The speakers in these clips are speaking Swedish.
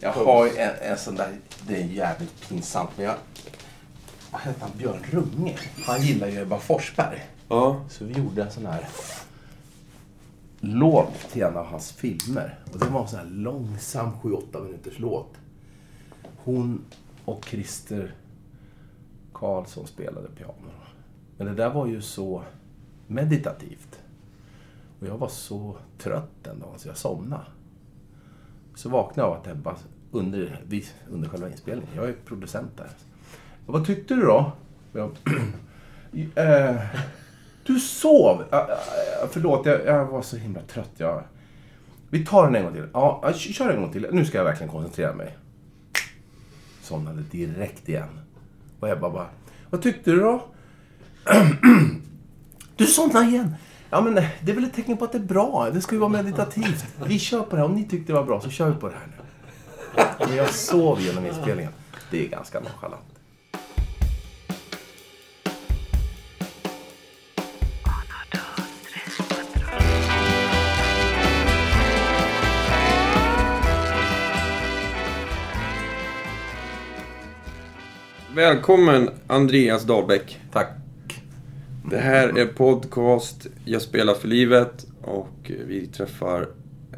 Jag har en, en sån där, det är jävligt pinsamt, men jag... Vad hette han? Björn Runge? Han gillar ju Ebba Forsberg. Ja. Så vi gjorde en sån här låt till en av hans filmer. Och det var en sån här långsam 7-8 minuters låt. Hon och Christer Karlsson spelade piano. Men det där var ju så meditativt. Och jag var så trött den dagen så jag somnade. Så vaknade jag av att Ebba under, under själva inspelningen, jag är producent där. Och vad tyckte du då? Jag, eh, du sov! Uh, förlåt, jag, jag var så himla trött. Jag, vi tar den en gång till. Ja, ja, kör en gång till. Nu ska jag verkligen koncentrera mig. Somnade direkt igen. Och Ebba bara, vad tyckte du då? Du somnade igen! Ja, men det är väl ett tecken på att det är bra. Det ska ju vara meditativt. Vi kör på det här. Om ni tyckte det var bra så kör vi på det här nu. Men jag sov genom inspelningen. Det är ganska nonchalant. Välkommen Andreas Dahlbäck. Tack. Det här är podcast Jag spelar för livet och vi träffar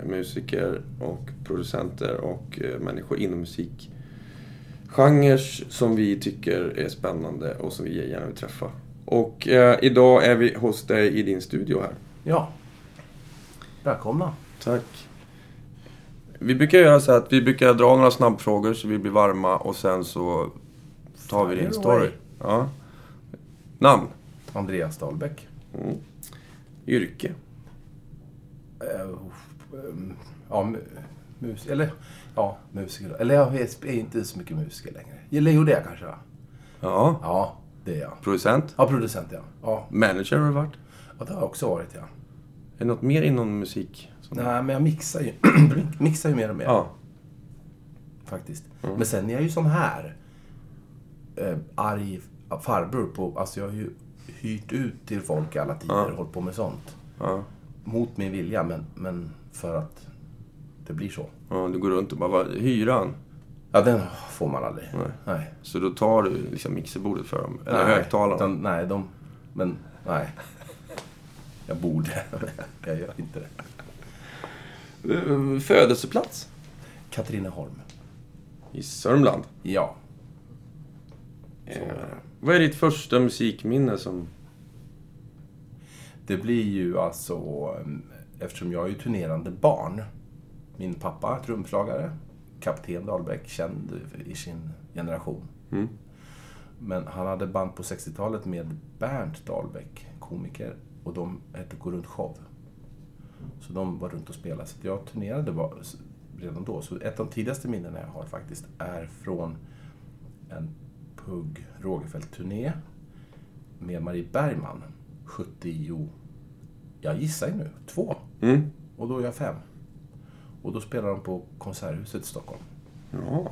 musiker och producenter och eh, människor inom musikgenrer som vi tycker är spännande och som vi gärna vill träffa. Och eh, idag är vi hos dig i din studio här. Ja. Välkomna. Tack. Vi brukar göra så att vi brukar dra några snabbfrågor så vi blir varma och sen så tar vi din story. Ja. Namn? Andreas Dahlbäck. Yrke? Eh, um, ja, mu- mus eller ja, musiker. Eller jag är är inte så mycket musiker längre. Jo, det är jag kanske. va? Ja. Ja, det är jag. Producent? Ja, producent ja. Ja, Manager har du varit? ja det har jag också varit ja. Är det något mer inom musik? Som... Nej, men jag mixar ju, mixar ju mer och mer. Ja. Faktiskt. Men sen är jag ju sån här eh, arg farbror på... Alltså jag har ju hyrt ut till folk i alla tider Ja. och hållit på med sånt. Ja. Mot min vilja, men, men för att det blir så. ja. Du går runt och bara, hyran? Ja, den får man aldrig. Nej. Nej. Så då tar du liksom mixerbordet för dem? Eller Nej, högtalarna? Nej, de... Men nej. Jag borde. jag gör inte det. Eh, Födelseplats? Katrineholm. I Sörmland? Ja. Eh, vad är ditt första musikminne som... Det blir ju alltså, em, eftersom jag är ju turnerande barn. Min pappa, trumslagare, kapten Dahlbäck, känd i sin generation. Mm. Men han hade band på 60-talet med Bernt Dahlbäck, komiker, och de hette Gå runt show. Så de var runt och spelade. Så jag turnerade redan då. Så ett av de tidigaste minnena jag har faktiskt är från en Pugh Rogefeldt-turné med Marie Bergman. 70... Jag gissar ju nu. Två. Mm. Och då är jag fem. Och då spelade de på Konserthuset i Stockholm. Ja.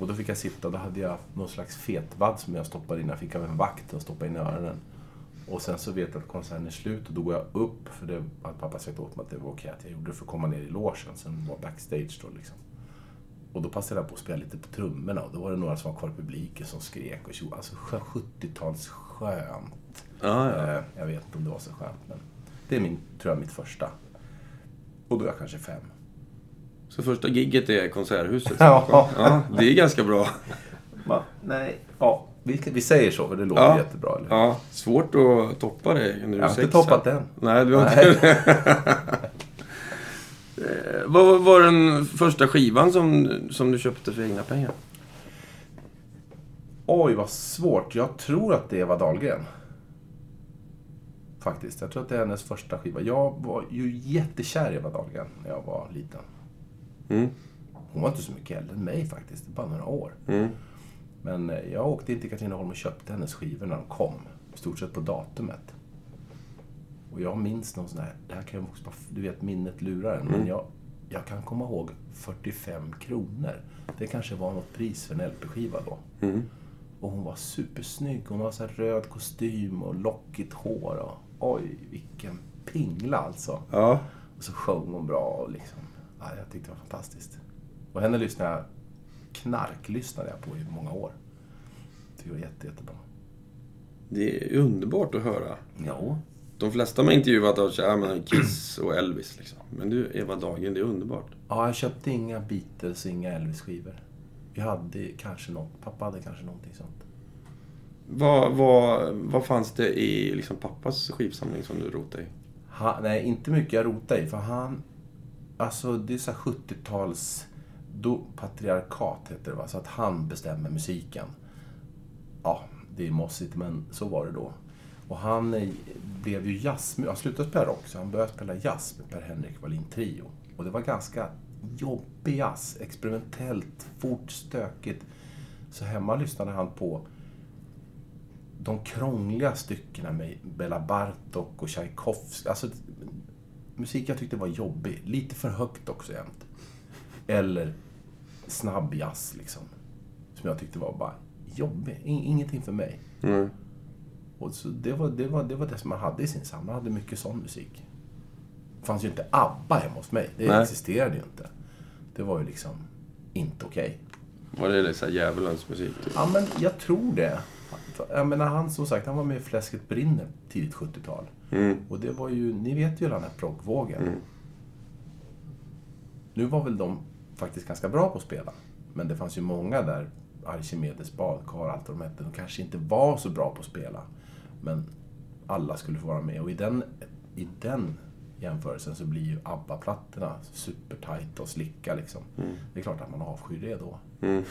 Och då fick jag sitta, då hade jag någon slags fetvadd som jag stoppade in. Jag fick av en vakt och stoppade in i öronen. Och sen så vet jag att konserten är slut och då går jag upp, för det hade pappa sagt åt mig att det var okej att jag gjorde det för att komma ner i logen. Sen var backstage då liksom. Och då passade jag på att spela lite på trummorna och då var det några som var kvar i publiken som skrek och tjo. Alltså 70-tals skönt. Ja, ja. Eh, Jag vet inte om det var så skönt, men det är min, tror jag, mitt första. Och då är jag kanske fem. Så första gigget är Konserthuset? Ja. ja. Det är ganska bra. Va? Nej. Ja, vi, vi säger så, för det låter Ja. jättebra. Eller? Ja, svårt att toppa det när du Jag har inte toppat den. Nej, du har inte Eh, Vad var den första skivan som, som du köpte för egna pengar? Oj, vad svårt. Jag tror att det Eva Dahlgren. Faktiskt. Jag tror att det är hennes första skiva. Jag var ju jättekär i Eva Dahlgren när jag var liten. Mm. Hon var inte så mycket äldre än mig faktiskt. Bara några år. Mm. Men eh, jag åkte in till Katrineholm och köpte hennes skivor när de kom. I stort sett på datumet. Och jag minns någon sån här, det här kan ju också bara, du vet minnet lurar en, men jag, jag kan komma ihåg 45 kronor. Det kanske var något pris för en LP-skiva då. Mm. Och hon var supersnygg. Hon så här röd kostym och lockigt hår. Och, oj, vilken pingla alltså. Ja. Och så sjöng hon bra och liksom. Ja, jag tyckte det var fantastiskt. Och henne lyssnade jag knarklyssnade jag på i många år. Det var jätte, jättebra. Det är underbart att höra. Jo. De flesta man intervjuat har ja, Kiss och Elvis. Liksom. Men du, Eva Dahlgren, det är underbart. Ja, jag köpte inga Beatles, inga Elvis-skivor. Vi hade kanske något, pappa hade kanske någonting sånt. Vad, vad, vad fanns det i liksom, pappas skivsamling som du rotade i? Han, nej, inte mycket jag rotade i, för han... Alltså, det är så här 70-tals... Då, patriarkat heter det va? Så att han bestämmer musiken. Ja, det är mossigt, men så var det då. Och han blev ju jazz... Han slutade spela rock, så han började spela jazz med Per-Henrik Wallin Trio. Och det var ganska jobbig jazz. Experimentellt, fort, stökigt. Så hemma lyssnade han på de krångliga styckena med Bela Bartok och Tchaikovsky. Alltså, musik jag tyckte var jobbig. Lite för högt också jämt. Eller snabb jazz, liksom. Som jag tyckte var bara jobbig. Ingenting för mig. Mm. Och så det, var, det, var, det var det som man hade i sin samling. Man hade mycket sån musik. Det fanns ju inte ABBA hemma hos mig. Det Nej. existerade ju inte. Det var ju liksom inte okej. Var det liksom djävulens musik? Typ? Ja, men jag tror det. Jag menar, han som sagt, han var med i Fläsket brinner tidigt 70-tal. Mm. Och det var ju, ni vet ju den här proggvågen. Mm. Nu var väl de faktiskt ganska bra på att spela. Men det fanns ju många där, Archimedes, Badkar, allt vad de hette, de kanske inte var så bra på att spela. Men alla skulle få vara med. Och i den, i den jämförelsen så blir ju ABBA-plattorna supertajta och slicka liksom. Det är klart att man avskyr det då. Mm.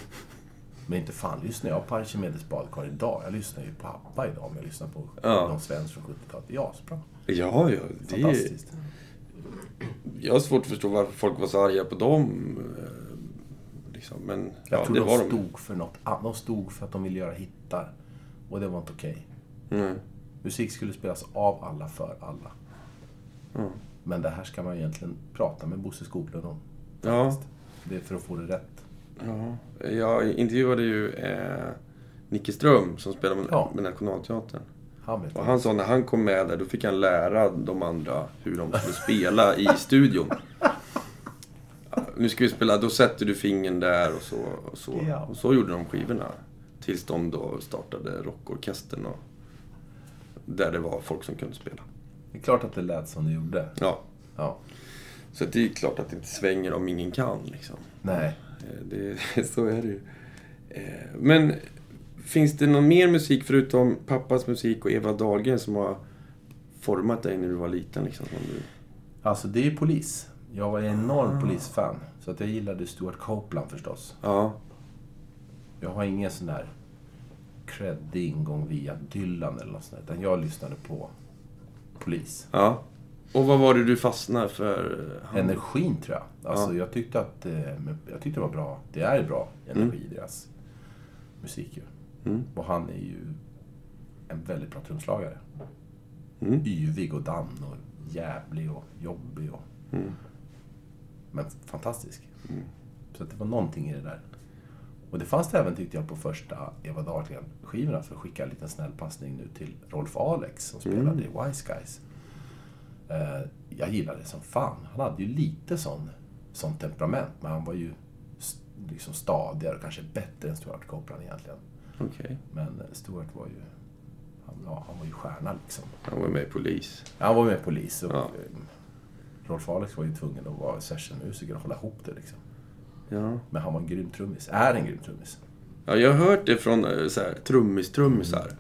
Men inte fan lyssnar jag på Archimedes badkar idag. Jag lyssnar ju på ABBA idag om jag lyssnar på Ja. de svensk från 70-talet. Ja, så bra. Ja, ja. Det är, Fantastiskt. jag har svårt att förstå varför folk var så arga på dem. eh, Liksom. Men Jag ja, tror det de var de. stod för något annat. De stod för att de ville göra hittar. Och det var inte okej. Mm. Musik skulle spelas av alla, för alla. Mm. Men det här ska man egentligen prata med Bosse Skoglund om. Ja. Det är för att få det rätt. Ja, jag intervjuade ju eh, Nicke Ström som spelar med, Ja. med Nationalteatern. Han vet Och han sa när han kom med där, då fick han lära de andra hur de skulle spela i studion. Nu ska vi spela, då sätter du fingern där och så. Och så, Ja. och så gjorde de skivorna. Tills de då startade rockorkestern och där det var folk som kunde spela. Det är klart att det lät som det gjorde. Ja, Ja. så det är klart att det inte svänger om ingen kan liksom. Nej. Eh, Det, så är det ju. Eh, Men finns det någon mer musik förutom pappas musik och Eva Dahlgren som har format dig när du var liten? Liksom, som du... Alltså, det är ju polis. Jag var en Ah. enorm polisfan. Så att jag gillade Stuart Copeland förstås. Ja. Jag har ingen sån där creddig ingång via Dylan eller något sånt där, Utan jag lyssnade på polis. ja. Och vad var det du fastnade för? Han- Energin tror jag. Alltså, Ja. jag, tyckte att, eh, jag tyckte det var bra. Det är bra energi i deras musik ju. Mm. Och han är ju en väldigt bra trumslagare. Mm. Yvig och dan och jävlig och jobbig. Och, Mm. men fantastisk. Mm. Så det var någonting i det där. Och det fanns det även tyckte jag på första Eva Dahlgren-skivorna för att skicka en liten snäll passning nu till Rolf Alex som spelade Mm. i Wise Guys. Eh, jag gillade det som fan. Han hade ju lite sån, sån temperament men han var ju liksom stadigare och kanske bättre än Stuart Copeland egentligen. Okej. Men Stuart var ju, han, ja, han var ju stjärna liksom. Han var med i Polis. Han var med polis och Ja. eh, Rolf Alex var ju tvungen att vara sessionmusiker och hålla ihop det liksom. Ja. Men han var en grym trummis. Är en grym trummis. ja, jag har hört det från eh, så här, trummis-trummisar.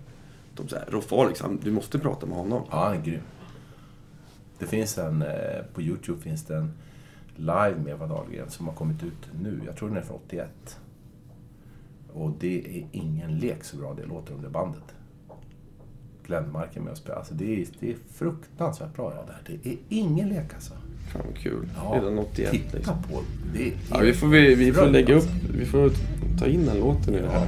De säger Rolf Alex, han- du måste prata med honom. Ja, han är grym. Det finns en, eh, på Youtube finns det en live med Eva Dahlgren som har kommit ut nu. Jag tror den är från 81. Och det är ingen lek så bra det låter om det bandet. Glenmark är med och spelar. Alltså det, är, det är fruktansvärt bra ja, det här. Det är ingen lek alltså. Fan vad kul. Ja, Redan 81 Titta liksom. på det. Ja, vi får, vi, vi får lägga upp, vi får ta in den låten i det här.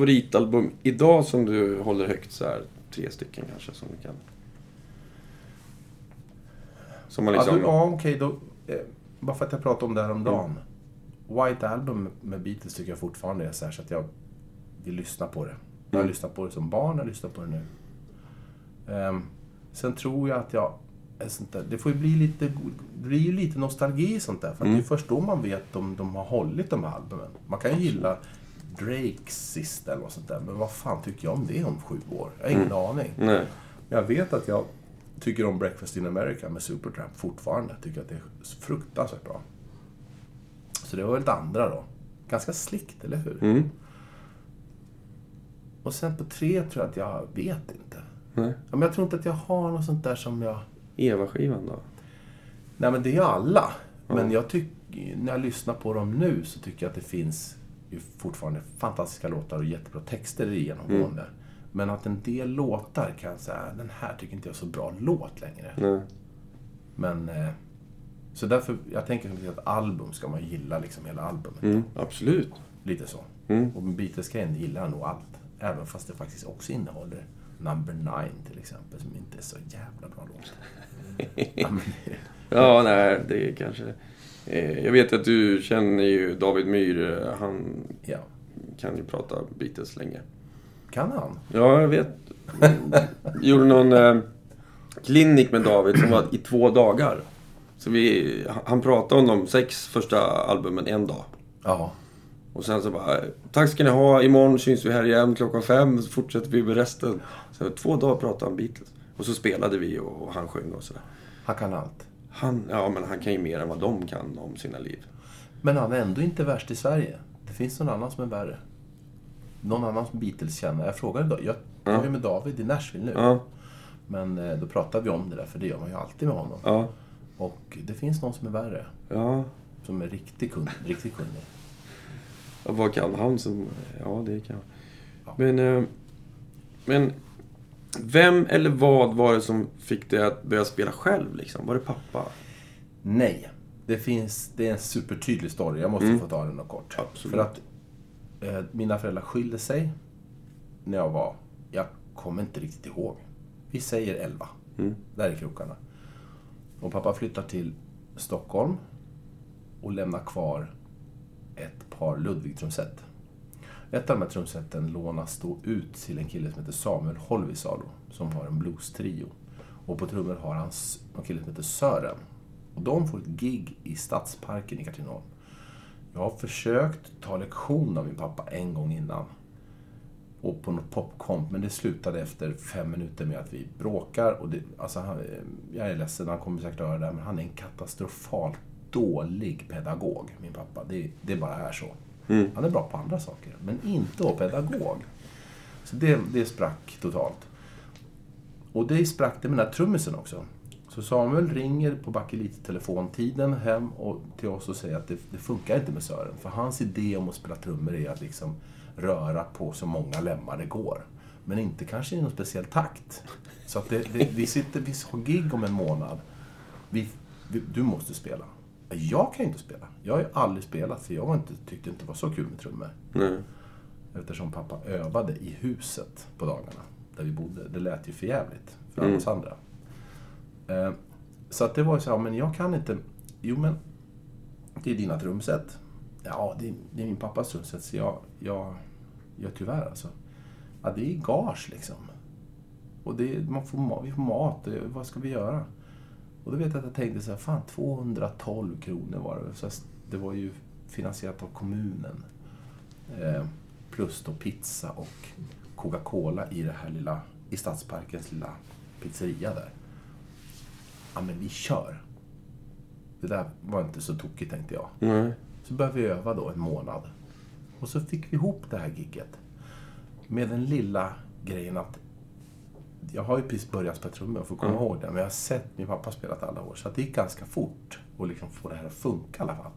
Favoritalbum idag som du håller högt så här? Tre stycken kanske som du kan... Som man Ja, liksom... du, ja okej då. Eh, bara för att jag pratade om det här om dagen. White Album med Beatles tycker jag fortfarande är så här så att jag vill lyssna på det. Jag har Mm. lyssnat på det som barn, jag lyssnar på det nu. Ehm, sen tror jag att jag... är Sånt där, det får ju bli lite, det blir ju lite nostalgi i sånt där. För Mm. det är först då man vet om de har hållit de här albumen. Man kan ju gilla Drakes sista eller något sånt där. Men vad fan tycker jag om det om sju år? Jag har ingen aning. Nej. Jag vet att jag tycker om Breakfast in America med Supertramp fortfarande. Tycker att det är fruktansvärt bra. Så det var väl det andra då. Ganska slickt, eller hur? Mm. Och sen på tre tror jag att jag vet inte. Nej. Ja, Men jag tror inte att jag har något sånt där som jag... Eva-skivan då? Nej men det är ju alla. Ja. Men jag tycker, när jag lyssnar på dem nu så tycker jag att det finns fortfarande fantastiska låtar och jättebra texter genomgående. Mm. Men att en del låtar kan jag säga, den här tycker inte jag är så bra låt längre. Nej. Men... Eh, så därför, jag tänker att album ska man gilla liksom hela albumet. Mm. Absolut. Lite så. Mm. Och Beatles-grejen gillar jag nog allt. Även fast det faktiskt också innehåller Number Nine till exempel, som inte är så jävla bra låt. Ja, nej, det är kanske... Eh, jag vet att du känner ju David Myhr. eh, Han ja. kan ju prata Beatles länge. Kan han? Ja, jag vet. gjorde någon eh, klinik med David som var i två dagar. Så vi, han pratade om de sex första albumen en dag. Ja. Och sen så bara, tack ska ni ha, imorgon syns vi här igen klockan fem, så fortsätter vi med resten. Så två dagar pratade han Beatles. Och så spelade vi och han sjöng och sådär. Han kan allt. Han, ja men han kan ju mer än vad de kan om sina liv. Men han är ändå inte värst i Sverige. Det finns någon annan som är värre. Någon annan som Beatles känner. Jag frågade. Jag, är med David i Nashville nu. Ja, Men eh, då pratade vi om det där, för det gör man ju alltid med honom. ja, Och det finns någon som är värre. ja. Som är riktigt kund, riktigt kunnig. Ja, Vad kan han som... Ja, det kan Ja. Men... eh, Men... Vem eller vad var det som fick dig att börja spela själv liksom? Var det pappa? Nej. Det finns, det är en supertydlig story. Jag måste Mm. få ta den kort. Absolut. För att eh, mina föräldrar skilde sig när jag var, jag kommer inte riktigt ihåg. Vi säger 11. Mm. Där är krokarna. Och pappa flyttar till Stockholm och lämnar kvar ett par Ludwig-trumset. Ett av de här trumseten lånas då ut till en kille som heter Samuel Holvisalo, som har en blues-trio. Och på trummor har han en kille som heter Sören. Och de får ett gig i Stadsparken i Katrineholm. Jag har försökt ta lektion av min pappa en gång innan. Och på något popkomp, men det slutade efter fem minuter med att vi bråkar. Och det, alltså han, eh, jag är ledsen, han kommer säkert höra det här, men han är en katastrofalt dålig pedagog, min pappa. Det, det bara är så. Mm. Han är bra på andra saker, men inte att vara pedagog. Så det, det sprack totalt. Och det sprack det med den här trummisen också. Så Samuel ringer på bakelit-telefontiden hem och till oss och säger att det, det funkar inte med Sören. För hans idé om att spela trummor är att liksom röra på så många lemmar det går. Men inte kanske i någon speciell takt. Så att det, det, vi sitter, vi har gig om en månad. Vi, vi, du måste spela. Jag kan ju inte spela. Jag har ju aldrig spelat för jag var inte, tyckte inte det var så kul med trummor. Nej. Eftersom pappa övade i huset på dagarna där vi bodde. Det lät ju för jävligt för Mm. oss andra. Eh, så att det var ju så här, men jag kan inte... Jo men, det är dina trumset. Ja, det är, det är min pappas trumset så jag, jag, jag tyvärr alltså. Ja, det är gage liksom. Och det, man får, vi får mat, det, vad ska vi göra? Och då vet jag att jag tänkte så här, fan 212 kronor var det. Så det var ju finansierat av kommunen. Eh, plus då pizza och Coca-Cola i det här lilla, i Stadsparkens lilla pizzeria där. Ja men vi kör. Det där var inte så tokigt tänkte jag. Nej. Så började vi öva då en månad. Och så fick vi ihop det här gigget. Med den lilla grejen att jag har ju precis börjat spela trummor, jag får komma Mm. ihåg det. Men jag har sett min pappa spelat alla år. Så det gick ganska fort att liksom få det här att funka i alla fall.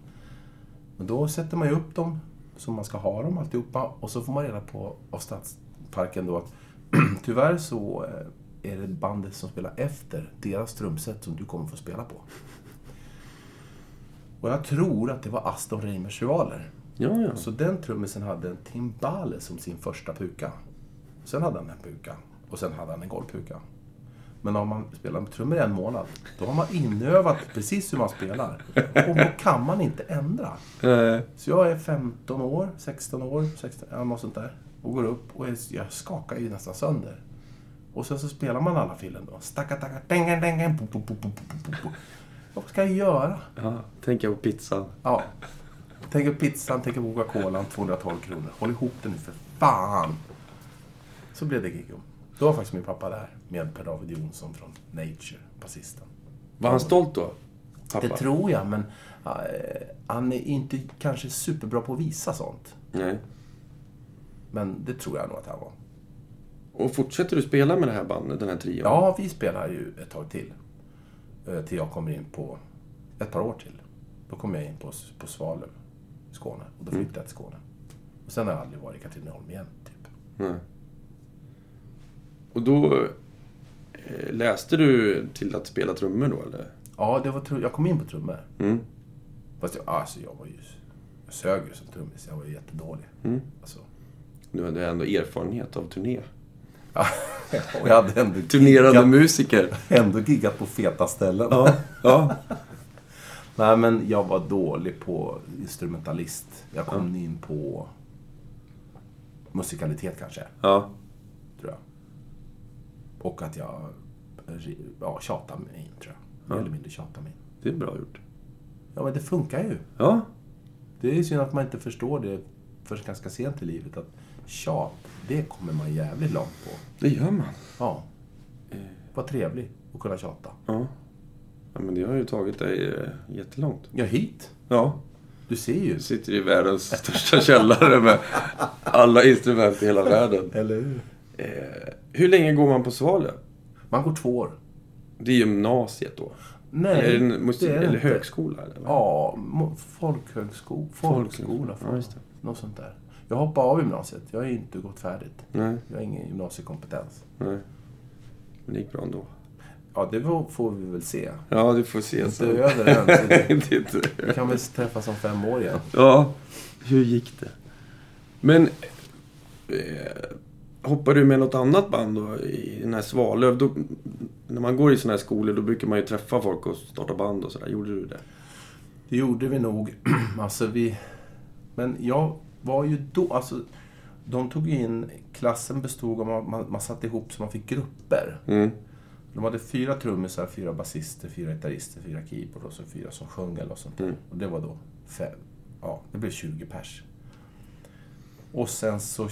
Men då sätter man ju upp dem som man ska ha dem alltihopa. Och så får man reda på av Stadsparken då att tyvärr så eh, är det bandet som spelar efter deras trumset som du kommer få spela på. Och jag tror att det var Aston Reimers rivaler. Ja, ja. Så den trummisen hade en timbale som sin första puka. Sen hade han en puka. Och sen hade han en golvpuka. Men om man spelar med trummor i en månad, då har man inövat precis hur man spelar. Och då kan man inte ändra. Så jag är 15 år, 16 år, 16, ja, något sånt där. Och går upp och jag skakar ju nästan sönder. Och sen så spelar man alla filen då. Stacka, tacka, dengen, dengen, po, po, po, po, po, po. Vad ska jag göra? ja, tänker på pizzan. Ja. Tänker på pizzan, tänker på Coca-Colan, 212 kronor. Håll ihop det nu för fan! Så blev det gig. Då var faktiskt min pappa där med Per-David Jonsson från Nature, basisten. Var han stolt då? Pappa? Det tror jag, men eh, han är inte kanske superbra på att visa sånt. Nej. Men det tror jag nog att han var. Och fortsätter du spela med det här bandet, den här trion? Ja, vi spelar ju ett tag till. Eh, Till jag kommer in på... Ett par år till. Då kommer jag in på, på Svalöv Skåne. Och då flyttade jag till Skåne. Och sen har jag aldrig varit i Katrineholm igen, typ. Nej. Och då eh, läste du till att spela trummor då, eller? Ja, det var, tru- jag kom in på trummor. Mm. Fast jag, alltså, jag var ju... Jag sög ju som trummis. Jag var ju jättedålig. Mm. Alltså, Du hade ändå erfarenhet av turné. ja, och jag hade ändå Turnerande giggat- musiker. ändå giggat på feta ställen. Ja, ja. Nej, men jag var dålig på instrumentalist. Jag kom in på musikalitet kanske, ja. Och att jag ja, tjatade mig in, tror jag. Mer eller mindre tjatade mig in. Det är bra gjort. Ja, men det funkar ju. Ja. Det är synd att man inte förstår det först ganska sent i livet. Att tjat, det kommer man jävligt långt på. Det gör man. Ja. Vad trevligt att kunna tjata. Ja. ja men det har ju tagit dig eh, jättelångt. Ja, hit. Ja. Du ser ju. Du sitter i världens största källare med alla instrument i hela världen. Eller hur? Eh, hur länge går man på Svalöv? Man går två år. Det är gymnasiet då? Nej, eller, det musik, det är eller inte. högskola? Eller? Ja, mo- folkhögskola. Folkskola. Ja. Något sånt där. Jag hoppade av gymnasiet. Jag har inte gått färdigt. Nej, Jag har ingen gymnasiekompetens. nej. Men det gick bra ändå. Ja, det får- vi väl se. Ja, du får se Inte sen. över än. inte- Vi kan väl träffas om fem år igen. Ja, hur gick det? Men eh, hoppar du med något annat band då i den här Svalöv? Då, när man går i såna här skolor då brukar man ju träffa folk och starta band och sådär. Gjorde du det? Det gjorde vi nog. alltså vi... Men jag var ju då... Alltså, de tog in... Klassen bestod av... Man, man, man satte ihop så man fick grupper. Mm. De hade fyra trummisar, fyra basister, fyra gitarrister, fyra keyboard och så fyra som sjöng eller sånt där. Mm. Och det var då fem. Ja, det blev 20 pers. Och sen så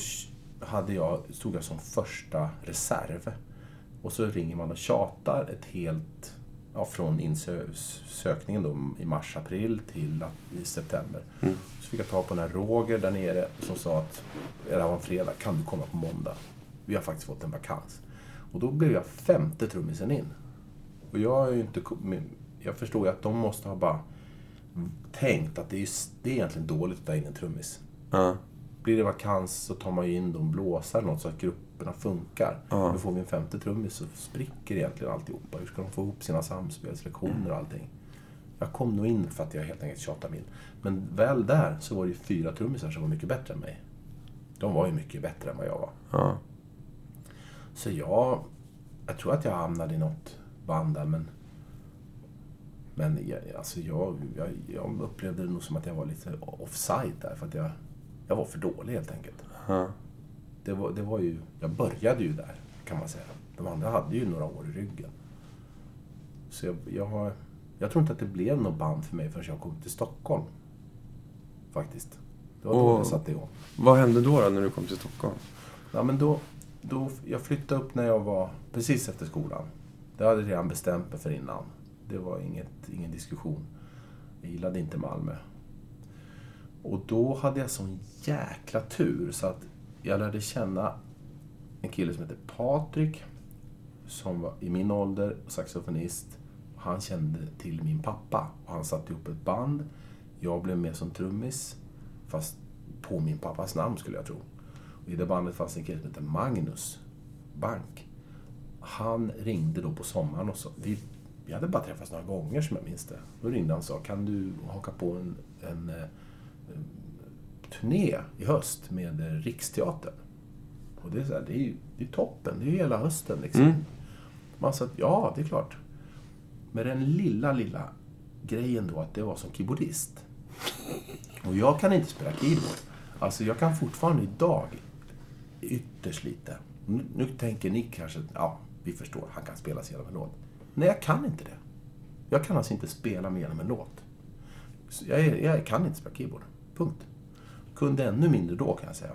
hade jag, stod jag som första reserv. Och så ringer man och tjatar ett helt... Ja, från insökningen då i mars-april till i september. Mm. Så fick jag ta på den här Roger där nere som sa att det var en fredag, kan du komma på måndag? Vi har faktiskt fått en vakans. Och då blev jag femte trummisen in. Och jag är ju inte... Jag förstår ju att de måste ha bara tänkt att det är, det är egentligen dåligt att ta in en trummis. Ja. Blir det vakans så tar man ju in de blåsare något så att grupperna funkar. Ja. Nu får vi en femte trummis så spricker egentligen alltihopa. Hur ska de få ihop sina samspelslektioner och allting? Jag kom nog in för att jag helt enkelt tjatade mig in. Men väl där så var det ju fyra trummisar som var mycket bättre än mig. De var ju mycket bättre än vad jag var. Ja. Så jag... Jag tror att jag hamnade i något band där, men... Men jag, alltså jag, jag, jag upplevde det nog som att jag var lite offside där, för att jag, jag var för dålig helt enkelt. Ja. Det var, det var ju, jag började ju där, kan man säga. De andra hade ju några år i ryggen. Så jag, jag, har, jag tror inte att det blev något band för mig förrän jag kom till Stockholm. Faktiskt. Det var då jag satte igång. Vad hände då, då när du kom till Stockholm? Ja, men då, då, jag flyttade upp när jag var precis efter skolan. Det hade jag redan bestämt mig för innan. Det var inget, ingen diskussion. Jag gillade inte Malmö. Och då hade jag sån jäkla tur så att jag lärde känna en kille som heter Patrik. Som var i min ålder, saxofonist. Och Han kände till min pappa och han satte ihop ett band. Jag blev med som trummis. Fast på min pappas namn skulle jag tro. Och I det bandet fanns en kille som hette Magnus Bank. Han ringde då på sommaren och sa, vi, vi hade bara träffats några gånger som jag minns det. Då ringde han och sa, kan du haka på en, en, en turné i höst med Riksteatern? Och det är, så här, det är ju det är toppen, det är ju hela hösten liksom. Mm. Man sa att ja, det är klart. Med den lilla, lilla grejen då att det var som keyboardist. Och jag kan inte spela keyboard. Alltså jag kan fortfarande idag ytterst lite. Nu, nu tänker ni kanske, ja, vi förstår, han kan spela sig igenom en låt. Nej, jag kan inte det. Jag kan alltså inte spela mig igenom en låt. Jag, är, jag kan inte spela keyboard. Punkt. Kunde ännu mindre då kan jag säga.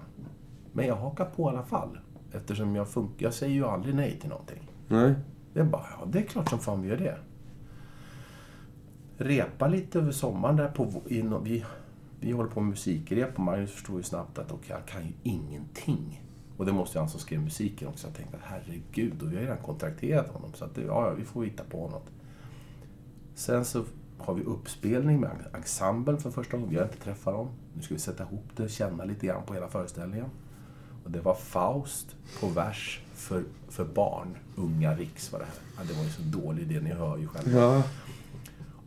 Men jag hakar på i alla fall. Eftersom jag funkar. Jag säger ju aldrig nej till någonting. Nej. Det är bara, ja det är klart som fan vi gör det. Repa lite över sommaren där på... vå- I, nå- vi, vi håller på med musikrep och Magnus förstod ju snabbt att okay, han kan ju ingenting. Och det måste ju han som skrev musiken också. Jag tänkte att herregud, och vi har ju redan kontrakterat honom. Så att ja, vi får hitta på något. Sen så har vi uppspelning med ensemblen för första gången. Vi har inte träffat dem. Nu ska vi sätta ihop det, känna lite grann på hela föreställningen. Och det var Faust på vers för, för barn. Unga Riks var det här. Ja, det var ju så dålig idé, ni hör ju själva. Ja.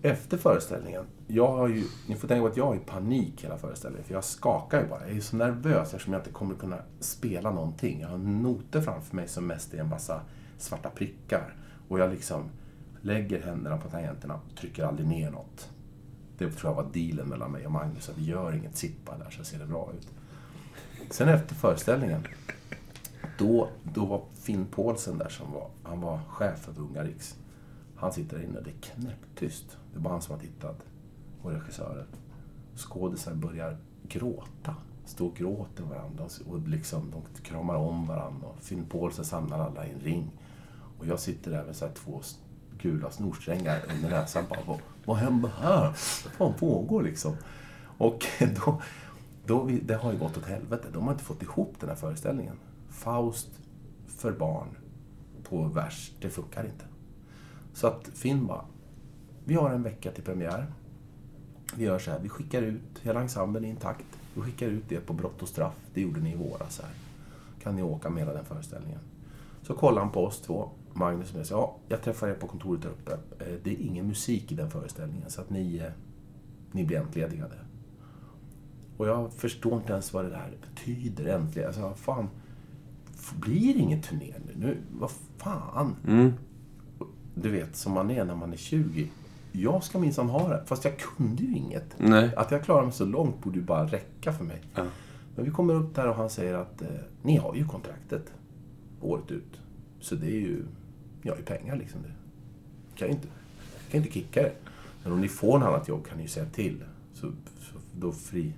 Efter föreställningen, jag har ju, ni får tänka på att jag har ju panik hela föreställningen. För jag skakar ju bara. Jag är så nervös eftersom jag inte kommer kunna spela någonting. Jag har noter framför mig som mest är en massa svarta prickar. Och jag liksom lägger händerna på tangenterna och trycker aldrig ner något. Det tror jag var dealen mellan mig och Magnus. Att vi gör inget sippa där så ser det bra ut. Sen efter föreställningen, då, då var Finn Paulsen där som var, han var chef för Unga Riks. Han sitter där inne, det är knäpptyst. Det är bara han som har tittat. Och regissören. Skådisar börjar gråta. Står och gråter varandra och liksom, de kramar om varandra. Finn Paulsen samlar alla i en ring. Och jag sitter där med så här två gula snorsträngar under näsan. Bara, vad, vad händer här? Vad fan pågår liksom? Och då, då, vi- det har ju gått åt helvete. De har inte fått ihop den här föreställningen. Faust för barn på vers, det funkar inte. Så att Finn bara, vi har en vecka till premiär. Vi gör så här, vi skickar ut, hela ensemblen intakt. Vi skickar ut det på brott och straff. Det gjorde ni i våras här. Kan ni åka med hela den föreställningen? Så kollar han på oss två, Magnus jag, säger, ja, jag träffar er på kontoret där uppe. Eh, Det är ingen musik i den föreställningen, så att ni, eh, ni blir entledigade. Och jag förstår inte ens vad det där betyder, äntligen. Alltså, fan, blir det ingen turné nu? nu? Vad fan? Mm. Du vet, som man är när man är 20. Jag ska minsann ha det, fast jag kunde ju inget. Nej. Att jag klarar mig så långt borde ju bara räcka för mig. Ja. Men vi kommer upp där och han säger att eh, ni har ju kontraktet året ut. Så det är ju, ni har ju pengar liksom. Det. Kan ju inte, kan inte kicka det. Men om ni får en annat jobb kan ni ju säga till. Så, så då fri,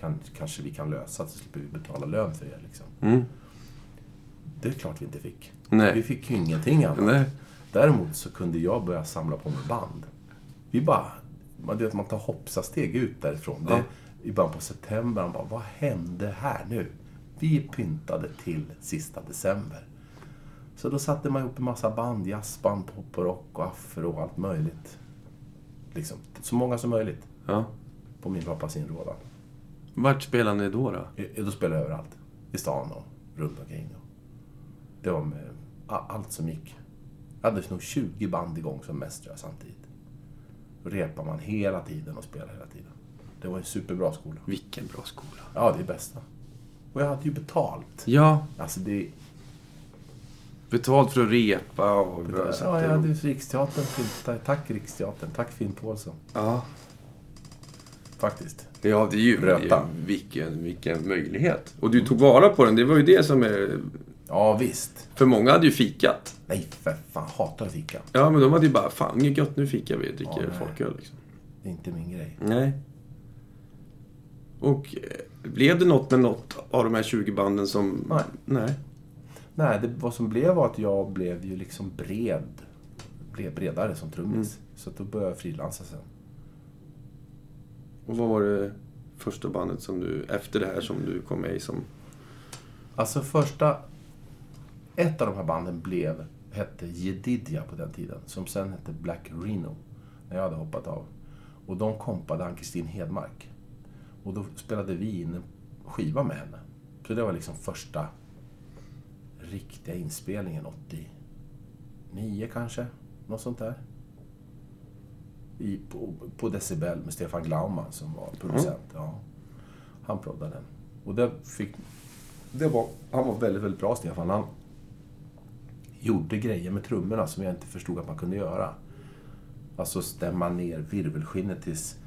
kan, kanske vi kan lösa så slipper vi betala lön för er. Liksom. Mm. Det är klart vi inte fick. Nej. Vi fick ju ingenting annat. Nej. Däremot så kunde jag börja samla på mig band. Vi bara... Man, vet, man tar hoppsasteg ut därifrån. Ja. Det, I början på september, man bara, vad hände här nu? Vi pyntade till sista december. Så då satte man ihop en massa band, jazzband, pop och rock och afro och allt möjligt. Liksom, så många som möjligt Ja. på min pappas inrådan. Vart spelar ni då? då? I- Då spelade jag överallt. I stan och runt omkring. Och det var med allt som gick. Jag hade nog 20 band igång som mest tror jag, samtidigt. Då repar man hela tiden och spelar hela tiden. Det var en superbra skola. Vilken bra skola. Ja, det är bästa. Och jag hade ju betalt. Ja, Alltså det... betalt för att repa och... Ja, jag hade Riksteatern. Tack Riksteatern. Tack Finn Paulsson. ja. Faktiskt. Ja, det är ju... Röta. Vilken, vilken möjlighet. Och du tog vara på den. Det var ju det som är... Ja, visst. För många hade ju fikat. Nej, för fan. Hatar fika. Ja, men de hade ju bara, fan inget gött, nu fikar vi, dricker Ja, folköl liksom. Det är inte min grej. Nej. Och eh, blev det något med något av de här 20 banden som... Nej. Nej. Nej, det, vad som blev var att jag blev ju liksom bred. Blev bredare som trummis. Så att då började jag frilansa sen. Och vad var det första bandet som du, efter det här, som du kom med i som... Alltså första... Ett av de här banden blev, hette Jedidja på den tiden. Som sen hette Black Reno. När jag hade hoppat av. Och de kompade Ann-Kristin Hedmark. Och då spelade vi in skiva med henne. Så det var liksom första riktiga inspelningen, 89 kanske? Något sånt där. I, på, på Decibel med Stefan Glaumann som var producent. Ja. Han proddade den. Och det fick... Det var, han var väldigt, väldigt bra, Stefan. Han gjorde grejer med trummorna som jag inte förstod att man kunde göra. Alltså stämma ner virvelskinnet tills...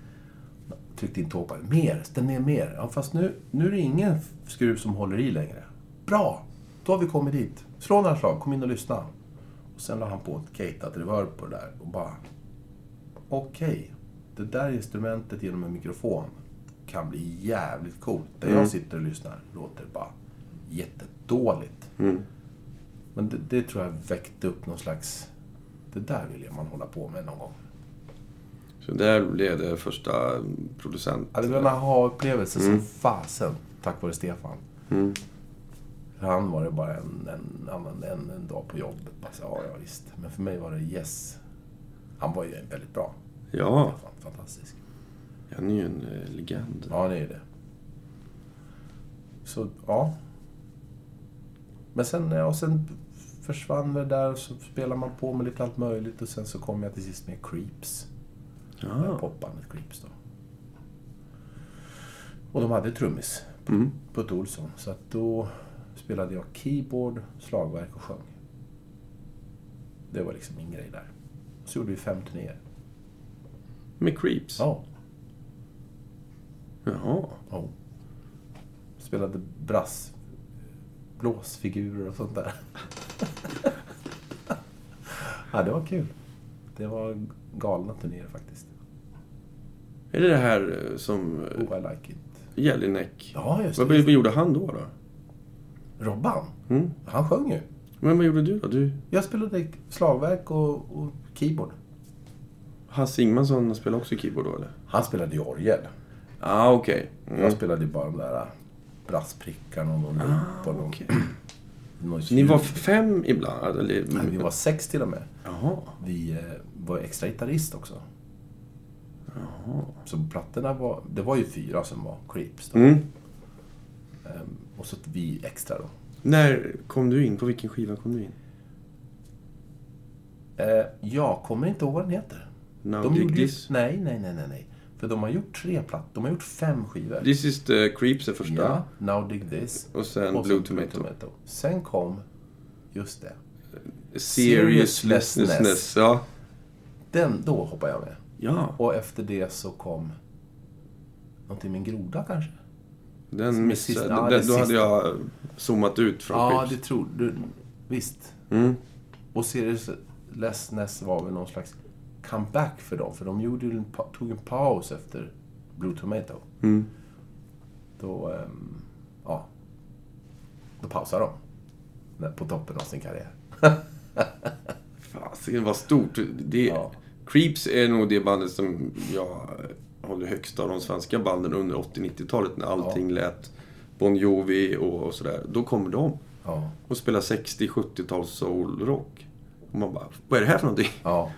Tryckte in tåpar. Mer! Stäm ner mer! Ja, fast nu, nu är det ingen skruv som håller i längre. Bra! Då har vi kommit dit. Slå några slag, kom in och lyssna. Och sen la han på ett gateat reverb på det där och bara... Okej, det där instrumentet genom en mikrofon kan bli jävligt coolt. Där Mm. jag sitter och lyssnar låter det bara jättedåligt. Mm. Men det, det tror jag väckte upp någon slags... Det där vill man hålla på med någon gång. Så där blev det första producent... Ja, det var en aha-upplevelse Mm. som fasen, tack vare Stefan. Mm. För han var det bara en, en en, en dag på jobbet. Bara, så, ja, ja, visst. Men för mig var det yes. Han var ju väldigt bra. Ja, fantastisk. han är ju en eh, legend. Ja, det är det. Så, ja. Men sen, ja, sen försvann det där och så spelade man på med lite allt möjligt och sen så kom jag till sist med Creeps. Ja. Popbandet Creeps då. Och de hade trummis, Mm. Putte Olsson. Så att då spelade jag keyboard, slagverk och sjöng. Det var liksom min grej där. Så gjorde vi fem turnéer. Med Creeps? Ja. Jaha. ja. Spelade brass, blåsfigurer och sånt där. ja, det var kul. Det var galna turnéer faktiskt. Är det det här eh, som Oh, I like it. Jelinek? Ja, just det. vad gjorde han då? då? Robban, Mm. han sjöng ju. Men vad gjorde du då? Du, Jag spelade slagverk och, och keyboard. Hasse Ingmansson spelade också keyboard då eller? Han spelade ju orgel. ah, okej. Jag Mm. spelade ju bara de där brassprickarna och någon loop och okej. någon Ni var fem ibland? Eller? Nej, vi var sex till och med. Jaha. Vi eh, var extra gitarrist också. Jaha. Så plattorna var... Det var ju fyra som var Creeps då. Mm. Ehm, och så vi extra då. När kom du in? På vilken skiva kom du in? Eh, jag kommer inte ihåg vad den heter. Now De Dig gjorde This? nej, nej, nej, nej, nej. För de har gjort tre plattor. De har gjort fem skivor. This is the Creeps är första. Ja, Now Dig This. Och sen Och Blue Tomato. Sen kom, just det. Seriousness. Ja. Den, då hoppade jag med. Ja. Och efter det så kom någonting med en groda kanske? Den missade. ja, den, då hade jag zoomat ut från Ja, Creeps. det tror du. Visst. Mm. Och Seriousness var väl någon slags comeback för dem. För de gjorde en, tog en paus efter Blue Tomato. Mm. Då, ehm, ja. Då pausade de. På toppen av sin karriär. Fasiken vad stort. Det, Ja. Creeps är nog det bandet som jag håller högst av de svenska banden under 80-90-talet när allting lät Bon Jovi och, och sådär. Då kommer de Ja. och spelar 60-70-tals soulrock. Och man bara, vad är det här för någonting? ja.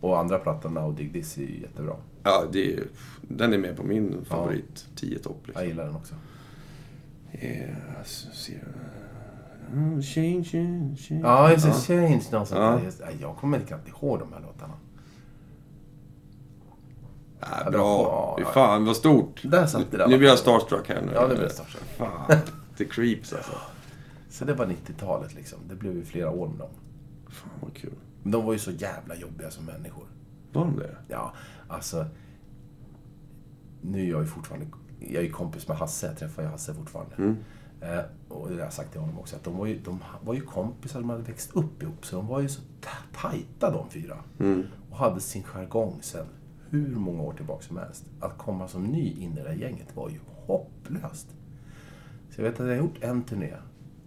Och andra plattan, Now Dig This, är ju jättebra. Ja, det, är- den är med på min favorit 10 topp. Liksom. Jag gillar den också. Eh, så ser jag... Change, change, change. Ja, just det. Change. Någon sån Ja. jag kommer knappt ihåg de här låtarna. Ja, Ja, bra. Fy fan vad stort. Där satt det där. Nu blir jag starstruck här nu. Ja, det blir starstruck. Fan, The Creeps alltså. Så det var 90-talet liksom. Det blev ju flera år med dem. Fan vad kul. Men de var ju så jävla jobbiga som människor. Var de det? Ja, alltså... Nu är jag ju fortfarande... Jag är ju kompis med Hasse. Jag träffar ju Hasse fortfarande. Mm. Eh, och det har jag sagt till honom också. Att de var ju, de var ju kompisar. De hade växt upp ihop. Så de var ju så ta- tajta de fyra. Mm. Och hade sin jargong sen hur många år tillbaka som helst. Att komma som ny in i det där gänget var ju hopplöst. Så jag vet att jag har gjort en turné.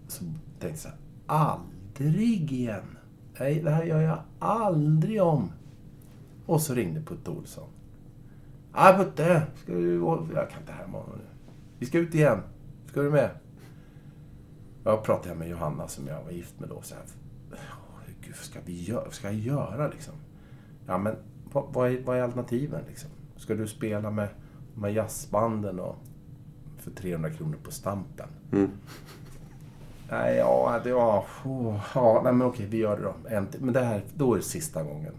Så tänkte jag så här, aldrig igen. Nej, det här gör jag aldrig om. Och så ringde Putte Olsson. Ja, Putte, ska du... Jag kan inte härma honom nu. Vi ska ut igen. Ska du med? Jag pratade med Johanna som jag var gift med då. Så här, Gud, vad ska, vi göra, vad ska jag göra liksom? Ja, men vad, är, vad är alternativen liksom? Ska du spela med här jazzbanden och för 300 kronor på Stampen. Mm. Nej, ja, det var... Oh, ja, nej, men okej, vi gör det då. En. Men det här, då är det sista gången.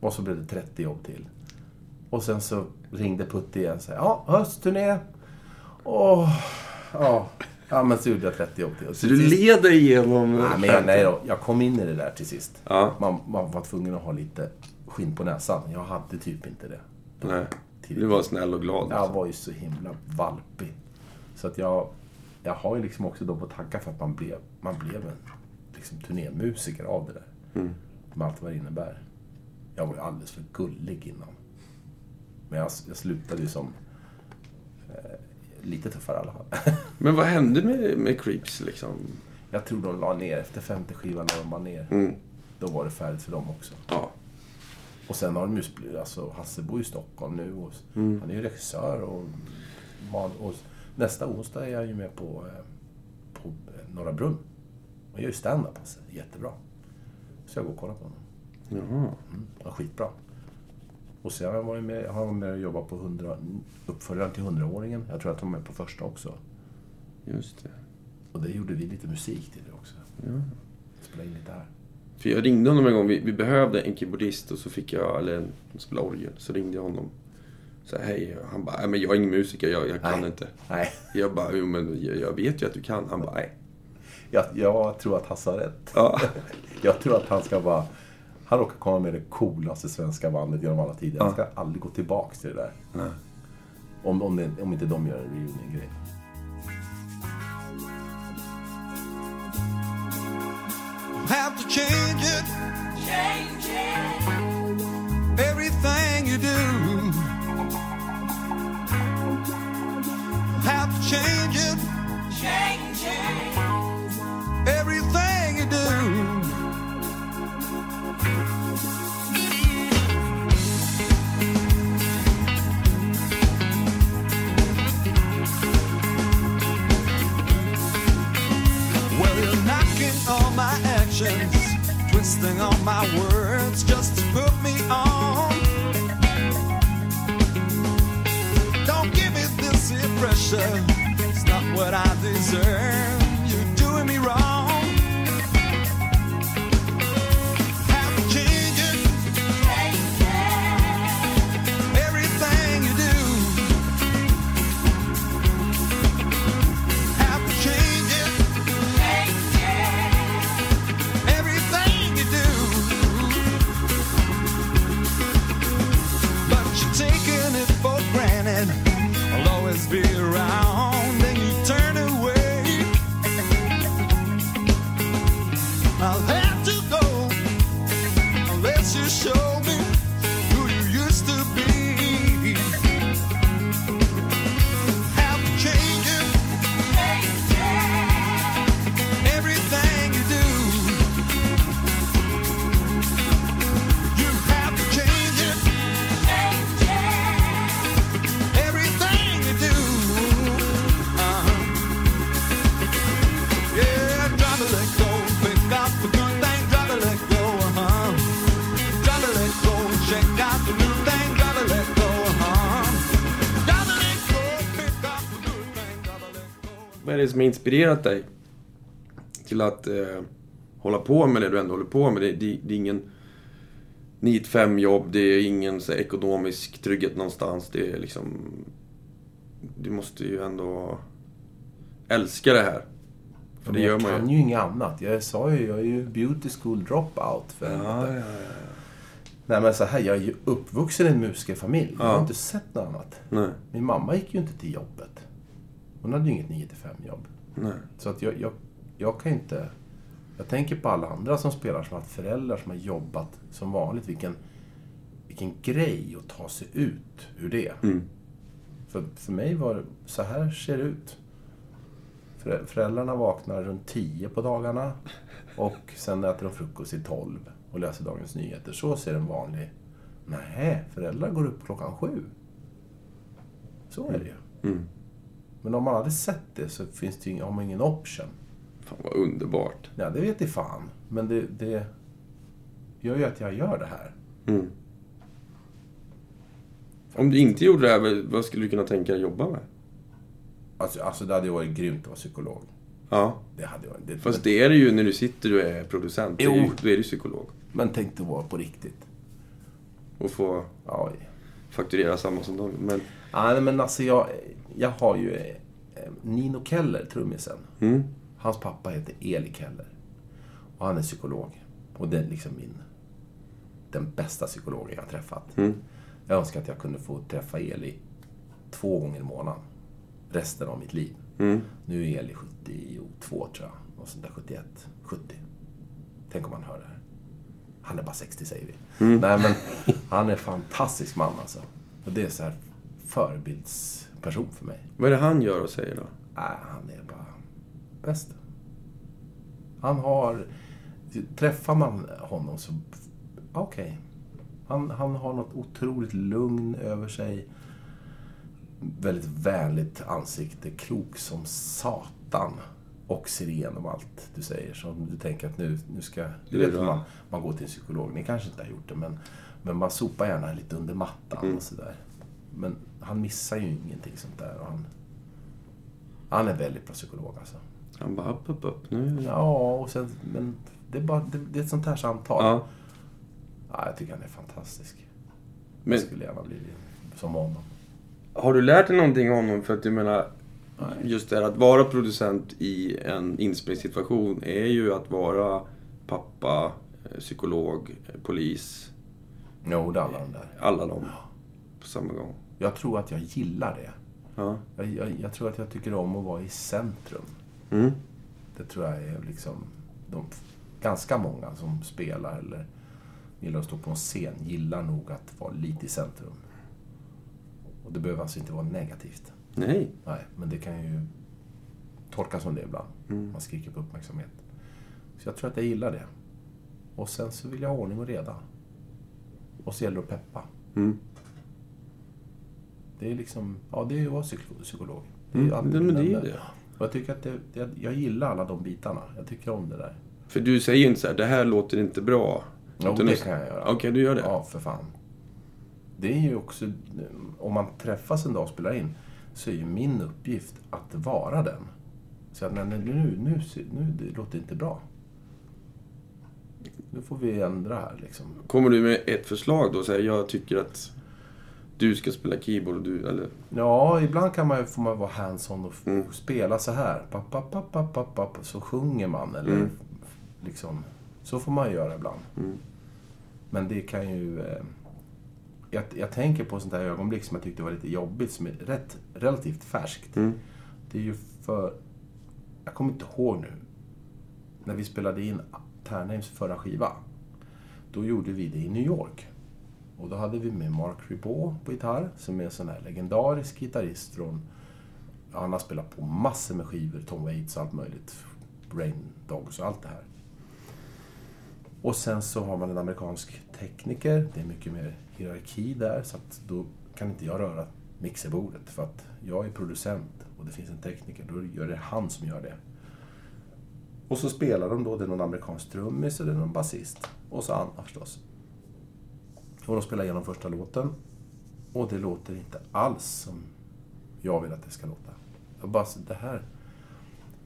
Och så blev det 30 jobb till. Och sen så ringde Putte igen och sa ja, höstturné. Åh, ja. Ja, men så gjorde jag 30 jobb till. Och Så du sist- leder igenom... Nej, men nej då, jag kom in i det där till sist. Ja. Man, man var tvungen att ha lite skinn på näsan. Jag hade typ inte det. Nej. Du var snäll och glad. Jag Alltså. var ju så himla valpig. Så att jag, jag har ju liksom också då på tacka för att man blev, man blev en liksom, turnémusiker av det där. Mm. Med allt vad det innebär. Jag var ju alldeles för gullig innan. Men jag, jag slutade ju som eh, lite tuffare i alla fall. Men vad hände med, med Creeps liksom? jag tror de la ner, efter femte skivan la de ner. Mm. Då var det färdigt för dem också. Ja. Och sen har de ju, alltså Hasse bor i Stockholm nu och Mm. han är ju regissör och, och nästa onsdag är jag ju med på, eh, på eh, Norra Brunn. Och gör ju stand-up alltså. Jättebra. Så jag går och kollar på honom. Jaha. Mm, ja, skitbra. Och sen har jag varit med, har jag med och jobbat på 100, uppföljaren till 100-åringen. Jag tror att de är på första också. Just det. Och det gjorde vi lite musik till det också. Ja. Spela in lite här. För jag ringde honom en gång. Vi, vi behövde en keyboardist och så fick jag, eller en som spelar orgel. Så ringde jag honom. Så här, hej. Han bara, nej men jag är ingen musiker. Jag, jag kan Nej. inte. Nej, Jag bara, jo men jag, jag vet ju att du kan. Han bara, nej. jag, jag tror att Hasse har rätt. Ja. Jag tror att han ska bara... Han råkar komma med det coolaste svenska bandet genom alla tider. Han ska aldrig gå tillbaks till det där. Nej. Om, om, det, om inte de gör en reunion-grej. Have to change it. Change it. Everything you do. Have to change it. Change it. Everything you do. My actions, twisting all my words just to put me on. Don't give me this impression, it's not what I deserve. You're doing me wrong. Be around, and you turn away. I'll have to go unless you show som har inspirerat dig till att eh, hålla på med det du ändå håller på med? Det, det, det är ingen 9-5 jobb, det är ingen så ekonomisk trygghet någonstans. Det är liksom... Du måste ju ändå älska det här. För det gör jag man kan ju. ju inget annat. Jag sa ju, jag är ju beauty school dropout. För Ja, ja, ja. Nej men så här, jag är ju uppvuxen i en musikerfamilj. Jag har Ja. inte sett något annat. Nej, Min mamma gick ju inte till jobbet. Hon hade ju inget 9 5 jobb. nej. Så att jag, jag, jag kan inte... Jag tänker på alla andra som spelar som har haft föräldrar som har jobbat som vanligt. Vilken, vilken grej att ta sig ut ur det. Mm. För, för mig var det, så här ser det ut. Förä- Föräldrarna vaknar runt 10 på dagarna och sen äter de frukost i 12 och läser Dagens Nyheter. Så ser en vanlig... Nej, föräldrar går upp klockan sju. Så är det ju. Mm. Men om man hade sett det så finns det ju, har man ingen option. Fan vad underbart. Ja, det vet i fan. Men det, det gör ju att jag gör det här. Mm. Om du inte gjorde det här, vad- skulle du kunna tänka dig jobba med? Alltså, alltså det hade ju varit grymt att vara psykolog. Ja. Det hade jag. Det, Fast det är det ju när du sitter och är producent. Det är ju, Jo. då är du psykolog. Men tänk det vara på riktigt. Och få Ja, fakturera samma som dem. Men, Nej, men alltså jag, jag har ju eh, Nino Keller, trummisen. mm, Hans pappa heter Eli Keller. Och han är psykolog. Och det är liksom min... Den bästa psykologen jag har träffat. mm, Jag önskar att jag kunde få träffa Eli två gånger i månaden. Resten av mitt liv. mm. Nu är Eli 72 tror jag. Något sånt där 71. 70. Tänk om han hör det här. Han är bara 60 säger vi. Nej men, han är en fantastisk man alltså. Och det är så här förebildsperson för mig. Vad är det han gör och säger då? Nej, han är bara bäst. Han har... Träffar man honom så... Okej. Han, han har något otroligt lugn över sig. Väldigt vänligt ansikte. Klok som satan. Och ser igenom allt du säger. Så om du tänker att nu, nu ska... Du vet hur man, man går till en psykolog. Ni kanske inte har gjort det, men, men man sopar gärna lite under mattan Mm. och sådär. Men han missar ju ingenting sånt där. Och han, han är väldigt bra psykolog alltså. Han bara upp, upp, upp. Nu. Ja, och sen, men det är, bara, det, det är ett sånt här samtal. Ja. Ja, jag tycker han är fantastisk. Men Jag skulle gärna bli som honom. har du lärt dig någonting om honom? För att jag menar, just det här att vara producent i en inspelningssituation är ju att vara pappa, eh, psykolog, eh, polis. Jo, det är alla de där. Alla dem på samma gång. Jag tror att jag gillar det. Ja. Jag, jag, jag tror att jag tycker om att vara i centrum. Mm. Det tror jag är liksom... De, ganska många som spelar eller gillar att stå på en scen gillar nog att vara lite i centrum. Och det behöver alltså inte vara negativt. Nej. Nej, men det kan ju tolkas som det ibland. Mm. Man skriker på uppmärksamhet. Så jag tror att jag gillar det. Och sen så vill jag ha ordning och reda. Och så gäller det att peppa. Mm. Det är liksom, ja det är ju att vara psyko- psykolog. Det är Mm. men det är det. Och jag tycker att det, det, jag gillar alla de bitarna. Jag tycker om det där. För du säger ju inte så här, det här låter inte bra. Jo, Utan det kan jag göra. Okej, du gör det? Ja, för fan. Det är ju också, om man träffas en dag och spelar in, så är ju min uppgift att vara den. Så att, nej, nu, nu, nu, nu det låter inte bra. Nu får vi ändra här liksom. Kommer du med ett förslag då och säger jag tycker att du ska spela keyboard och du, eller? Ja, ibland kan man, får man vara hands-on och Mm. spela så här. Papp, papp, papp, papp, papp, papp, så sjunger man. Eller Mm. liksom, så får man göra ibland. Mm. Men det kan ju... Eh, jag, jag tänker på sånt här ögonblick som jag tyckte var lite jobbigt, som är rätt, relativt färskt. Mm. Det är ju för... Jag kommer inte ihåg nu. När vi spelade in Ternheims förra skiva. Då gjorde vi det i New York. Och då hade vi med Mark Ribot på gitarr, som är en sån här legendarisk gitarrist från... Han har spelat på massor med skivor, Tom Waits och allt möjligt. Rain Dogs och allt det här. Och sen så har man en amerikansk tekniker. Det är mycket mer hierarki där, så att då kan inte jag röra mixerbordet. För att jag är producent och det finns en tekniker, då gör det han som gör det. Och så spelar de då, det är någon amerikansk trummis och det är någon basist. Och så Anna förstås. Och de spelar igenom första låten. Och det låter inte alls som jag vill att det ska låta. Jag bara, så det här...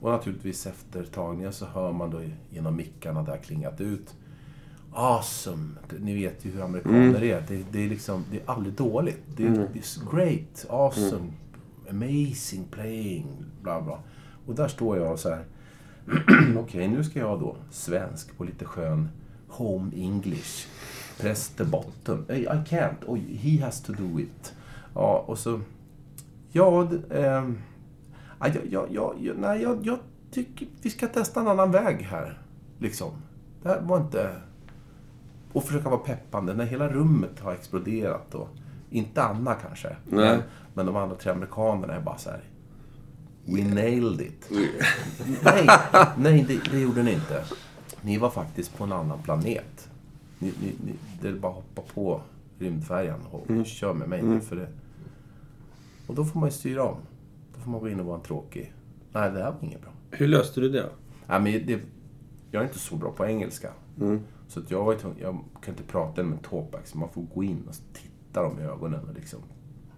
Och naturligtvis efter tagningen så hör man då genom mickarna där klingat ut Awesome! Ni vet ju hur amerikaner är. Det, det är liksom, det är aldrig dåligt. Det är, är great, awesome, amazing playing, bla bla. Och där står jag och så här. Okej, nu ska jag då, svensk, på lite skön home English. Press the bottom. Hey, I can't. Oh, he has to do it. Ja, och så... Ja, ja, jag, jag, jag, nej, jag, jag tycker vi ska testa en annan väg här. Liksom. Det här var inte... Och försöka vara peppande när hela rummet har exploderat. Och, inte Anna kanske. Nej. Men, men de andra tre amerikanerna är bara så här. We nailed it. nej, nej det, det gjorde ni inte. Ni var faktiskt på en annan planet. Ni, ni, ni, det är bara att hoppa på rymdfärjan och kör med mig nu för det. Och då får man ju styra om. Då får man gå in och vara en tråkig... Nej, det här var inget bra. Hur löste du det? Nej, men det, jag är inte så bra på engelska. Så att jag, var tvungen- jag kan inte prata med talkback, så man får gå in och titta dem i ögonen och liksom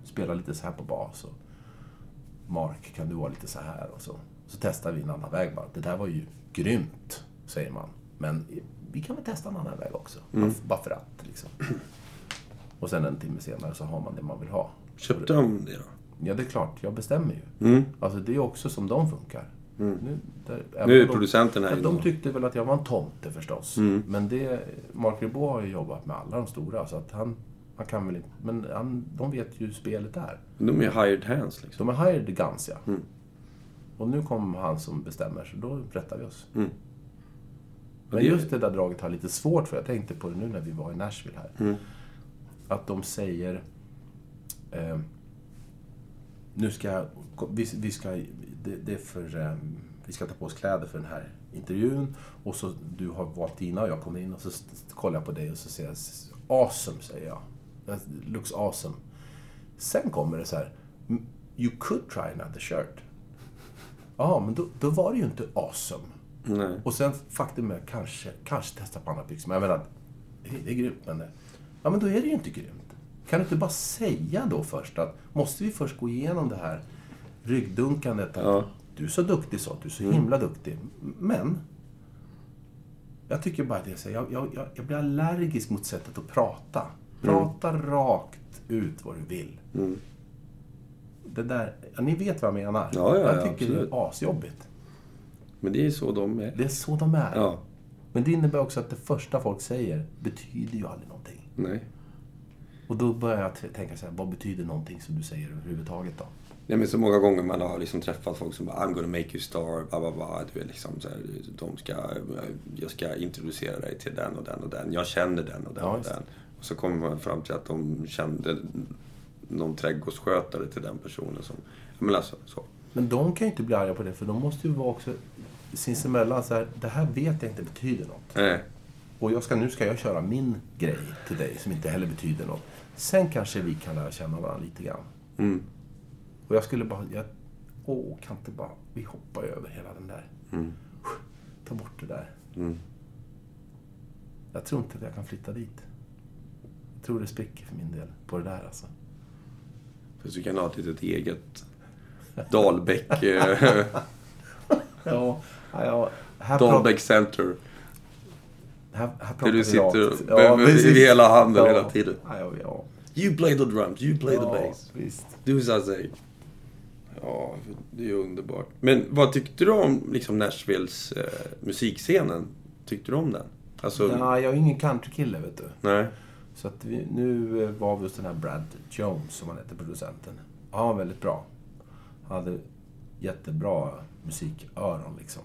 spela lite så här på bas. Och, Mark, kan du vara lite så här? Och så, så testar vi en annan väg bara. Det där var ju grymt, säger man. Men vi kan väl testa en annan väg också. Bara för att, liksom. Och sen en timme senare så har man det man vill ha. Köpte de det då? Ja, det är klart. Jag bestämmer ju. Alltså, det är också som de funkar. Nu, där, Nu är de- producenten här. De tyckte väl att jag var en tomte förstås. Men det, Mark Ribot har ju jobbat med alla de stora, så att han, han kan väl inte... Men han, de vet ju hur spelet är. De är hired hands liksom. De är hired guns, ja. Och nu kommer han som bestämmer, så då rättar vi oss. Men det- just det där draget har lite svårt för. Jag tänkte på det nu när vi var i Nashville här. Att de säger... Eh, nu ska... Vi, vi ska... Det, det är för... Eh, vi ska ta på oss kläder för den här intervjun. Och så du har valt dina och jag kommer in och så kollar jag på dig och så säger jag awesome, säger jag. That looks awesome. Sen kommer det så här. "Mm, You could try another shirt. Ja, men då, då var det ju inte awesome. Nej. Och sen faktum är kanske, kanske testa på andra byxor. Men jag menar, det är grymt. Men, ja, men då är det ju inte grymt. Kan du inte bara säga då först att, måste vi först gå igenom det här ryggdunkandet? Att Ja. Du är så duktig så, du är så himla duktig. Men, jag tycker bara det, så jag, jag, jag, jag blir allergisk mot sättet att prata. Prata rakt ut vad du vill. Det där, ja, ni vet vad jag menar. Ja, ja, jag ja, tycker det är asjobbigt. Men det är så de är. Det är så de är. Ja. Men det innebär också att det första folk säger betyder ju aldrig någonting. Nej. Och då börjar jag tänka så här, vad betyder någonting som du säger överhuvudtaget då? Nej, men så många gånger man har liksom träffat folk som bara I'm gonna make you star, bla bla bla. Du vet, liksom så här, de ska, jag ska introducera dig till den och den och den. Jag känner den och den Ja, och den. Och så kommer man fram till att de kände någon trädgårdsskötare till den personen som... Men alltså, så. Men de kan ju inte bli arga på det, för de måste ju vara också sinsemellan så här, det här vet jag inte betyder något. Nej. Och jag ska, nu ska jag köra min grej till dig som inte heller betyder något. Sen kanske vi kan lära känna varandra lite grann. Mm. Och jag skulle bara, jag, åh, kan inte bara, vi hoppar över hela den där. Ta bort det där. Mm. Jag tror inte att jag kan flytta dit. Jag tror det spricker för min del på det där alltså. Fast du kan ha ett litet eget Dahlbäck... Ja, ja, ja här, pratar, Dahlbäck Center. här, här pratar du sitter rakt. precis. i hela handen ja. hela tiden. Ja, ja, ja. You play the drums, you play the ja, bass. Visst. Du sa sig. Ja, det är underbart. Men vad tyckte du om liksom Nashvilles eh, musikscenen? Tyckte du om den? Alltså, Ja, jag är ingen countrykille, vet du. nej. Så att vi, nu eh, var vi hos den här Brad Jones, som han heter, producenten. Ja, han var väldigt bra. Han hade jättebra musiköron, liksom.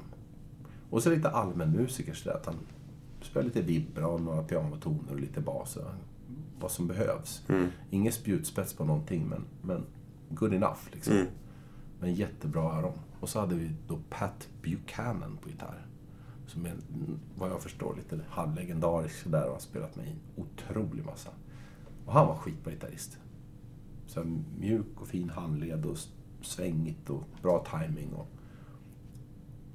Och så lite allmän musiker, så där, att han spelar lite vibra och några pianotoner och lite bas. Vad som behövs. Ingen spjutspets på någonting, men, men good enough, liksom. Mm. Men jättebra öron. Och så hade vi då Pat Buchanan på gitarr. Som är, mm, vad jag förstår, lite halvlegendarisk där och har spelat med en otrolig massa. Och han var skitbra gitarrist. Så mjuk och fin handled och svängigt och bra timing och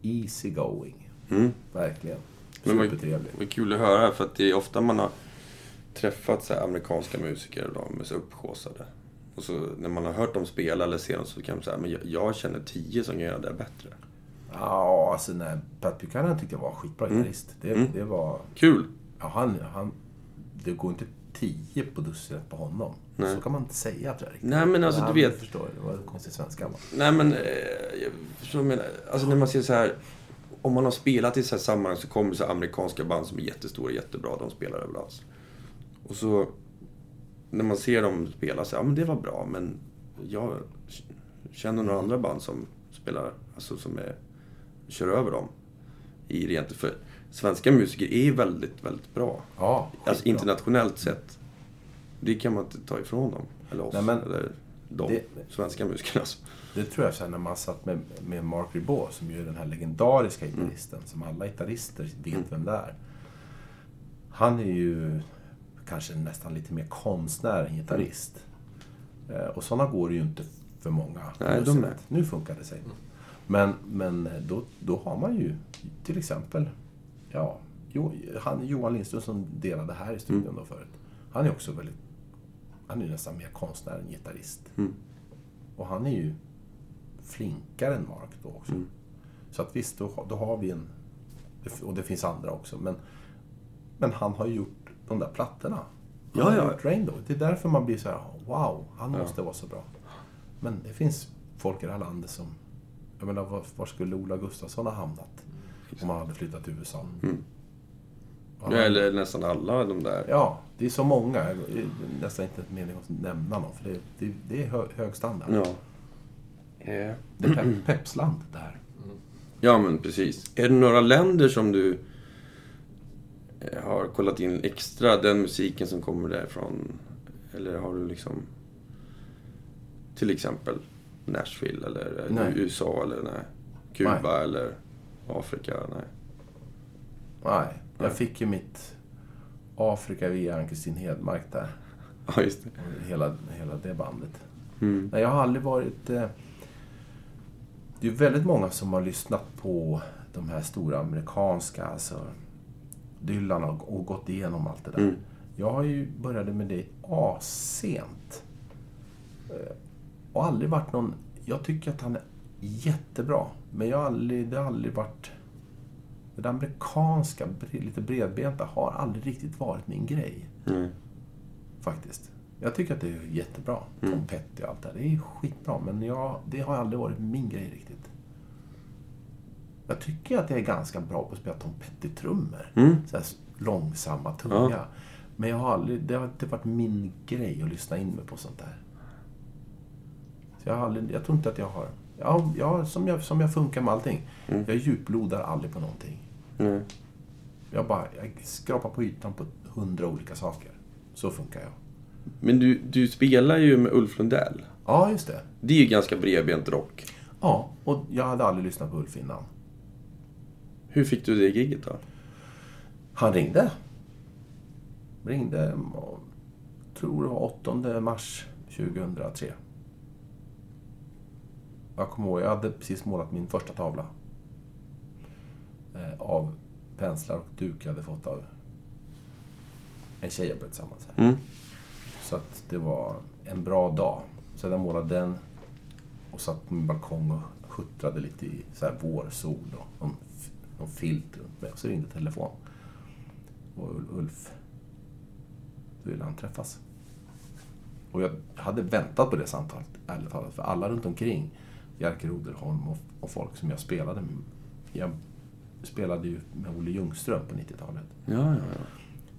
easy going. Mm. Verkligen. Supertrevlig. vad kul att höra, för att det är ofta man har träffat så amerikanska musiker och de är så upphaussade. Och så när man har hört dem spela eller se dem så kan man säga, men jag, jag känner tio som kan göra det bättre. Ja, alltså nej, Pat Buchanan tyckte jag var skitbra gitarrist. Det, Mm. det var... Kul! Ja, han, han... Det går inte tio på dussinet på honom. Nej. Så kan man inte säga tror jag riktigt. Nej, men alltså, du vet- Jag förstår, det var en konstig svenska. va? Nej men, eh, jag förstår vad du menar. Alltså när man ser så här, om man har spelat i så här sammanhang så kommer så amerikanska band som är jättestora, jättebra, de spelar överallt. Och så, när man ser dem spela så ja men det var bra, men jag känner några andra band som spelar, alltså som är, kör över dem. I rent, för svenska musiker är väldigt, väldigt bra. Ja, Alltså internationellt sett. Det kan man inte ta ifrån dem. Eller oss. Nej, men eller de det- svenska musikerna. Alltså. Det tror jag sen när man satt med, med Mark Ribot, som ju är den här legendariska Mm. gitarristen, som alla gitarrister vet vem det är. Han är ju kanske nästan lite mer konstnär än gitarrist. Eh, och sådana går det ju inte för många. Nej, de. Nu funkar det sig. Men, men då, då har man ju till exempel, ja, jo, han, Johan Lindström som delade här i studion då förut. Han är också väldigt, han är ju nästan mer konstnär än gitarrist. Mm. Och han är ju flinkare än Mark då också. Mm. Så att visst, då, då har vi en... Och det finns andra också. Men, men han har gjort de där plattorna. Han Ja, har ja. gjort Rainbow. Det är därför man blir så här, wow, han måste vara så bra. Men det finns folk i det här landet som... Jag menar, var, var skulle Ola Gustafsson ha hamnat? Om han hade flyttat till USA. Mm. Ja, Ja, eller nästan alla de där. Ja, det är så många. Det är nästan inte en mening att nämna någon, för det, det, det är hö, hög standard. Ja. Eh, Det är pep, Pepsland det här. Ja, men precis. Är det några länder som du eh, har kollat in extra, den musiken som kommer därifrån? Eller har du liksom... Till exempel Nashville eller Nej. USA eller nej. Kuba Nej. eller Afrika? Nej. Nej, jag Nej. fick ju mitt Afrika via Ann-Kristin Hedmark där. Ja, just det. Hela, hela det bandet. Mm. Nej, jag har aldrig varit... Eh, det är väldigt många som har lyssnat på de här stora amerikanska, alltså Dylan och, och gått igenom allt det där. Mm. Jag har ju började med det assent. Eh, Och aldrig varit någon... Jag tycker att han är jättebra. Men jag har aldrig, det har aldrig varit... Det amerikanska, lite bredbenta, har aldrig riktigt varit min grej. Mm. Faktiskt. Jag tycker att det är jättebra. Mm. Petty och allt det där. Det är skitbra. Men jag, det har aldrig varit min grej riktigt. Jag tycker att jag är ganska bra på att spela Tom Petty-trummor. Mm. Så här långsamma, tunga. Ja. Men jag har aldrig, det har inte varit min grej att lyssna in mig på sånt där. Så jag, har aldrig, jag tror inte att jag har... Ja, jag, som, jag, som jag funkar med allting. Mm. Jag djuplodar aldrig på någonting. Nej. Jag bara jag skrapar på ytan på hundra olika saker. Så funkar jag. Men du, du spelar ju med Ulf Lundell. Ja, just det. Det är ju ganska bredbent rock. Ja, och jag hade aldrig lyssnat på Ulf innan. Hur fick du det gigget då? Han ringde. Ringde, och, tror det var 8 mars 2003. Jag kommer ihåg, jag hade precis målat min första tavla. Eh, av penslar och duk jag hade fått av en tjej jag blev tillsammans med. Mm. Så att det var en bra dag. Så jag målade den och satt på min balkong och huttrade lite i så här vårsol och någon, någon filt runt mig. Och så ringde telefon. Och Ul- Ulf, då ville han träffas. Och jag hade väntat på det samtalet, ärligt talat. För alla runt omkring, Jerker Roderholm och, och folk som jag spelade med. Jag spelade ju med Olle Ljungström på 90-talet. Ja, ja, ja.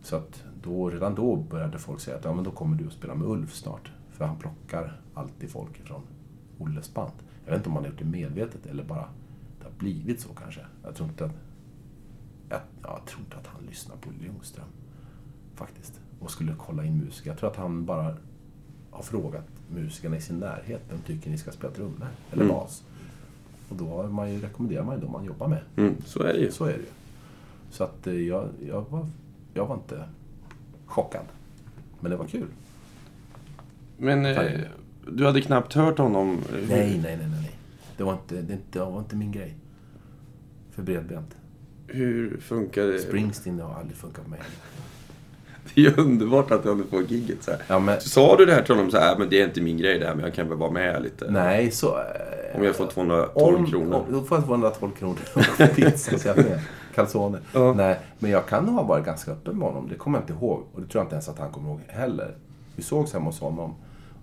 Så att då, redan då började folk säga att ja, men då kommer du att spela med Ulf snart. För han plockar alltid folk ifrån Olles band. Jag vet inte om han har gjort det medvetet eller bara det har blivit så kanske. Jag tror inte att, jag, jag tror inte att han lyssnar på Olle Ljungström. Faktiskt. Och skulle kolla in musiker. Jag tror att han bara har frågat musikerna i sin närhet. Vem tycker ni ska spela trummor? Eller Mm. bas? Och då man ju, rekommenderar man ju de man jobbar med. Mm, så är det ju. Så är det ju. Så att eh, jag, jag, var, jag var inte chockad. Men det var kul. Men eh, du hade knappt hört honom? Hur- Nej, nej, nej, nej. nej. Det var inte, det, det var inte min grej. För bredbent. Hur funkar det? Springsteen har aldrig funkat på mig. Det är ju underbart att du hade fått gigget så här. Ja, men, Sa du det här till honom så här, men det är inte min grej det här, men jag kan väl vara med lite? nej, så... eh, Om jag får 212 om, kronor. Om, då får jag 212 kronor och pizza, så jag med. Calzone. Ja. Nej, men jag kan ha varit ganska öppen med honom. Det kommer jag inte ihåg. Och det tror jag inte ens att han kommer ihåg heller. Vi sågs hemma hos honom.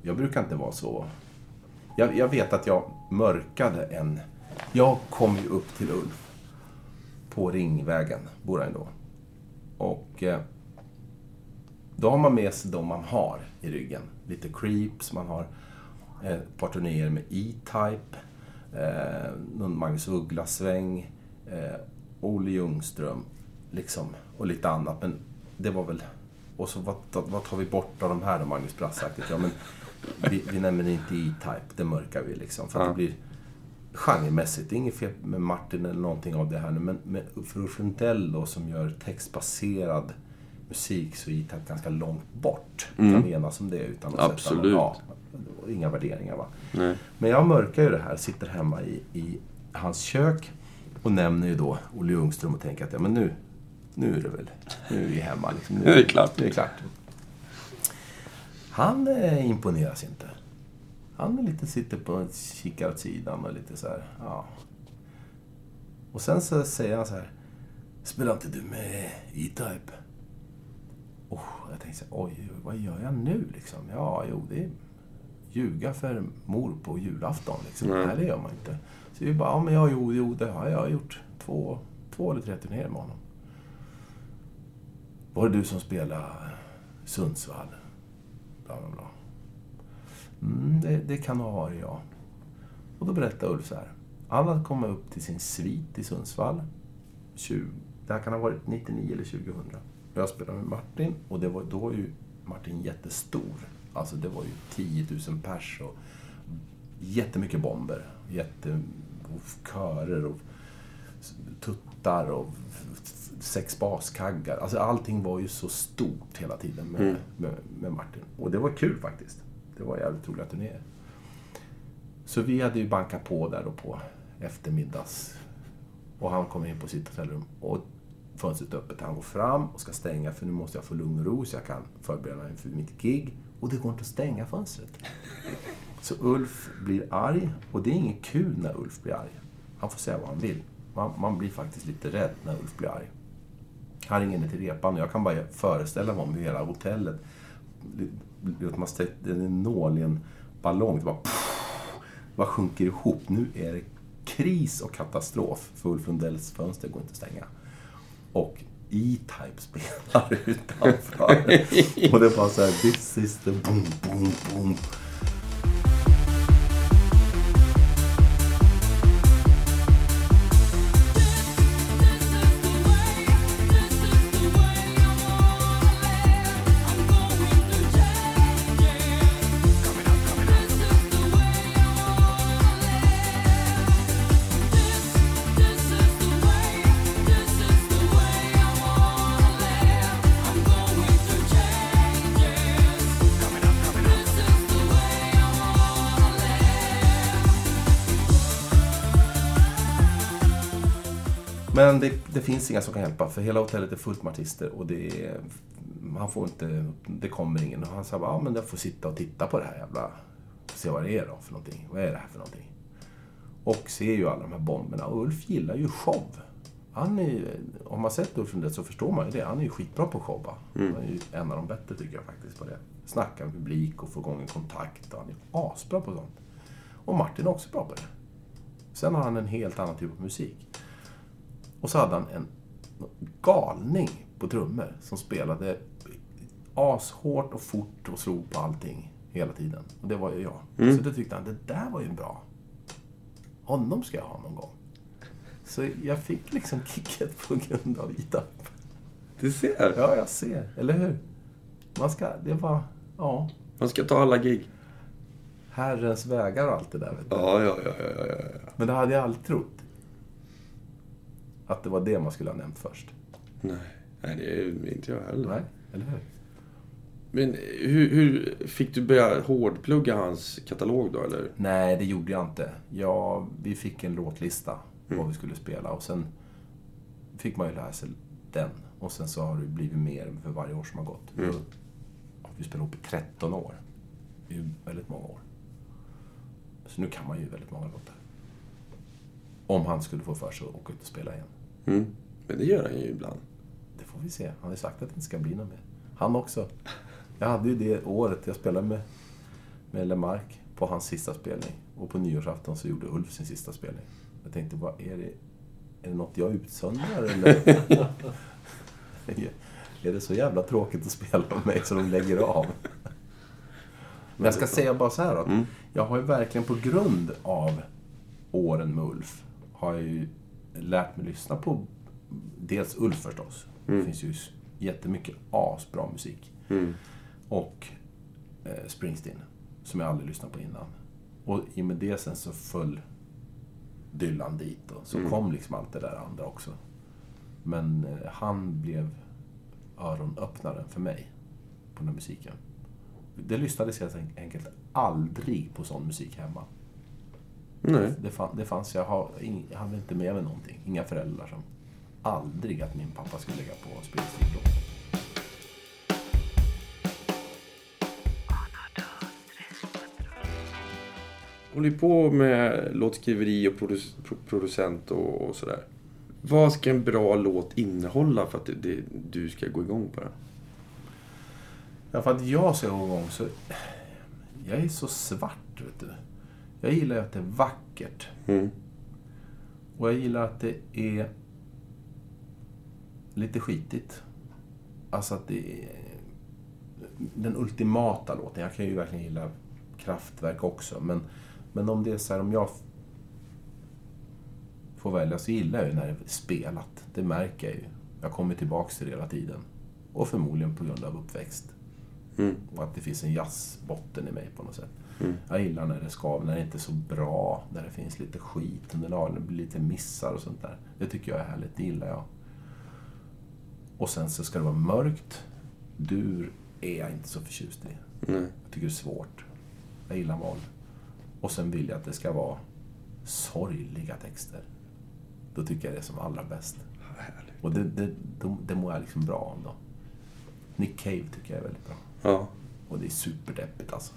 Jag brukar inte vara så... Jag, jag vet att jag mörkade en... Jag kom ju upp till Ulf. På Ringvägen, bor han då. Och... Eh, då har man med sig de man har i ryggen. Lite Creeps, man har eh, ett par turnéer med E-Type, eh, någon Magnus Uggla-sväng, eh, Olle Ljungström, liksom, och lite annat. Men det var väl... Och så vad, vad tar vi bort av de här då, Magnus Brassaktigt? Ja, men vi, vi nämner inte E-Type, det mörkar vi liksom. För Ja. det blir genremässigt, det är inget fel med Martin eller någonting av det här nu, men med, Ulf Lundell då, som gör textbaserad musik så är E-Type ganska långt bort. Kan vi enas om det utan att sätta Absolut. någon, ja, inga värderingar va. Nej. Men jag mörkar ju det här, sitter hemma i, i hans kök och nämner ju då Olle Ljungström och tänker att ja, men nu, nu är det väl, nu är vi hemma. Liksom. Nu är det klart. Nu är det klart. Han eh, imponeras inte. Han är lite, sitter på kikar åt sidan och lite så här, ja. Och sen så säger han så här. Spelar inte du med E-Type? Jag tänkte så här, oj, vad gör jag nu liksom? Ja, jo, det är ljuga för mor på julafton liksom. Nej. Nej, det gör man inte. Så vi bara, ja men ja, jo, jo, det har jag gjort. Två, två eller tre turnéer med honom. Var det du som spelade Sundsvall? Bla, bla, bla. Mm, det, det kan ha varit jag. Och då berättade Ulf så här. Han hade kommit upp till sin svit i Sundsvall. 20, det här kan ha varit 99 eller 2000. Jag spelade med Martin och det var, då var ju Martin jättestor. Alltså det var ju 10 000 pers och jättemycket bomber. Jätte, och körer och tuttar och sex baskaggar. Alltså allting var ju så stort hela tiden med, Mm. med, med Martin. Och det var kul faktiskt. Det var jävligt roliga turnéer. Så vi hade ju bankat på där då på eftermiddags. Och han kommer in på sitt hotellrum och fönstret är öppet. Han går fram och ska stänga för nu måste jag få lugn och ro så jag kan förbereda mig inför mitt gig. Och det går inte att stänga fönstret. Så Ulf blir arg och det är inget kul när Ulf blir arg. Han får säga vad han vill. Man, man blir faktiskt lite rädd när Ulf blir arg. Han ringer ner till repan och jag kan bara föreställa mig om hur hela hotellet... Man sträcker en nål i en ballong. Det bara, bara sjunker ihop. Nu är det kris och katastrof. För Ulf Lundells fönster går inte att stänga. Och E-Type spelar utanför. och det var så här, this is the boom, boom, boom. Finns inga som kan hjälpa, för hela hotellet är fullt med artister och det är, han får inte, det kommer ingen. Och han sa bara, ja men jag får sitta och titta på det här jävla, se vad det är då för någonting. Vad är det här för någonting? Och ser ju alla de här bomberna. Och Ulf gillar ju show. Han är om man sett Ulf Lundell så förstår man ju det. Han är ju skitbra på att showa. Han är ju en av de bättre tycker jag faktiskt på det. Snacka med publik och få igång en kontakt. Han är asbra på sånt. Och Martin är också bra på det. Sen har han en helt annan typ av musik. Och så hade han en galning på trummor som spelade ashårt och fort och slog på allting hela tiden. Och det var ju jag. Så det tyckte han, det där var ju bra. Honom ska jag ha någon gång. Så jag fick liksom kicket på grund av Ida. Du ser. Ja, jag ser. Eller hur? Man ska, det var, ja, Man ska ta alla gig. Herrens vägar och allt det där. Vet du. Ja, ja, ja, ja, ja. Men det hade jag aldrig trott. Att det var det man skulle ha nämnt först. Nej, nej det är inte jag heller. Nej, eller hur? Men hur, hur fick du börja hårdplugga hans katalog då, eller? Nej, det gjorde jag inte. Ja, vi fick en låtlista vad vi skulle spela och sen fick man ju lära sig den. Och sen så har det blivit mer för varje år som har gått. Mm. Vi spelat ihop i 13 år. Det är ju väldigt många år. Så nu kan man ju väldigt många låtar. Om han skulle få för sig att åka ut och spela igen. Mm. Men det gör han ju ibland. Det får vi se. Han har ju sagt att det inte ska bli något mer. Han också. Jag hade ju det året jag spelade med, med Lemark på hans sista spelning. Och på nyårsafton så gjorde Ulf sin sista spelning. Jag tänkte, vad är det? Är det något jag utsöndrar eller? är det så jävla tråkigt att spela med mig så de lägger av? Men jag ska säga bara så här att jag har ju verkligen på grund av åren med Ulf har jag ju lärt mig lyssna på dels Ulf förstås. Det finns ju jättemycket asbra musik. Och eh, Springsteen, som jag aldrig lyssnat på innan. Och i och med det sen så föll Dylan dit och så kom liksom allt det där andra också. Men eh, han blev öronöppnaren för mig på den här musiken. Det lyssnades helt enkelt aldrig på sån musik hemma. Nej. Det, fann, det fanns, jag, har, jag hade inte med mig någonting. Inga föräldrar som aldrig att min pappa skulle lägga på Springsteen-låt. håller ju på med låtskriveri och produc- pro- producent och, och sådär. Vad ska en bra låt innehålla för att det, det, du ska gå igång på den? Ja, för att jag ska gå igång så... Jag är så svart, vet du. Jag gillar ju att det är vackert. Mm. Och jag gillar att det är lite skitigt. Alltså att det är den ultimata låten. Jag kan ju verkligen gilla kraftverk också. Men, men om det är så här, om jag får välja så gillar jag ju när det är spelat. Det märker jag ju. Jag kommer tillbaks till det hela tiden. Och förmodligen på grund av uppväxt. Mm. Och att det finns en jazzbotten i mig på något sätt. Mm. Jag gillar när det skaver, när det inte är så bra, när det finns lite skit under nageln, det blir lite missar och sånt där. Det tycker jag är härligt, det gillar jag. Och sen så ska det vara mörkt. Dur är jag inte så förtjust i. Nej. Jag tycker det är svårt. Jag gillar moll. Och sen vill jag att det ska vara sorgliga texter. Då tycker jag det är som allra bäst. Och det, det, det, det mår jag liksom bra av då. Nick Cave tycker jag är väldigt bra. Ja. Och det är superdeppigt alltså.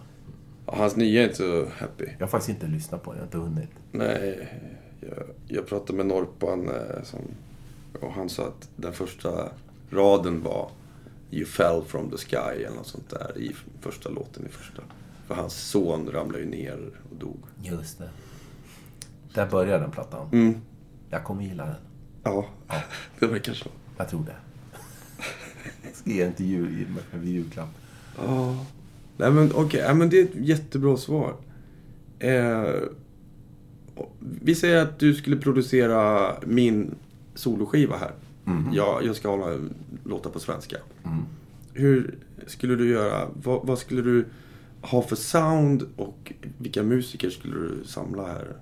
Hans nya är inte så happy. Jag har faktiskt inte lyssnat på den, jag har inte hunnit. Nej, jag, jag pratade med Norpan eh, som, och han sa att den första raden var You fell from the sky eller något sånt där i första låten i första. För hans son ramlade ju ner och dog. Just det. Där börjar den plattan. Mm. Jag kommer gilla den. Ja, det verkar så. Jag tror det. Jag ska ge den till jul, i julklapp. Ja. Nej men okej, ja, men det är ett jättebra svar. Eh, vi säger att du skulle producera min soloskiva här. Ja, jag ska hålla låta på svenska. Mm. Hur skulle du göra? Vad, vad skulle du ha för sound och vilka musiker skulle du samla här?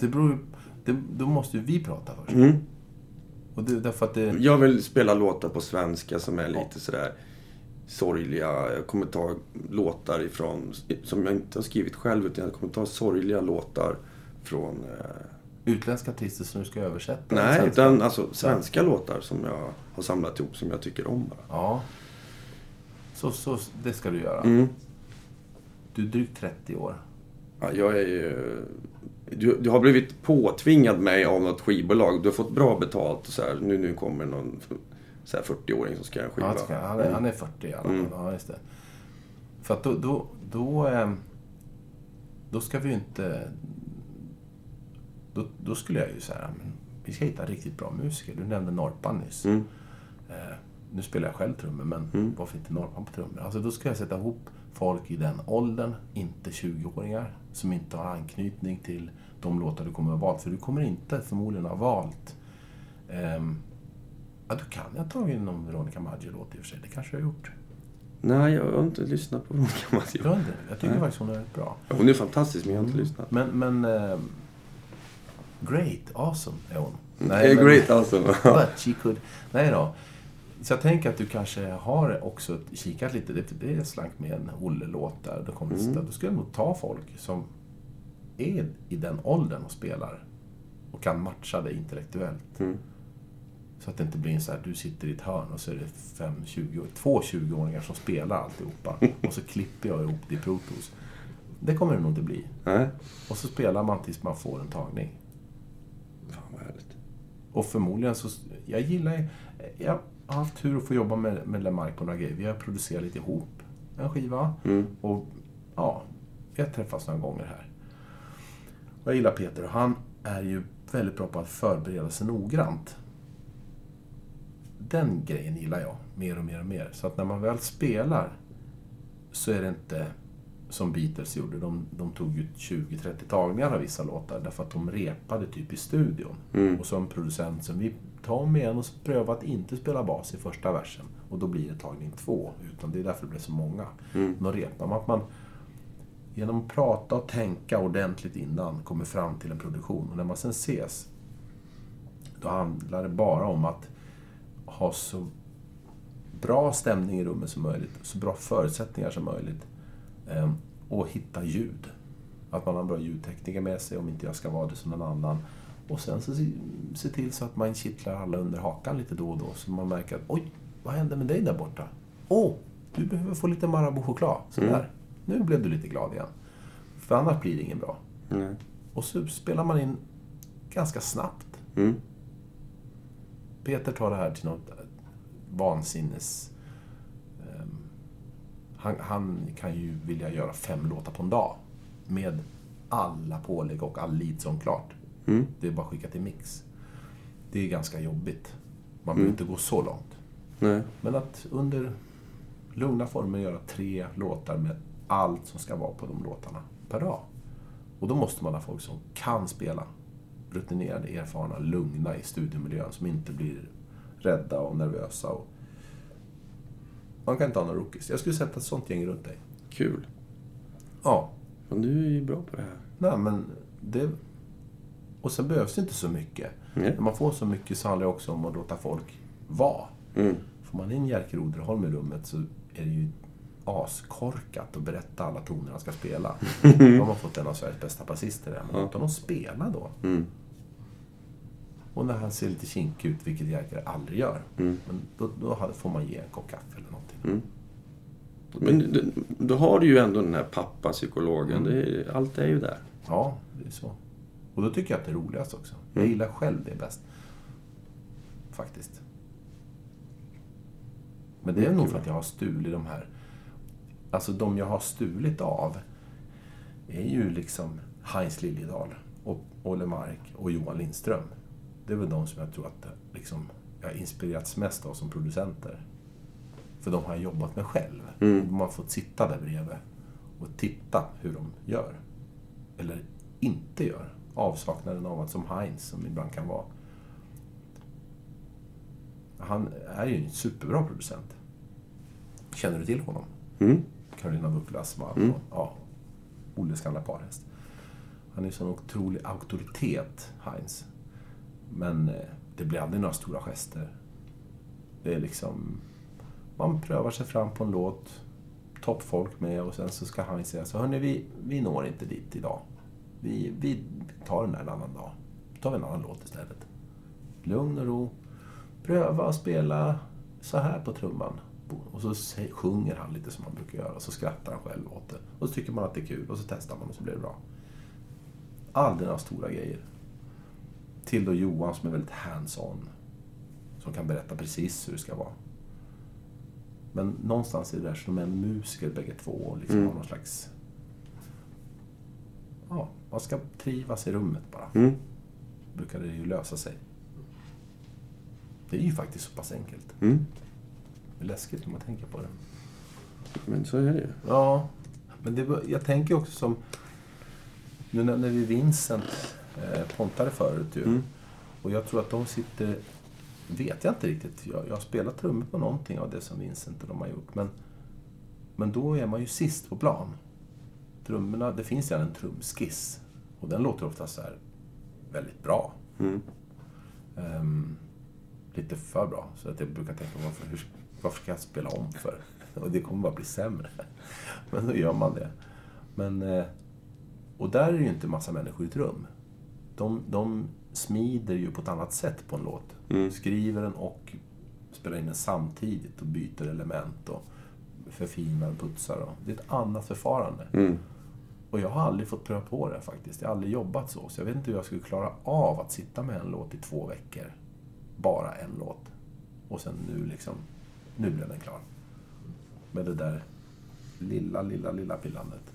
Det beror det, Då måste ju vi prata först. Mm. Och det, därför att det... Jag vill spela låtar på svenska som är lite sådär sorgliga. Jag kommer ta låtar ifrån, som jag inte har skrivit själv, utan jag kommer ta sorgliga låtar från... Eh, Utländska artister som du ska översätta? nej, Svenska? utan alltså svenska låtar som jag har samlat ihop som jag tycker om bara. Ja. Så, så det ska du göra. Mm. Du är drygt 30 år. Ja, jag är ju... Du, du har blivit påtvingad mig av något skivbolag. Du har fått bra betalt och så här. Nu, nu kommer någon så här 40-åring som ska göra en skiva. Ja, han, ska, han, är, han är 40 i alla fall. Mm. Ja, just det. För att då, då, då, ehm, då ska vi ju inte... Då, då skulle jag ju säga, men vi ska hitta riktigt bra musiker. Du nämnde Norpan nyss. Mm. Eh, nu spelar jag själv trummor, men Mm. varför inte Norpan på trummor? Alltså då ska jag sätta ihop folk i den åldern, inte 20-åringar, som inte har anknytning till de låtar du kommer att ha valt. För du kommer inte förmodligen ha valt... ehm, ja, du kan ju ha tagit någon Veronica Maggio-låt i och för sig. Det kanske jag har gjort. Nej, jag har inte lyssnat på Veronica Maggio. har inte? Jag tycker Nej. faktiskt hon är rätt bra. Hon är fantastisk, men jag har inte lyssnat. Men, men... ehm, great, awesome är hon. Nej, men- great alltså. But she could... Nej då. Så jag tänker att du kanske har också kikat lite. Det, det är slank med en Olle-låt där. Då, kommer, Mm. då skulle jag nog ta folk som är i den åldern och spelar. Och kan matcha det intellektuellt. Mm. Så att det inte blir en så här, du sitter i ett hörn och så är det fem 20, två 20-åringar som spelar alltihopa. Och så klipper jag ihop det i Protos. Det kommer det nog inte bli. Nej. Och så spelar man tills man får en tagning. Fan vad härligt. Och förmodligen så... Jag gillar ju- Jag har haft tur att få jobba med, med Lemark på några grejer. Vi har producerat lite ihop en skiva. Mm. Och ja, vi har träffats några gånger här. Och jag gillar Peter och han är ju väldigt bra på att förbereda sig noggrant. Den grejen gillar jag mer och mer och mer. Så att när man väl spelar så är det inte som Beatles gjorde. De, de tog ju 20-30 tagningar av vissa låtar därför att de repade typ i studion. Mm. Och som producent som vi tar om igen och så prövar att inte spela bas i första versen. Och då blir det tagning två. Utan det är därför det blir så många. Mm. Då repar man att man genom att prata och tänka ordentligt innan kommer fram till en produktion. Och när man sen ses, då handlar det bara om att ha så bra stämning i rummet som möjligt, så bra förutsättningar som möjligt. eh, Och hitta ljud. Att man har en bra ljudtekniker med sig, om inte jag ska vara det som någon annan. Och sen så se, till så att man kittlar alla under hakan lite då och då, så man märker att oj, vad hände med dig där borta? Åh, du behöver få lite Marabou-choklad. Sådär. Nu blev du lite glad igen. För annars blir det ingen bra. Nej. Och så spelar man in ganska snabbt. Mm. Peter tar det här till något vansinnes... ehm, han, han kan ju vilja göra fem låtar på en dag. Med alla pålägg och all lead som klart. Mm. Det är bara att skicka till mix. Det är ganska jobbigt. Man behöver inte gå så långt. Nej. Men att under lugna former göra tre låtar med allt som ska vara på de låtarna per dag. Och då måste man ha folk som kan spela. Rutinerade, erfarna, lugna i studiomiljön som inte blir rädda och nervösa. Och... Man kan inte ha några rookies. Jag skulle sätta ett sånt gäng runt dig. Kul. Ja, Men du är ju bra på det här. nej men det... Och sen behövs det inte så mycket. Nej. När man får så mycket så handlar det också om att låta folk vara. Mm. Får man in Jerker Oderholm i rummet så är det ju askorkat att berätta alla toner han ska spela. Då har fått en av Sveriges bästa basister där. Men låt honom spela då. Mm. Och när han ser lite kinkig ut, vilket Jerker aldrig gör, Mm. men då, då får man ge en kopp kaffe eller någonting. Mm. Men då har du ju ändå den här pappapsykologen. Mm. Är, allt är ju där. Ja, det är så. Och då tycker jag att det är roligast också. Jag Mm. gillar själv det bäst. Faktiskt. Men det är nog för att jag har stulit de här... Alltså de jag har stulit av är ju liksom Heinz Liljedahl och Olle Mark och Johan Lindström. Det är väl de som jag tror att liksom, jag har inspirerats mest av som producenter. För de har jag jobbat med själv. Mm. Man har fått sitta där bredvid och titta hur de gör. Eller inte gör. Avsaknaden av att som Heinz, som ibland kan vara. Han är ju en superbra producent. Känner du till honom? Mm. Carolina Vucklas man Mm. och ja, Olles gamla parhäst. Han är en sån otrolig auktoritet, Heinz. Men eh, det blir aldrig några stora gester. Det är liksom... Man prövar sig fram på en låt, toppfolk med och sen så ska Heinz säga så hörni, vi, vi når inte dit idag. Vi, vi tar den där en annan dag. Då tar vi en annan låt istället. Lugn och ro. Pröva att spela så här på trumman. Och så sjunger han lite som han brukar göra. Och så skrattar han själv åt det. Och så tycker man att det är kul. Och så testar man och så blir det bra. Aldrig några stora grejer. Till då Johan som är väldigt hands-on. Som kan berätta precis hur det ska vara. Men någonstans är det där som en musiker bägge två. Och liksom Mm. har någon slags... Ja, man ska trivas i rummet bara. Mm. Brukar det ju lösa sig. Det är ju faktiskt så pass enkelt. Mm. Läskigt när man tänker på det. Men så är det ju. Ja, men det, jag tänker också som... Nu när vi Vincent eh, pontade förut ju. Mm. Och jag tror att de sitter... Vet jag inte riktigt. Jag, jag har spelat trummor på någonting av det som Vincent och de har gjort. Men, men då är man ju sist på plan. Trummorna, det finns ju en trumskiss. Och den låter ofta så här väldigt bra. Mm. Ehm, lite för bra. Så att jag brukar tänka, varför, hur, varför ska jag spela om för? Och det kommer bara bli sämre. Men då gör man det. Men, eh, och där är det ju inte massa människor i ett rum. De, de smider ju på ett annat sätt på en låt. Mm. Skriver den och spelar in den samtidigt och byter element och förfinar och putsar. Och, det är ett annat förfarande. Mm. Och jag har aldrig fått pröva på det faktiskt. Jag har aldrig jobbat så. Så jag vet inte hur jag skulle klara av att sitta med en låt i två veckor. Bara en låt. Och sen nu liksom, nu blev den klar. Med det där lilla, lilla, lilla pillandet.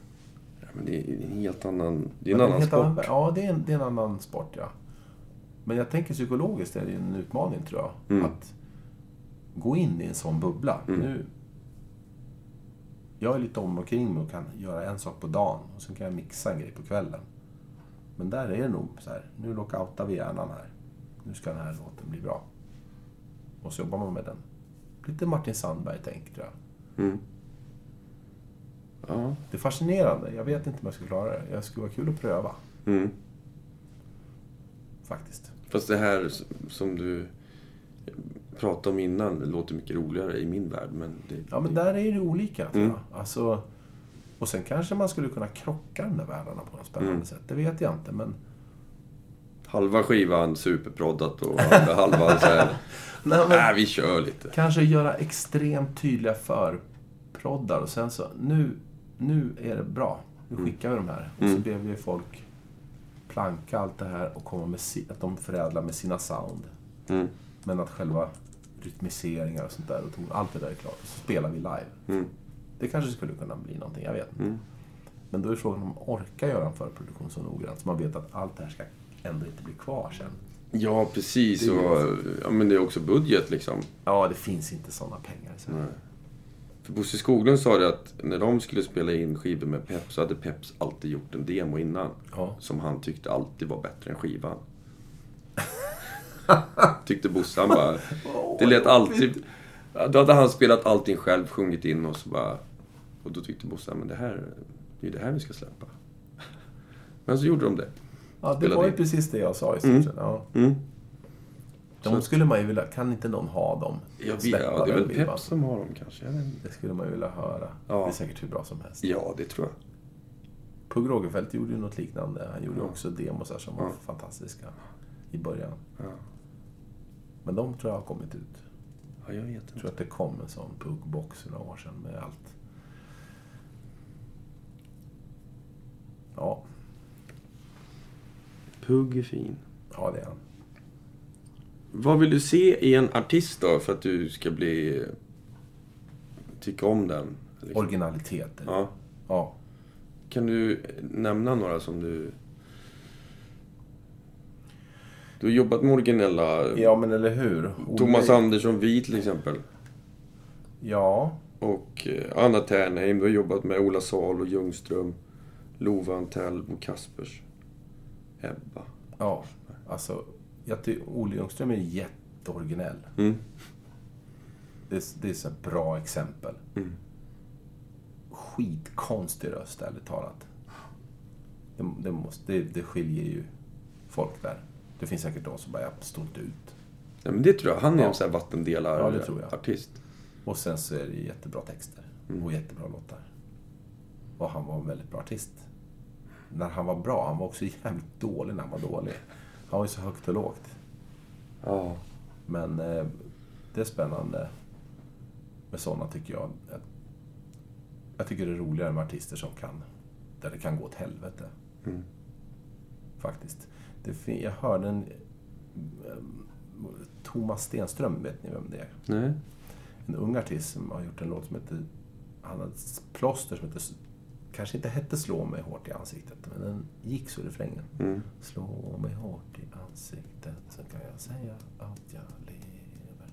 Ja, men det är en helt annan... Det är en Men annan sport. annan- ja, det är, en, det är en annan sport, ja. Men jag tänker psykologiskt är det en utmaning, tror jag. Mm. Att gå in i en sån bubbla. Mm. Nu, jag är lite om och kring mig och kan göra en sak på dagen och sen kan jag mixa en grej på kvällen. Men där är det nog så här, nu lockoutar vi hjärnan här. Nu ska den här låten bli bra. Och så jobbar man med den. Lite Martin Sandberg-tänk, tror jag. Mm. Ja. Det är fascinerande. Jag vet inte om jag skulle klara det. Jag skulle vara kul att pröva, Mm. faktiskt. Fast det här som du pratade om innan det låter mycket roligare i min värld. Men det, Ja, men där är det olika, Mm. Alltså, och sen kanske man skulle kunna krocka de där världarna på något spännande Mm. sätt. Det vet jag inte, men... Halva skivan superproddat och andra halvan så här... Nej, men Nej, vi kör lite. Kanske göra extremt tydliga förproddar och sen så, nu, nu är det bra. Nu skickar vi de här. Och så Mm. ber vi folk planka allt det här och komma med att de förädlar med sina sound. Mm. Men att själva rytmiseringar och sånt där och ton, allt det där är klart. Och så spelar vi live. Mm. Det kanske skulle kunna bli någonting, jag vet inte. Mm. Men då är frågan om man orkar göra en förproduktion så noggrant så man vet att allt det här ska ändå inte bli kvar sen. Ja, precis. Det och, ja, men det är också budget liksom. Ja, det finns inte sådana pengar Sverige. Nej. För Bosse Skoglund sa det att när de skulle spela in skivor med Peps så hade Peps alltid gjort en demo innan. Ja. Som han tyckte alltid var bättre än skivan. tyckte Bosse. Han bara... Det lät alltid... Då hade han spelat allting själv, sjungit in och så bara... Och då tyckte Bosse, men det här... Det är ju det här vi ska släppa. Men så gjorde de det. Ja, det var ju in. precis det jag sa i Mm. stort sett. Ja. Mm. De skulle man ju vilja... Kan inte någon ha dem? Jag vet, ja, det är väl? Peps som har dem kanske. Jag vet inte. Det skulle man ju vilja höra. Ja. Det är säkert hur bra som helst. Ja, det tror jag. Pugh Rogefeldt gjorde ju något liknande. Han gjorde Ja. också demosar som var Ja. fantastiska i början. Ja, Men de tror jag har kommit ut. ja jag vet Jag inte. tror att det kom en sån Pugh-box för några år sedan med allt. Ja, Pugg är fin. ja det är han. Vad vill du se i en artist då för att du ska bli... Tycka om den? liksom? Originalitet. eller? Ja. ja. Kan du nämna några som du... Du har jobbat med originella... Ja, men eller hur? Thomas Olle- Andersson Wit till exempel. Ja, Och eh, Anna Ternheim. Du har jobbat med Ola Salo och Ljungström. Lova Antell och Kaspers. Ebba. ja. Alltså, jag tycker Olle Ljungström är jätteoriginell. Mm. Det är, det är så här bra exempel. Mm. Skitkonstig röst, ärligt talat. Det, det, måste, det, det skiljer ju folk där. Det finns säkert de som bara, jag står inte ut. Ja, men det tror jag. Han är Ja. en sån här Ja, vattendelar-artist. Och sen så är det jättebra texter. Mm. Och jättebra låtar. Och han var en väldigt bra artist. När han var bra, han var också jävligt dålig när han var dålig. Han var ju så högt och lågt. Ja. Men eh, det är spännande med sådana tycker jag. Jag, jag tycker det är roligare med artister som kan, där det kan gå åt helvete. Mm. Faktiskt. Det, jag hörde en... eh, Thomas Stenström, vet ni vem det är? Nej. En ung artist som har gjort en låt som heter... Han hade ett plåster som heter... Kanske inte hette Slå mig hårt i ansiktet, men den gick så i refrängen. Mm. Slå mig hårt i ansiktet så kan jag säga att jag lever.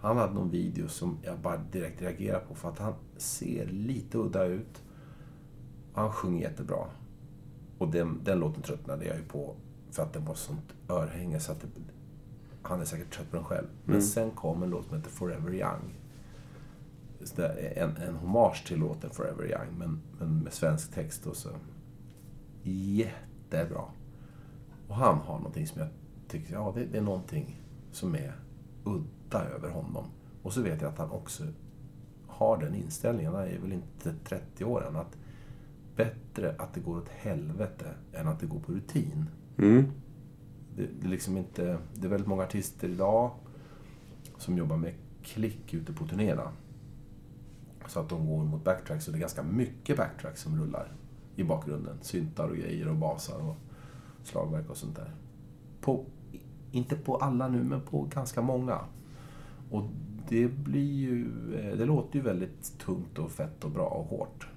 Han hade någon video som jag bara direkt reagerade på för att han ser lite udda ut. Han sjunger jättebra. Och den, den låten tröttnade jag ju på för att den var sånt örhänge så att det, han är säkert trött på den själv. Men Mm. sen kom en låt som heter Forever Young. Är En, en hommage till låten Forever Young men, men med svensk text och så. Jättebra. Och han har någonting som jag tycker, ja det, det är någonting som är udda över honom. Och så vet jag att han också har den inställningen, han är väl inte 30 år än, att bättre att det går åt helvete än att det går på rutin. Mm. Det, det, är liksom inte, det är väldigt många artister idag som jobbar med klick ute på turnéerna. Så att de går mot backtracks och det är ganska mycket backtracks som rullar i bakgrunden. Syntar och grejer och basar och slagverk och sånt där. På, inte på alla nu, men på ganska många. Och det blir ju... eh, Det låter ju väldigt tungt och fett och bra och hårt.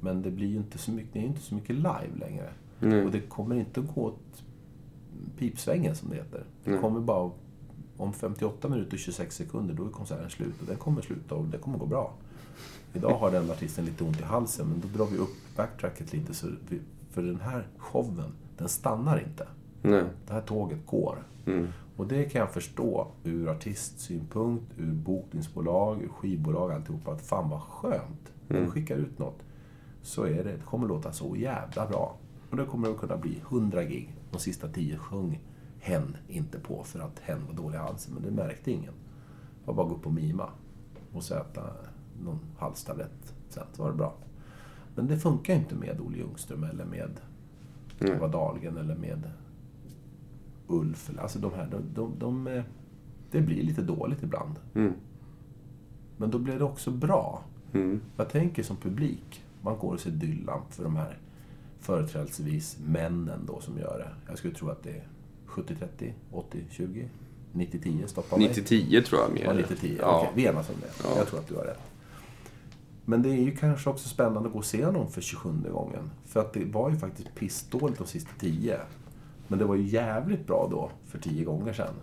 Men det blir ju inte så mycket, det är inte så mycket live längre. Nej. Och det kommer inte att gå åt pipsvängen som det heter. Det Nej. kommer bara... Om 58 minuter och 26 sekunder, då är konserten slut. Och den kommer sluta och det kommer gå bra. Idag har den artisten lite ont i halsen, men då drar vi upp backtracket lite. Så vi, för den här showen, den stannar inte. Nej. Det här tåget går. Mm. Och det kan jag förstå ur artistsynpunkt, ur bokningsbolag, ur skivbolag, alltihopa. Att fan vad skönt. När Mm. skickar ut något så är det, det kommer låta så jävla bra. Och det kommer att kunna bli 100 gig. De sista 10 sjöng hen inte på för att hen var dålig i halsen, men det märkte ingen. Det var bara att gå upp och mima och så äta någon halstablett. Sen så var det bra. Men det funkar inte med Olle Ljungström eller med Nej. Tova Dahlgren eller med Ulf. Alltså de här, de, de, de, eh, det blir lite dåligt ibland. Mm. Men då blir det också bra. Mm. Jag tänker som publik, man går och ser Dylan för de här företrädesvis männen då som gör det. Jag skulle tro att det är 70-30, 80-20, 90-10, stoppa mig. 90-10 tror jag mer. Ja, 90-10. Ja. Okej, vi enas om det. Ja. Jag tror att du har rätt. Men det är ju kanske också spännande att gå och se honom för 27 gången. För att det var ju faktiskt pissdåligt de sista 10. Men det var ju jävligt bra då, för 10 gånger sedan.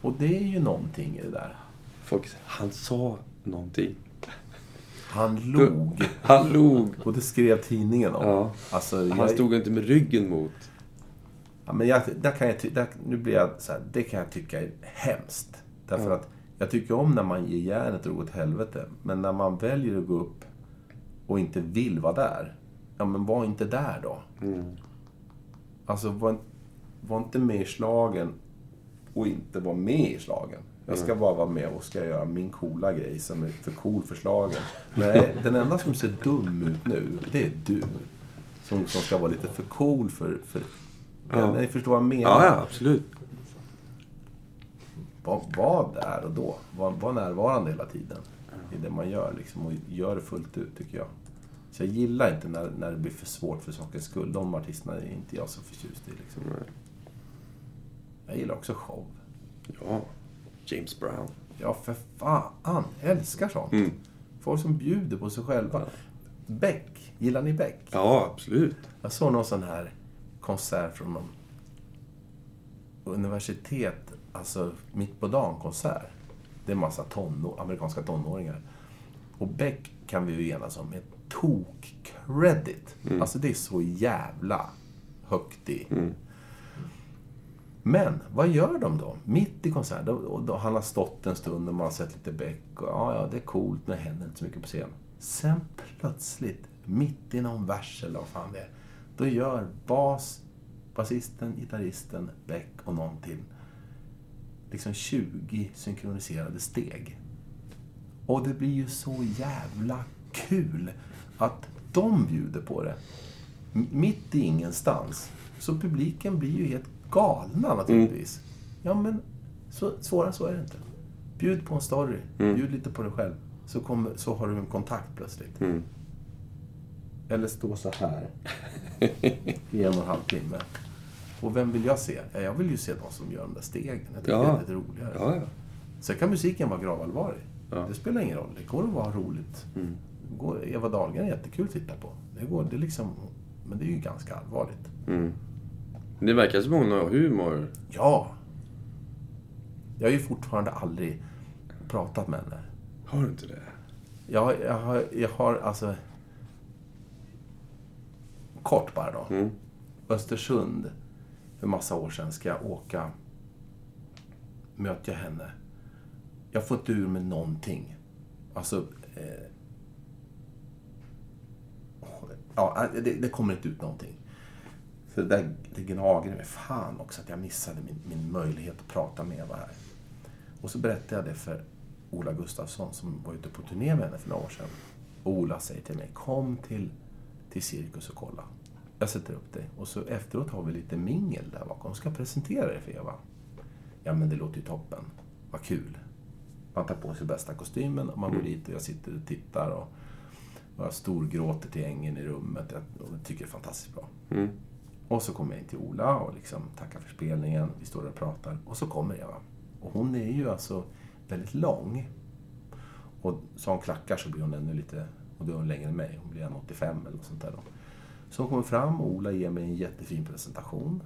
Och det är ju någonting i det där. Folk, han sa någonting. Han log. Han log. Och det skrev tidningen om. Ja. Alltså, Han jag, stod inte med ryggen mot. Ja, men jag, där kan jag, där, nu blir jag så här, det kan jag tycka är hemskt. Därför Ja. att jag tycker om när man ger järnet och går åt helvete. Men när man väljer att gå upp och inte vill vara där. Ja, men var inte där då. Mm. Alltså, var, var inte med i slagen och inte vara med i slagen. Jag ska bara vara med och ska göra min coola grej som är för cool för slagen. Nej, den enda som ser dum ut nu, det är du. Som, som ska vara lite för cool för... för Ja. Ni förstår vad jag menar? Ja, ja, absolut. Var, var där och då. Var, var närvarande hela tiden. I det man gör liksom. Och gör det fullt ut, tycker jag. Så jag gillar inte när, när det blir för svårt för sakens skull. De artisterna är inte jag så förtjust i. Liksom. Jag gillar också show. Ja. James Brown. Ja, för fan. Älskar sånt. Mm. Folk som bjuder på sig själva. Beck. Gillar ni Beck? Ja, absolut. Jag såg någon sån här konsert från någon universitet, alltså mitt på dagen-konsert. Det är massa tonår, amerikanska tonåringar. Och Beck kan vi ju enas om är tok-credit. Alltså det är så jävla högt i. Men vad gör de då? Mitt i konserten. Då, då, han har stått en stund och man har sett lite Beck. Och, ja, ja, det är coolt, men det händer inte så mycket på scen. Sen plötsligt, mitt i någon vers eller vad fan det är. Då gör bas, basisten, gitarristen, Beck och någon till liksom 20 synkroniserade steg. Och det blir ju så jävla kul att de bjuder på det. Mitt i ingenstans. Så publiken blir ju helt galna naturligtvis. Ja, men så, svårare så är det inte. Bjud på en story. Bjud lite på dig själv. Så, kommer, så har du en kontakt plötsligt. Mm. Eller stå så här i en och en halv timme. Och vem vill jag se? Ja, jag vill ju se de som gör de där stegen. Jag tycker Ja. det är lite roligare. Ja, ja. Sen kan musiken vara gravallvarlig. Ja. Det spelar ingen roll. Det går att vara roligt. Mm. Går, Eva Dahlgren är jättekul att titta på. Det går, det liksom, men det är ju ganska allvarligt. Mm. Det verkar som hon har humor. Ja! Jag har ju fortfarande aldrig pratat med henne. Har du inte det? Jag, jag, har, jag har alltså... Kort bara då. Mm. Östersund, för massa år sedan, ska jag åka. Möter jag henne. Jag får inte ur mig någonting. Alltså... Eh, ja, eh, det, det kommer inte ut någonting. Så det där det gnager mig. Fan också att jag missade min, min möjlighet att prata med Eva här. Och så berättade jag det för Ola Gustafsson som var ute på turné med henne för några år sedan. Och Ola säger till mig, kom till, till Cirkus och kolla. Jag sätter upp dig. Och så efteråt har vi lite mingel där bakom. Ska jag presentera dig för Eva? Ja, men det låter ju toppen. Vad kul. Man tar på sig bästa kostymen och man går dit och jag sitter och tittar och, och jag storgråter till ängen i rummet. Jag tycker det är fantastiskt bra. Mm. Och så kommer jag in till Ola och liksom tackar för spelningen. Vi står och pratar. Och så kommer Eva. Och hon är ju alltså väldigt lång. Och så har hon klackar så blir hon ännu lite... Och då är hon längre än mig. Hon blir 1,85 eller något sånt där då. Så hon kommer fram och Ola ger mig en jättefin presentation.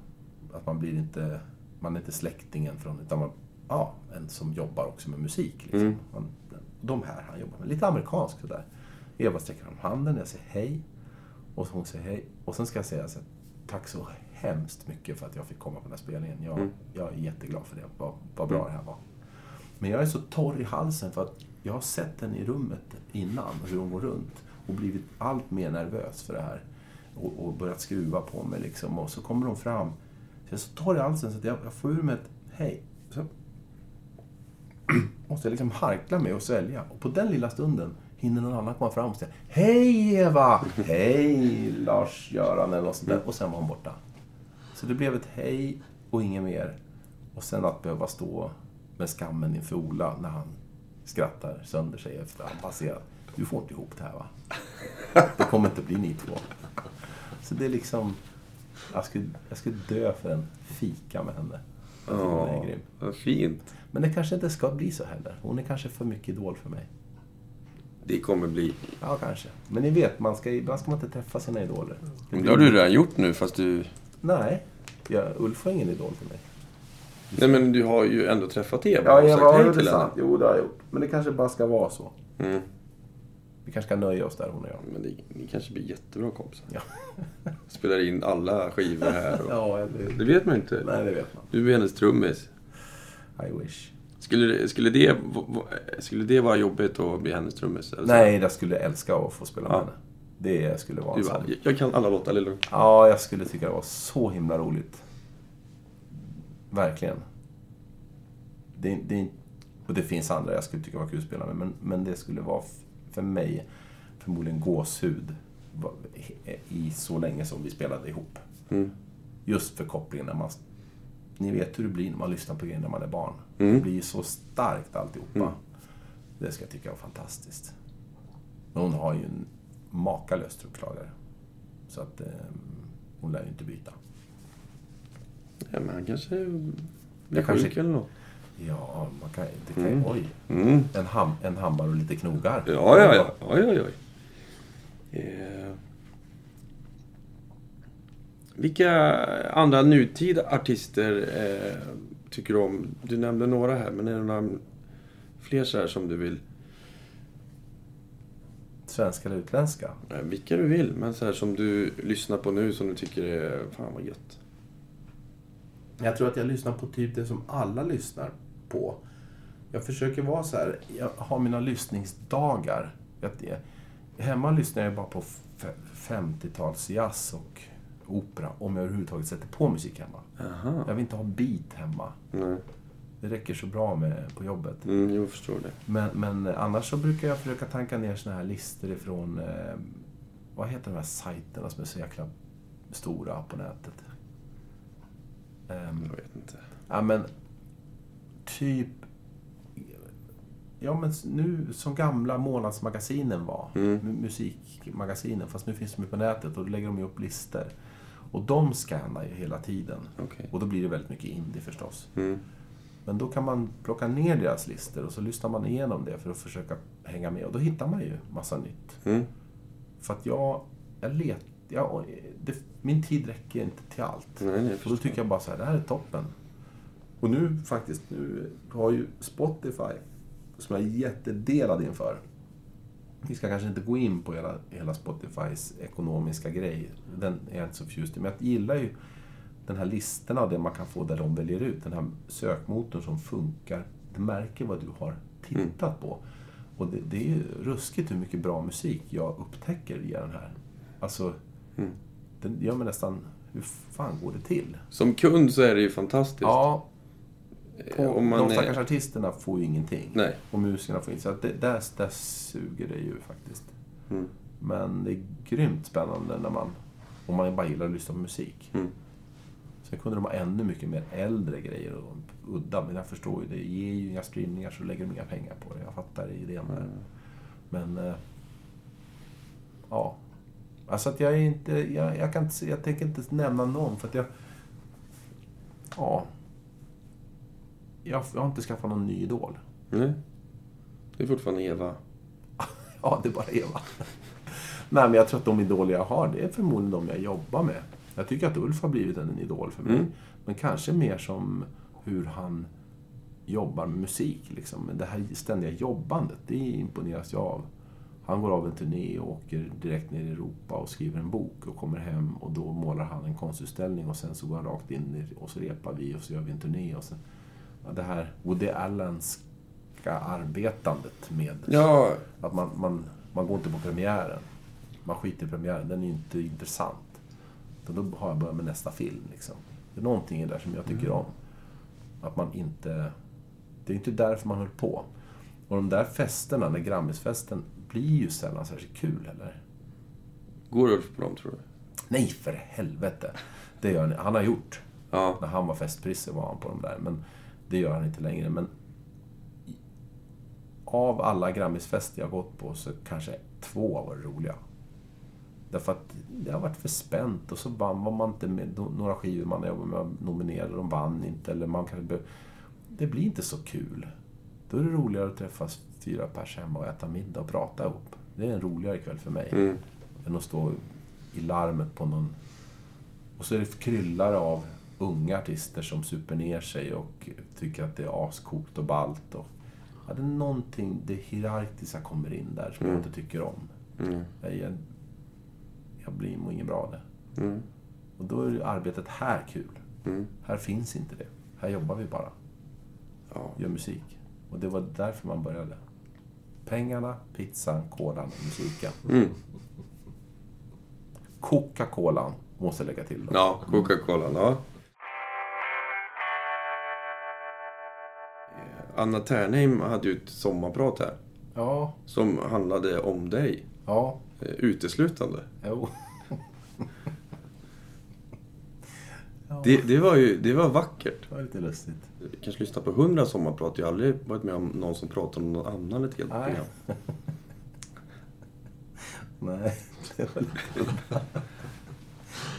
Att man blir inte... Man är inte släktingen från... Utan man, ja, en som jobbar också med musik. Liksom. Mm. Man, de här han jobbar med. Lite amerikansk sådär. Eva sträcker fram handen, jag säger hej. Och hon säger hej. Och sen ska jag säga så här, tack så hemskt mycket för att jag fick komma på den här spelningen. Jag, Mm. jag är jätteglad för det. Vad, vad bra det här var. Men jag är så torr i halsen för att jag har sett henne i rummet innan, hur hon går runt. Och blivit allt mer nervös för det här. Och, och börjat skruva på mig liksom. Och så kommer hon fram. Så jag är så torr i halsen så att jag, jag får ur mig ett hej. Så måste jag liksom harkla mig och svälja. Och på den lilla stunden hinner någon annan komma fram och säga Hej Eva! Hej Lars-Göran eller något sånt där. Och sen var hon borta. Så det blev ett hej och inget mer. Och sen att behöva stå med skammen inför Ola när han skrattar sönder sig efter att han passerat. Du får inte ihop det här va? Det kommer inte bli ni två. Så det är liksom... Jag skulle, jag skulle dö för en fika med henne. Jag tycker hon är Ja, grym. vad fint. Men det kanske inte ska bli så heller. Hon är kanske för mycket idol för mig. Det kommer bli. Ja, kanske. Men ni vet, man ska, ibland ska man inte träffa sina idoler. Men det har du redan gjort nu, fast du... Nej, jag, Ulf var ingen idol för mig. Nej, men du har ju ändå träffat Eva Ja, och jag sagt var hej det till henne. sant. Jo, det har jag gjort. Men det kanske bara ska vara så. Mm. Vi kanske ska nöja oss där, hon och jag. Men det, ni kanske blir jättebra kompisar. Ja. Spelar in alla skivor här. Och... Ja, eller... Det vet man inte. Nej, det vet man. Du är hennes trummis. I wish. Skulle, skulle, det, skulle det vara jobbigt att bli hennes trummis? eller så? Nej, jag skulle älska att få spela med Ja. henne. Det skulle vara Du en bara, sån. jag- kan alla låtar, eller Ja, jag skulle tycka det var så himla roligt. Verkligen. Det, det, och det finns andra jag skulle tycka var kul att spela med, men, men det skulle vara för mig förmodligen gåshud i så länge som vi spelade ihop. Mm. Just för kopplingen när man... Ni vet hur det blir när man lyssnar på grejer när man är barn. Mm. Det blir så starkt alltihopa. Mm. Det ska jag tycka var fantastiskt. Men hon har ju en makalös truppslagare. Så att eh, hon lär ju inte byta. Ja, men han kanske Jag kanske- sjuk eller något. Ja, man kan, det kan, Mm. oj. Mm. En, ham, en hammare och lite knogar. Ja, ja, ja. Oj, oj, oj. Eh. Vilka andra nutida artister eh, tycker du om? Du nämnde några här, men är det några fler så här som du vill? Svenska eller utländska? Eh, vilka du vill, men så här som du lyssnar på nu som du tycker är fan vad gött. Jag tror att jag lyssnar på typ det som alla lyssnar på. Jag försöker vara så här, jag har mina lyssningsdagar. Hemma lyssnar jag bara på f- 50-tals jazz och opera, om jag överhuvudtaget sätter på musik hemma. Jaha. Jag vill inte ha beat hemma. Nej. Det räcker så bra med på jobbet. Mm, jag förstår det. Men, men annars så brukar jag försöka tanka ner såna här listor ifrån... Eh, vad heter de här sajterna som är så jäkla stora på nätet? Ehm, Jag vet inte. ja, men... Typ... Ja, men nu som gamla månadsmagasinen var. Mm. mu- Musikmagasinen. Fast nu finns de ju på nätet och då lägger de ju upp listor. Och de scannar ju hela tiden. Okej. Och då blir det väldigt mycket indie förstås. Mm. Men då kan man plocka ner deras listor och så lyssnar man igenom det för att försöka hänga med. Och då hittar man ju massa nytt. Mm. För att jag, jag let, jag, det, min tid räcker inte till allt. Nej, nej, Och då tycker jag bara så här, det här är toppen. Och nu faktiskt, nu har ju Spotify, som jag är jättedelad inför. Vi ska kanske inte gå in på hela, hela Spotifys ekonomiska grej. Den är jag inte så förtjust i. Men jag gillar ju den här listorna, det man kan få där de väljer ut. Den här sökmotorn som funkar. Det märker vad du har tittat på. Och det, det är ju ruskigt hur mycket bra musik jag upptäcker via den här. Alltså, Mm. den gör mig nästan... Hur fan går det till? Som kund så är det ju fantastiskt. Ja, på, de stackars är... artisterna får ju ingenting. Nej. Och musikerna får ingenting. Så det, där, där suger det ju faktiskt. Mm. Men det är grymt spännande när man... Om man bara gillar att lyssna på musik. Mm. Sen kunde de ha ännu mycket mer äldre grejer och udda. Men jag förstår ju, det ger ju inga streamningar så lägger de inga pengar på det. Jag fattar idén där. Mm. Men... Eh, ja. Alltså att jag är inte... Jag, jag, kan inte, jag tänker inte nämna någon för att jag... Ja. Jag, jag har inte skaffat någon ny idol. Nej. Det är fortfarande Eva. Ja, det är bara Eva. Nej, men jag tror att de idoler jag har, det är förmodligen de jag jobbar med. Jag tycker att Ulf har blivit en idol för mig. Mm. Men kanske mer som hur han jobbar med musik. Liksom. Det här ständiga jobbandet, det imponeras jag av. Han går av en turné och åker direkt ner i Europa och skriver en bok och kommer hem och då målar han en konstutställning och sen så går han rakt in och så repar vi och så gör vi en turné. Och sen, det här Woody Allenska arbetandet med Ja, att man, man, man går inte på premiären. Man skiter i premiären, den är ju inte intressant. Så då har jag börjat med nästa film. Liksom. Det är någonting i det där som jag tycker om. Att man inte... Det är inte därför man höll på. Och de där festerna, den Grammisfesten, blir ju sällan särskilt kul heller. går Ulf på dem tror du? Nej, för helvete! Det gör han, han har gjort. Ja. När han var festprisse var han på de där, men det gör han inte längre. Men av alla Grammisfester jag gått på så kanske två var roliga. Därför att det har varit för spänt och så vann var man inte med. Några skivor man jobbade med nominerade, de vann inte. Eller man kanske be... Det blir inte så kul. Då är det roligare att träffas fyra pers hemma och äta middag och prata ihop. Det är en roligare kväll för mig. Mm. Än att stå i larmet på någon... Och så är det kryllar av unga artister som super ner sig och tycker att det är ascoolt och ballt. Och, ja, det är någonting, det hierarkiska kommer in där som jag inte tycker om. Mm. Jag, jag, blir mår inget bra av det. Mm. Och då är arbetet här kul. Mm. Här finns inte det. Här jobbar vi bara. Ja. Gör musik. Och det var därför man började. Pengarna, pizzan, kolan och musiken. Mm. Coca-Colan måste jag lägga till. Då. Ja, Coca-Cola. Ja. Anna Ternheim hade ju ett sommarprat här. Ja, Som handlade om dig. ja, eh, Uteslutande. jo. ja, Det, det var ju det var vackert. det var lite lustigt. Jag kanske lyssna på hundra sommarprat. Jag har aldrig varit med om någon som pratar om någon annan ett helt Nej. program. Nej, det var lite...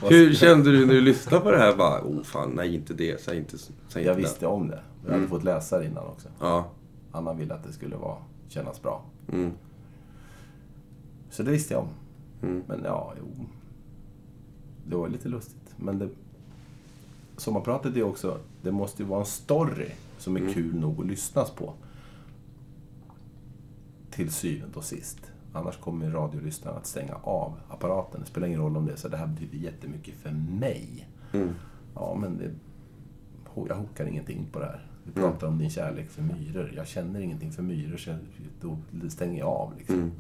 Hur kände du när du lyssnade på det här? Bara, oh fan, nej inte det. Säg inte, säg Jag inte visste det. om det. Jag hade Mm. fått läsa det innan också. Ja. Anna ville att det skulle vara, kännas bra. Mm. Så det visste jag om. Mm. Men ja, jo. Det var lite lustigt. Men det... Sommarpratet är också... Det måste ju vara en story som är kul nog att lyssnas på. Till syvende och sist. Annars kommer radiolyssnaren att stänga av apparaten. Det spelar ingen roll om det är så det här betyder jättemycket för mig. Mm. Ja, men det... Jag hookar ingenting på det här. Vi pratar om din kärlek för myror. Jag känner ingenting för myror, så jag- då stänger jag av. Liksom. Mm.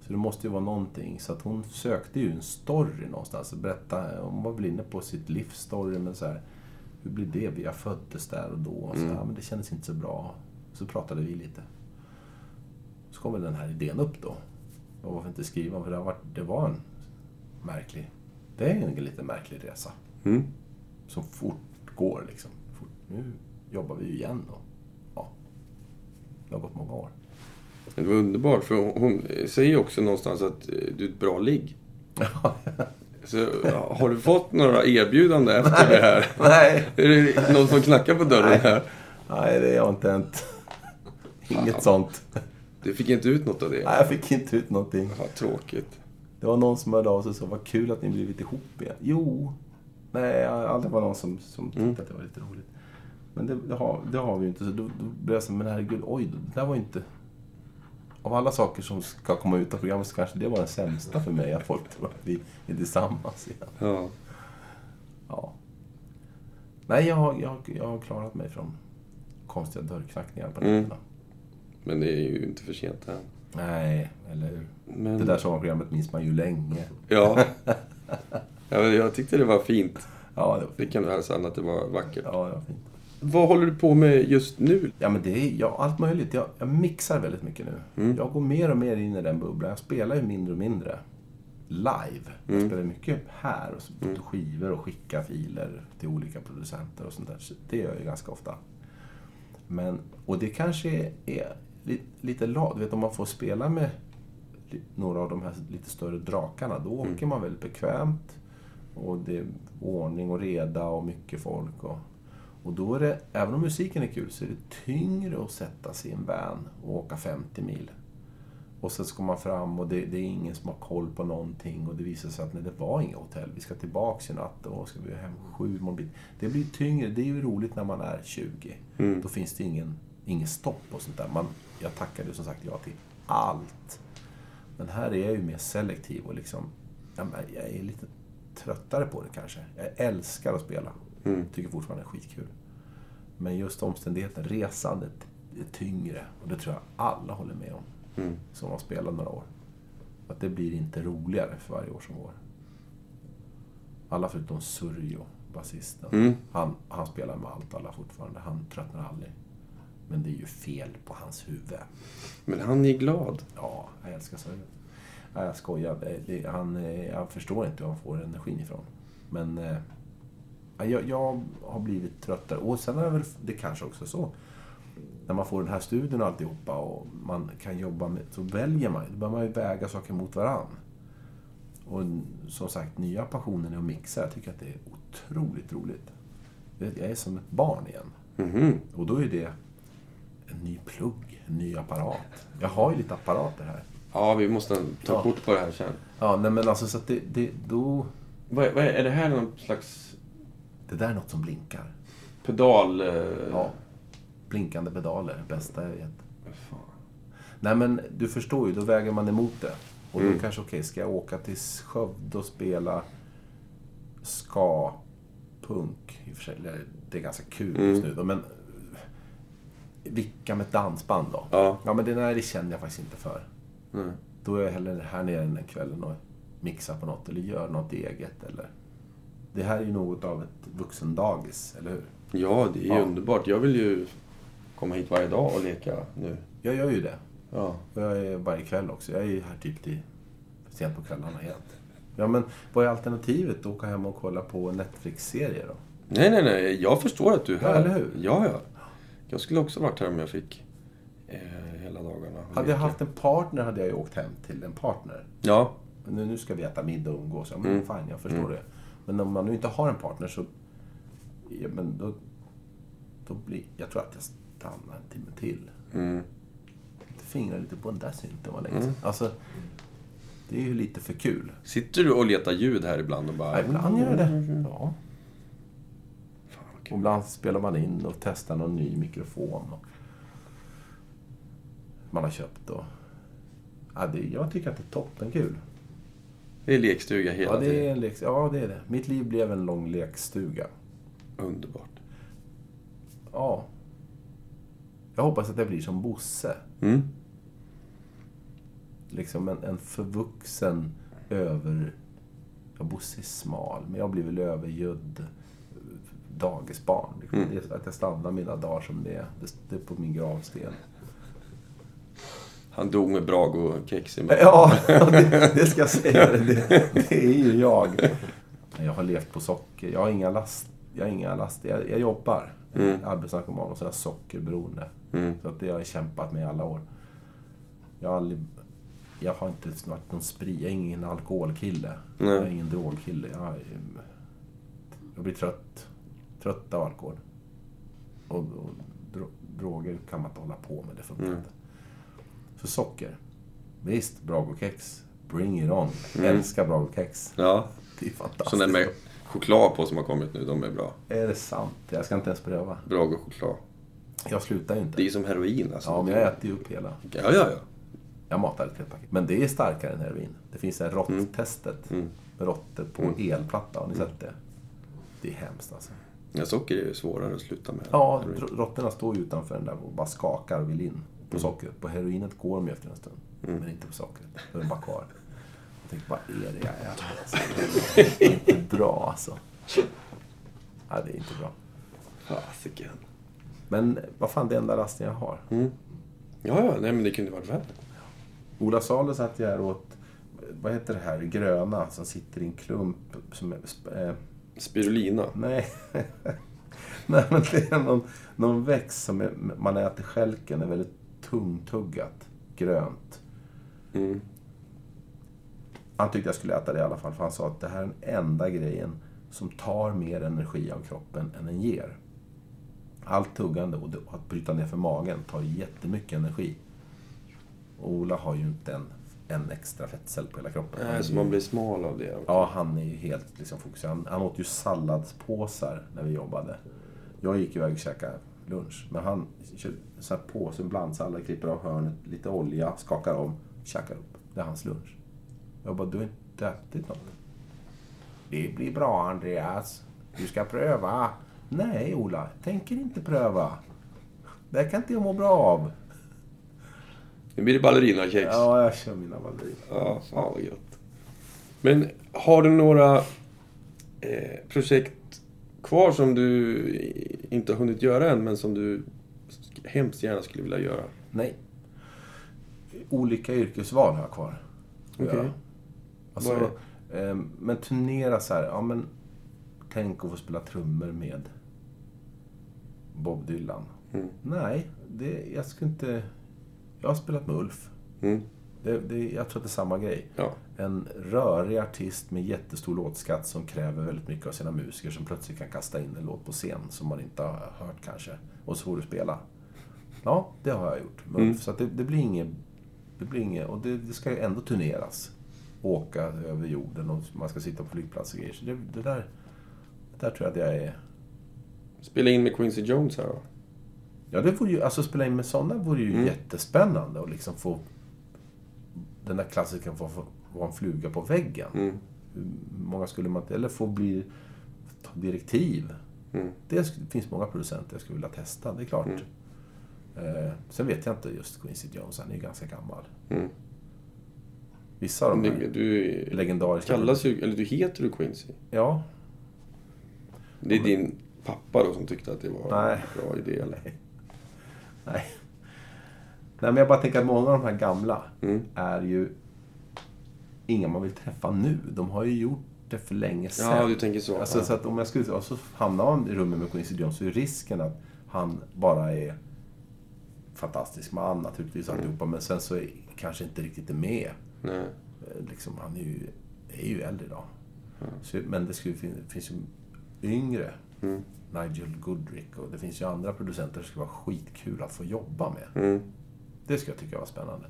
Så det måste ju vara någonting. Så att hon sökte ju en story någonstans. Berätta, hon var väl inne på sitt livs story, men så här, hur blir det? Vi har föddes där och då. Och så, Mm. ja, men det kändes inte så bra. Så pratade vi lite. Så kom väl den här idén upp då. Och varför inte skriva? För det, varit, det var en märklig... Det är en lite märklig resa. Mm. Som fortgår liksom. Fort, nu jobbar vi ju igen då. Ja. Det har gått många år. Det var underbart, för hon, säger också någonstans att eh, du är ett bra ligg. Så, har du fått några erbjudanden efter det här? Nej. Är det någon som knackar på dörren här? Nej, det har inte hänt. Inget sånt. Du fick inte ut något av det? Nej, jag fick inte ut någonting. Ja, tråkigt. Det var någon som hörde av sig och sa, vad kul att ni blivit ihop igen. Jo. Nej, aldrig varit någon som, som tyckte Mm. att det var lite roligt. Men det, det, har, det har vi ju inte. Så då, då blev jag så, men herregud, oj, det där var ju inte... Av alla saker som ska komma ut av programmet så kanske det var den sämsta för mig, att folk tror att vi är tillsammans igen. Ja. Ja. Nej, jag, har- jag, jag har klarat mig från konstiga dörrknackningar på Mm. Men det är ju inte för sent än. Nej, eller hur? Men... Det där sommarprogrammet minns man ju länge. Ja. ja men jag tyckte det var fint. Ja, det var fint. kan du hälsa Anna att det var vackert. Ja, det var fint. Vad håller du på med just nu? Ja, men det är ja, allt möjligt. Jag, jag mixar väldigt mycket nu. Mm. Jag går mer och mer in i den bubblan. Jag spelar ju mindre och mindre live. Jag Mm. spelar mycket här och så på skivor och skickar filer till olika producenter och sånt där. Så det gör jag ju ganska ofta. Men, och det kanske är li, lite lat. Vet, om man får spela med några av de här lite större drakarna, då åker man väldigt bekvämt. Och det är ordning och reda och mycket folk. Och, och då är det, även om musiken är kul, så är det tyngre att sätta sig i en van och åka 50 mil. Och sen ska man fram och det, det är ingen som har koll på någonting och det visar sig att nej, det var inga hotell. Vi ska tillbaks i natt och ska vi hem sju imorgon bitti. Det blir tyngre. Det är ju roligt när man är 20. Mm. Då finns det ingen, ingen stopp och sånt där. Man, jag tackade som sagt ja till allt. Men här är jag ju mer selektiv och liksom, jag är lite tröttare på det kanske. Jag älskar att spela. Mm. Tycker fortfarande det är skitkul. Men just omständigheten, resandet, är tyngre. Och det tror jag alla håller med om Mm. som har spelat några år. Att det blir inte roligare för varje år som går. Alla förutom Surjo, basisten. Mm. Han, han spelar med allt alla fortfarande. Han tröttnar aldrig. Men det är ju fel på hans huvud. Men han är glad. Ja, jag älskar Surjo. Nej, jag skojar. Han, eh, jag förstår inte var han får energin ifrån. Men eh, ja, jag, jag har blivit tröttare. Och sen är det väl det kanske också så. När man får den här studien och alltihopa och man kan jobba med, så väljer man Då börjar man ju väga saker mot varann. Och som sagt, nya passionen är att mixa. Jag tycker att det är otroligt roligt. Jag är som ett barn igen. Mhm. Och då är det en ny plugg, en ny apparat. Jag har ju lite apparater här. Ja, vi måste ta Ja. kort på det här sen. Ja, nej men alltså så att det, det, då... Vad, är- vad är, är det här någon slags Det där är något som blinkar. pedal... Eh, Ja. Blinkande pedaler, bästa jag vet. Fan. Nej men du förstår ju, då väger man emot det. Och då Mm. kanske, okej, ska jag åka till Skövde och spela ska punk i och för sig, det är ganska kul Mm. just nu men vicka med ett dansband då? Ja. Ja, men det, nej, det känner jag faktiskt inte för. Nej. Då är jag hellre här nere den kvällen och mixar på något eller gör något eget. Eller... Det här är ju något av ett vuxendagis, eller hur? Ja, det är Ja. underbart. Jag vill ju komma hit varje dag och leka nu. Jag gör ju det. Ja. Jag är varje kväll också. Jag är ju här typ till sent på kvällarna helt. Ja, men vad är alternativet? Åka hem och kolla på en Netflix-serie då? Nej, nej, nej. Jag förstår att du är Ja, här. eller hur? Ja, ja. Jag skulle också varit här om jag fick eh, hela dagarna. Hade jag haft en partner hade jag ju åkt hem till en partner. Ja. Men nu, nu ska vi äta middag och umgås. Ja, men Mm. fine, jag förstår Mm. det. Men om man nu inte har en partner så... Ja, men då, då blir... Jag tror att jag stannar en timme till. Mm. Fingrar lite på den där synten var länge Mm. Alltså, det är ju lite för kul. Sitter du och letar ljud här ibland och bara... Ja, ibland gör jag det. Ja. Och ibland spelar man in och testar någon ny mikrofon. Och man har köpt och... Ja, det, jag tycker att det är toppenkul. Det är lekstuga hela Ja, det är tiden. en lek, ja, det är det. Mitt liv blev en lång lekstuga. Underbart. Ja. Jag hoppas att jag blir som Bosse. Mm. Liksom en, en förvuxen över... Ja, Bosse är smal, men jag blir väl övergödd dagisbarn. Liksom. Mm. Att jag stannar mina dagar som det är. Det, är på min gravsten. Han dog med Brago-kex i munnen. Ja, det, det ska jag säga. Det, det är ju jag. Jag har levt på socker. Jag har inga last. Jag, har inga last. jag, jag jobbar. Mm. Arbetsnarkoman och så är jag sockerberoende. Mm. Så att det har jag kämpat med i alla år. Jag har aldrig... Jag har inte varit någon sprit. Jag är ingen alkoholkille. Nej. Jag är ingen drogkille. Jag, är- jag blir trött. Trött av alkohol. Och, och dro, droger kan man inte hålla på med. Det funkar Mm. inte. Så socker. Visst, Brago-kex. Bring it on. Mm. Älskar Brago-kex. Ja. Det är fantastiskt. Sådana med choklad på som har kommit nu, de är bra. Är det sant? Jag ska inte ens pröva. Brago-choklad. Jag slutar ju inte. Det är ju som heroin alltså. Ja, men jag äter ju upp hela. Ja, ja, ja. Jag matar ett helt paket. Men det är starkare än heroin. Det finns det här råtttestet. Mm. Med råttor på Mm. elplatta. Har ni sett det? Det är hemskt alltså. Ja. Socker är ju svårare att sluta med. Ja, råttorna står ju utanför den där och bara skakar och vill in på Mm. sockret. På heroinet går de ju efter en stund. Mm. Men inte på sockret. Då är de bara kvar. Jag tänkte, vad är det jag äter? Alltså, det är inte bra alltså. Ja, det är inte bra. Fasiken. Men vad fan, det är enda rasten jag har. Mm. Ja, ja. Nej, men det kunde varit värre. Ola Salo satt jag här åt, vad heter det här, gröna som sitter i en klump. Som är, eh, Spirulina. nej. nej, men det är någon, någon växt som är, man äter stjälken, är väldigt tungtuggat, grönt. Mm. Han tyckte jag skulle äta det i alla fall, för han sa att det här är den enda grejen som tar mer energi av kroppen än den ger. Allt tuggande och att bryta ner för magen tar jättemycket energi. Och Ola har ju inte en, en extra fettcell på hela kroppen. Nej, så man blir smal av det. Ja, han är ju helt liksom fokuserad. Han, han åt ju salladspåsar när vi jobbade. Jag gick iväg och käkade lunch. Men han kör så här påse, en blandsallad, klipper av hörnet, lite olja, skakar om, käkar upp. Det är hans lunch. Jag bara, du har inte ätit något. Det blir bra Andreas. Du ska pröva. Nej Ola, tänker inte pröva. Det här kan inte jag må bra av. Nu blir det ballerinakex. Ja, jag kör mina balleriner. Ja, fan vad gött. Men har du några eh, projekt kvar som du inte har hunnit göra än, men som du hemskt gärna skulle vilja göra? Nej. Olika yrkesval har jag kvar. Okej. Ja. Alltså, eh, men turnera så här, ja men tänk att få spela trummor med Bob Dylan. Mm. Nej, det, jag skulle inte... Jag har spelat med Ulf. Mm. Det, det, jag tror att det är samma grej. Ja. En rörig artist med jättestor låtskatt som kräver väldigt mycket av sina musiker som plötsligt kan kasta in en låt på scen som man inte har hört kanske. Och så får du spela. Ja, det har jag gjort. Men, Mm. Så att det, det blir inget... Det blir inget... Och det, det ska ju ändå turneras. Åka över jorden och man ska sitta på flygplatser och grejer. Så det, det där... Det där tror jag att jag är... Spela in med Quincy Jones här då. Ja, det vore ju... Alltså spela in med sådana vore ju Mm. jättespännande och liksom få... Den där klassikern få, vara en fluga på väggen. Mm. Hur många skulle man... Eller få bli... Ta direktiv. Mm. Det finns många producenter jag skulle vilja testa, det är klart. Mm. Eh, sen vet jag inte just Quincy Jones, han är ju ganska gammal. Mm. Vissa av de här du legendariska... kallas ju, eller du heter du Quincy. Ja. Det är din pappa då som tyckte att det var Nej. en bra idé eller? Nej. Nej, men jag bara tänker att många av de här gamla Mm. är ju inga man vill träffa nu. De har ju gjort det för länge sedan. Ja, du tänker så. Alltså, ja. så att om jag skulle... Och så hamnar man i rummet med Quincy Jones så är risken att han bara är fantastisk man naturligtvis Mm. Men sen så är, kanske inte riktigt är med. Nej. Eh, Liksom, han är ju, är ju äldre idag. Så, men det skulle, fin- finns ju yngre. Mm. Nigel Goodrick och det finns ju andra producenter som skulle vara skitkul att få jobba med. Mm. Det skulle jag tycka var spännande.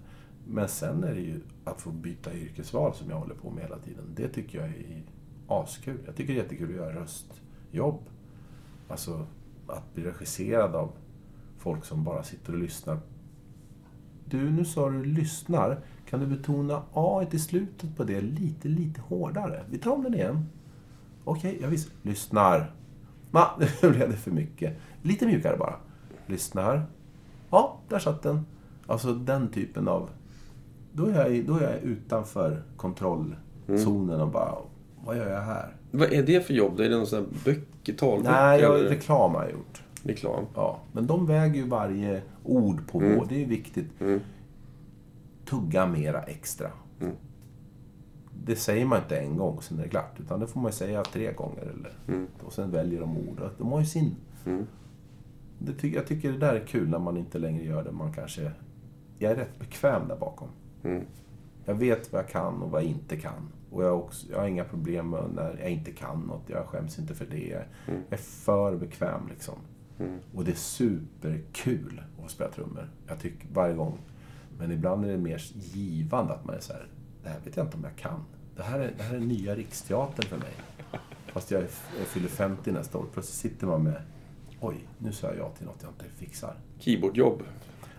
Men sen är det ju att få byta yrkesval som jag håller på med hela tiden. Det tycker jag är askul. Jag tycker det är jättekul att göra röstjobb. Alltså att bli regisserad av folk som bara sitter och lyssnar. Du, nu sa du lyssnar. Kan du betona A i slutet på det lite, lite hårdare? Vi tar om den igen. Okej, jag visst. Lyssnar. Va? Nu blev det för mycket. Lite mjukare bara. Lyssnar. Ja, där satt den. Alltså den typen av... Då är jag, då är jag utanför kontrollzonen och bara... Vad gör jag här? Vad är det för jobb? Är det någon sån här böcker, talböcker? Nej, jag, eller reklam har jag gjort. reklam? Ja, men de väger ju varje ord på Mm. vår. Det är ju viktigt. Mm. Tugga mera extra. Mm. Det säger man inte en gång, sen är det klart. Utan det får man säga tre gånger. Eller, Mm. Och sen väljer de ord. De har ju sin... Mm. Det ty- jag tycker det där är kul när man inte längre gör det. Man kanske... Jag är rätt bekväm där bakom. Mm. Jag vet vad jag kan och vad jag inte kan. Och jag har, också, jag har inga problem med när jag inte kan något. Jag skäms inte för det. Jag Mm. är för bekväm liksom. Mm. Och det är superkul att spela trummor. Jag tycker varje gång. Men ibland är det mer givande att man är så här. Det här vet jag inte om jag kan. Det här är, det här är nya Riksteatern för mig. Fast jag, är, jag fyller 50 nästa år. Plötsligt sitter man med Oj, nu sa jag ja till något jag inte fixar. Keyboardjobb.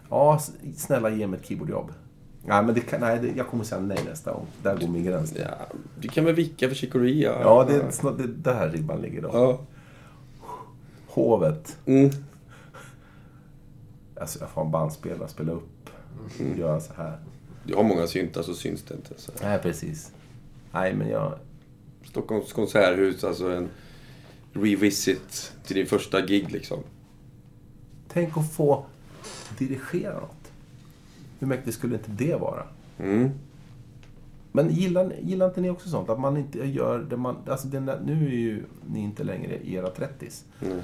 Ja, snälla ge mig ett keyboardjobb. Nej, men det kan, nej, det, jag kommer säga nej nästa gång. Där går min gräns. Ja, du kan väl vicka för chicoria? Ja, det är snart, det, där ribban ligger då. Ja. Hovet. Mm. Alltså, jag får en bandspelare, spela upp, göra så här. Du har många syntar så syns det inte. Så. Nej, precis. Nej, men jag... Stockholms konserthus, alltså en revisit till din första gig liksom. Tänk att få dirigera något. Hur mäktigt skulle inte det vara? Mm. Men gillar, gillar inte ni också sånt? Att man inte gör det man... Alltså där, nu är ju ni inte längre i era 30s. Mm.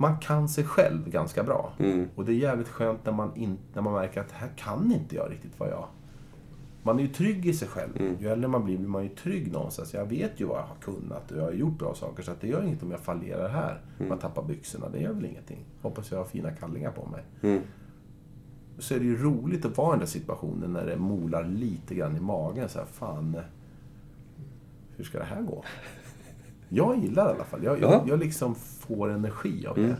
Man kan sig själv ganska bra. Mm. Och det är jävligt skönt när man, in, när man märker att här kan inte jag riktigt vad jag... Man är ju trygg i sig själv. Mm. Ju äldre man blir, blir man ju trygg någonstans. Jag vet ju vad jag har kunnat och jag har gjort bra saker. Så att det gör inget om jag fallerar här. Mm. Man tappar byxorna, det gör väl ingenting. Hoppas jag har fina kallingar på mig. Mm. Så är det ju roligt att vara i den där situationen när det molar lite grann i magen. Så här, fan... Hur ska det här gå? Jag gillar det i alla fall. Jag, Ja. jag, jag liksom får energi av det. Mm.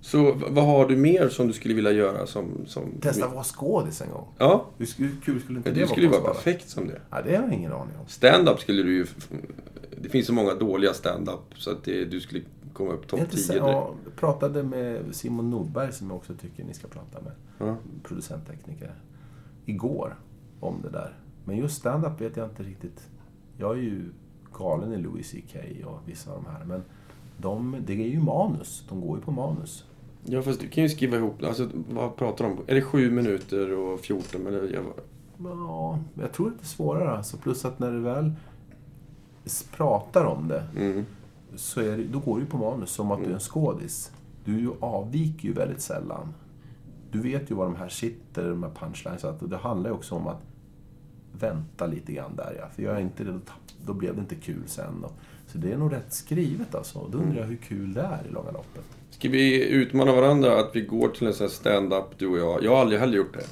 Så vad har du mer som du skulle vilja göra som... som Testa att vara skådis en gång. Ja, Hur kul skulle inte men det vara skulle ju vara perfekt som det. Ja, det har jag ingen aning om. Stand-up skulle du ju... Det finns så många dåliga stand-up så att det, du skulle komma upp topp Jag, inte 10 så, direkt. ja, jag pratade med Simon Nordberg som jag också tycker ni ska prata med. Ja. Producenttekniker. Igår. Om det där. Men just stand-up vet jag inte riktigt. Jag är ju galen i Louis CK och vissa av de här. Men de, det är ju manus. De går ju på manus. Ja, fast du kan ju skriva ihop... Alltså, vad pratar de om? Är det 7 minuter och 14? Eller, jag, Ja, jag tror att det är svårare. Alltså, plus att när du väl pratar om det mm, så är det, då går det ju på manus som att du är en skådis. Du avviker ju väldigt sällan. du vet ju var de här sitter, de här punchlines. Att det handlar ju också om att vänta lite grann där ja. För jag är inte det, då, tapp- då blev det inte kul sen. Och, så det är nog rätt skrivet alltså. Då undrar jag hur kul det är i långa loppet. Ska vi utmana varandra att vi går till en sån här stand-up, du och jag? Jag har aldrig heller gjort det.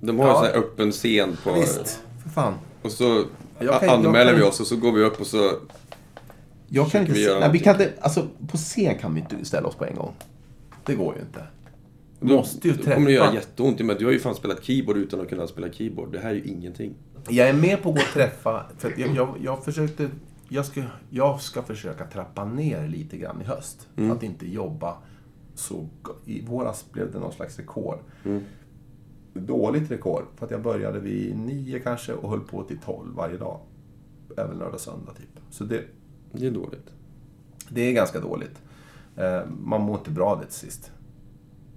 De har Ja. en sån här öppen scen på... Visst, för fan. Och så Jag kan- anmäler kan- vi oss och så går vi upp och så... Jag kan inte vi se, nej, vi kan inte, alltså på scen kan vi inte ställa oss på en gång. Det går ju inte. Du måste ju Då kommer det göra träffa. jätteont. Men du har ju fan spelat keyboard utan att kunna spela keyboard. Det här är ju ingenting. Jag är med på att gå och träffa, för att jag, jag, jag försökte, jag ska, jag ska försöka trappa ner lite grann i höst. Att inte jobba så, i våras blev det någon slags rekord. Dåligt rekord, för att jag började vid nio kanske och höll på till tolv varje dag. Även lördag och söndag typ. Så det, Det är dåligt. det är ganska dåligt. Eh, Man mår inte bra det till sist.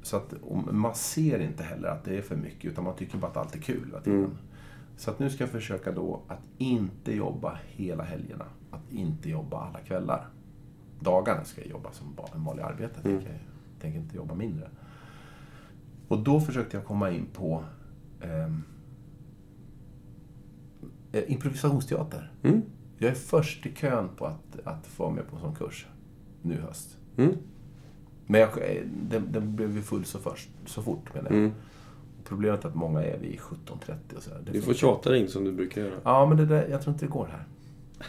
Så att, man ser inte heller att det är för mycket, utan man tycker bara att allt är kul hela tiden. Så att nu ska jag försöka då att inte jobba hela helgerna. Att inte jobba alla kvällar. Dagarna ska jag jobba som en vanlig arbete. Tänker jag tänker inte jobba mindre. Och då försökte jag komma in på ehm, eh, improvisationsteater. Mm. Jag är först i kön på att, att få med på en sån kurs nu i höst. Mm. Men jag, eh, den, den blev ju full så, först, så fort menar jag. Mm. Problemet är att många är vid 17.30 och sådär. Du får tjata in som du brukar göra. Ja, men det där, jag tror inte det går här.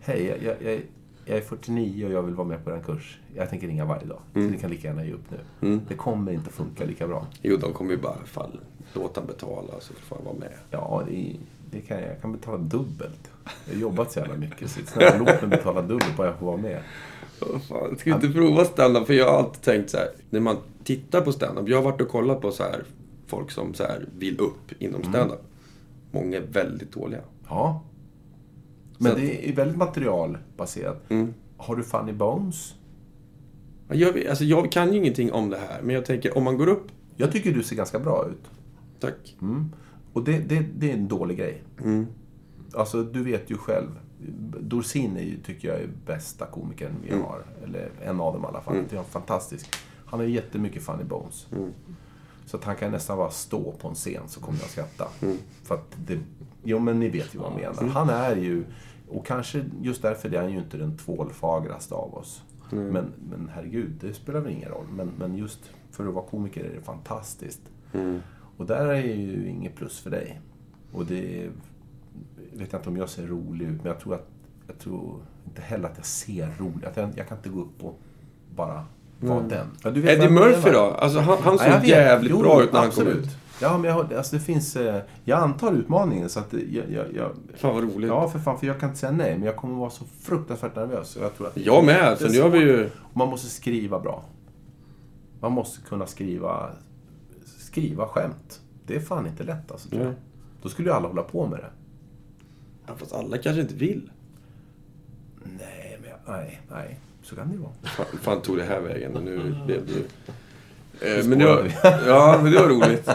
Hej, jag, jag, jag, jag är 49 och jag vill vara med på en kurs. Jag tänker ringa varje dag. Så det kan lika gärna ge upp nu. Mm. Det kommer inte funka lika bra. Jo, de kommer ju bara fall, låta betala så får jag vara med. Ja, det, det kan, jag jag kan betala dubbelt. Jag har jobbat så jävla mycket. Så snälla, låt mig betala dubbelt bara jag får vara med. Vad fan, ska vi inte prova stand-up? För jag har alltid tänkt så här, när man tittar på stand-up. Jag har varit och kollat på så här, folk som så här vill upp inom stand-up. Många är väldigt dåliga. Ja. Men Så det är väldigt materialbaserat. Mm. Har du Funny Bones? Jag, alltså, jag kan ju ingenting om det här, men jag tänker om man går upp... Jag tycker du ser ganska bra ut. Tack. Mm. Och det, det, det är en dålig grej. Mm. Alltså, du vet ju själv. Dorsin är ju, tycker jag, är bästa komikern vi Mm. har. Eller en av dem i alla fall. Det är fantastisk. Han har ju jättemycket funny bones. Mm. Så att han kan nästan bara stå på en scen så kommer jag skratta. Mm. För att det... Jo, men ni vet ju vad jag menar. Han är ju... Och kanske just därför är han ju inte den tvålfagraste av oss. Men, men herregud, det spelar väl ingen roll. Men, men just för att vara komiker är det fantastiskt. Mm. Och där är ju inget plus för dig. Och det vet jag inte om jag ser rolig ut, men jag tror att jag tror inte heller att jag ser rolig Att jag, jag kan inte gå upp och bara vara den. Ja, du Eddie Murphy då? Alltså, han, han Ja, såg vet. jävligt Jo, bra ut när han absolut. kom ut. Ja, men jag, alltså det finns... eh, Jag antar utmaningen så att jag, jag, jag... Fan vad roligt. Ja, för fan, för jag kan inte säga nej, men jag kommer vara så fruktansvärt nervös. Jag tror att Jag med, så nu har vi ju... Man måste skriva bra. Man måste kunna skriva, skriva skämt. Det är fan inte lätt alltså, tror jag. Nej. Då skulle ju alla hålla på med det. Ja, fast alla kanske inte vill. Nej, men jag, nej, nej. Så kan det ju vara. Fan, fan tog det här vägen och nu blev det... Eh, Nu men det var, ja, men det var roligt.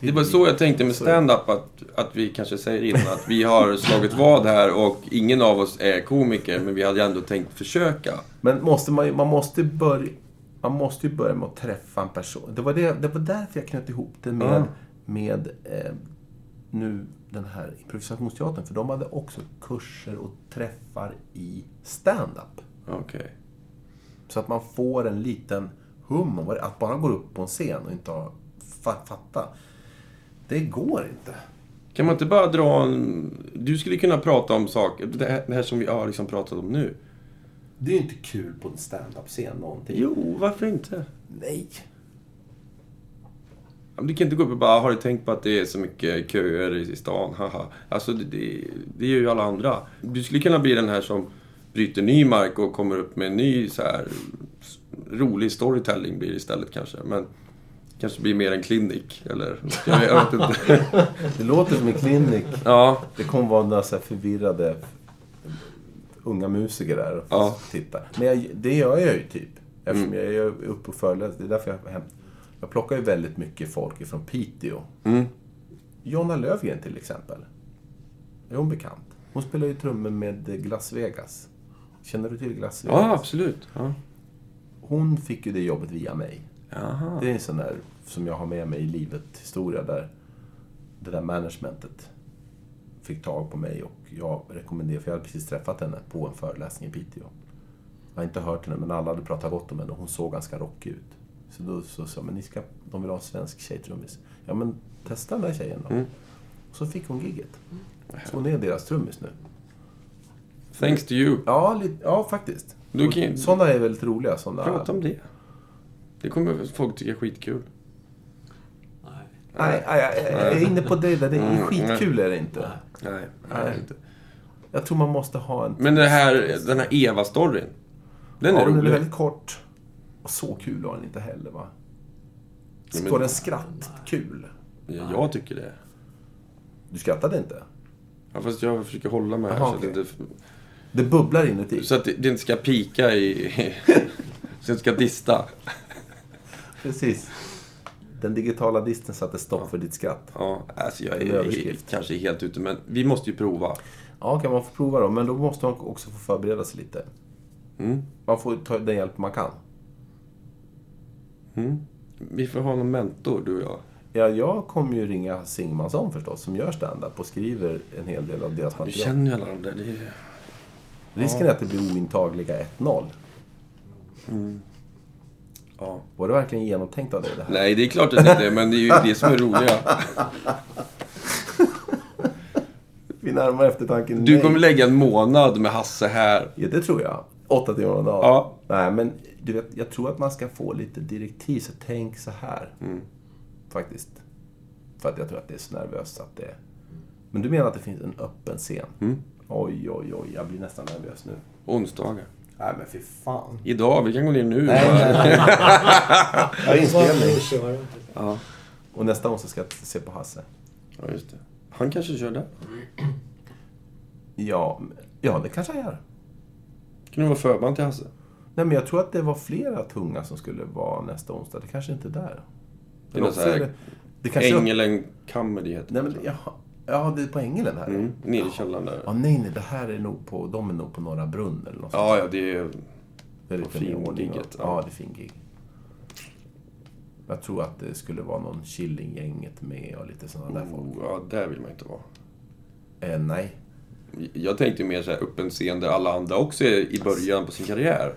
Det var så jag tänkte med stand-up att, att vi kanske säger innan att vi har slagit vad här och ingen av oss är komiker men vi hade ändå tänkt försöka. Men måste man, man måste börja... Man måste ju börja med att träffa en person. Det var, det, det var därför jag knöt ihop det med, Ja. med eh, nu den här improvisationsteatern. För de hade också kurser och träffar i stand-up. Okej. Så att man får en liten hum om Att bara gå upp på en scen och inte ha, fatta. Det går inte. Kan man inte bara dra en... Du skulle kunna prata om saker, det här, det här som vi har liksom pratat om nu. Det är ju inte kul på en stand-up-scen någonting. Jo, varför inte? Nej. Du kan inte gå upp och bara, har du tänkt på att det är så mycket köer i stan? Haha. Alltså, det, det, det gör ju alla andra. Du skulle kunna bli den här som bryter ny mark och kommer upp med en ny så här rolig storytelling blir istället kanske. Men kanske blir mer en klinik, eller? Jag, jag vet inte. Det låter som en klinik. Ja, Det kommer vara några så här förvirrade unga musiker där och Ja. titta. Men jag, det gör jag ju typ. Eftersom jag är uppe och föreläser. Det är därför jag hem. Jag plockar ju väldigt mycket folk ifrån Piteå. Mm. Jonna Lövgren till exempel. Är hon bekant? Hon spelar ju trummor med Glass Vegas. Känner du till Glass ja absolut. Ja. hon fick ju det jobbet via mig. Jaha. Det är en sån där som jag har med mig i livet historia där det där managementet fick tag på mig och jag rekommenderade, för jag hade precis träffat henne på en föreläsning i Piteå. Jag har inte hört henne, men alla hade pratat gott om henne och hon såg ganska rockig ut. Så då så sa jag, men ni ska, de vill ha en svensk tjejtrummis. Ja, men testa den där tjejen då. Mm. Och så fick hon gigget. Så hon är deras trummis nu. Thanks to you. Ja, lite, ja faktiskt. Du kan Sådana är väldigt roliga. Såna, Prata om det. Det kommer folk tycka är skitkul. Nej. Nej, nej, jag, jag är inne på det där. Det är Mm, skitkul är det inte. Nej, Nej. inte. Jag tror man måste ha en... Men det här, den här Eva-storyn. Den är ja, den är rolig. väldigt kort. Och så kul var den inte heller va? Ja, men- den skrattkul? Ja, jag tycker det. Du skrattade inte? Ja, fast jag försöker hålla mig här Jaha, så, att det Det bubblar inuti. så att det, inte ska pika i... så det inte ska dista. Precis. Den digitala disten satte stopp för ditt skratt. Ja, alltså jag är överskrift. kanske helt ute, men vi måste ju prova. Ja, kan man få prova då. Men då måste man också få förbereda sig lite. Mm. Man får ta den hjälp man kan. Mm. Vi får ha någon mentor, du och jag. Ja, jag kommer ju ringa Singmansson förstås, som gör stand-up och skriver en hel del av deras Du material. känner ju alla de där. Det är... Risken är att det blir ointagliga 1-0. ja. Var det verkligen genomtänkt av dig det här? Nej, det är klart att det inte är, men det är ju det som är roliga. Vid närmare eftertanke, Du nej. kommer lägga en månad med Hasse här. Ja, det tror jag. Åtta timmar om dagen. Ja. Nej, men du vet, jag tror att man ska få lite direktiv, så tänk så här. Mm. Faktiskt. För att jag tror att det är så nervöst att det... Men du menar att det finns en öppen scen? Mm. Oj, oj, oj. Jag blir nästan nervös nu. Onsdagar. Nej, men fy fan. Idag, vi kan gå ner nu. Nej, nej, nej. Jag har inspelning. Ja. Och nästa onsdag ska jag se på Hasse. ja, just det. Han kanske kör där. Ja, ja det kanske jag gör. Kan du vara förband till Hasse? Nej, men jag tror att det var flera tunga som skulle vara nästa onsdag. Det kanske inte är där. Det är det, det kanske Ängelen Comedy heter Nej, men ja, ja, det är på Ängelen här. Mm, nere i källaren där. Ja, nej, nej, det här är nog på, de är nog på Norra Brunn eller något Ja, ja, det är... Det är lite fingigget, Ja. ja. det är fin gig. Jag tror att det skulle vara någon Killinggänget med och lite sådana där folk. Oh, ja, där vill man inte vara. Eh, nej. Jag tänkte mer så här öppen scen där alla andra också är i början på sin karriär.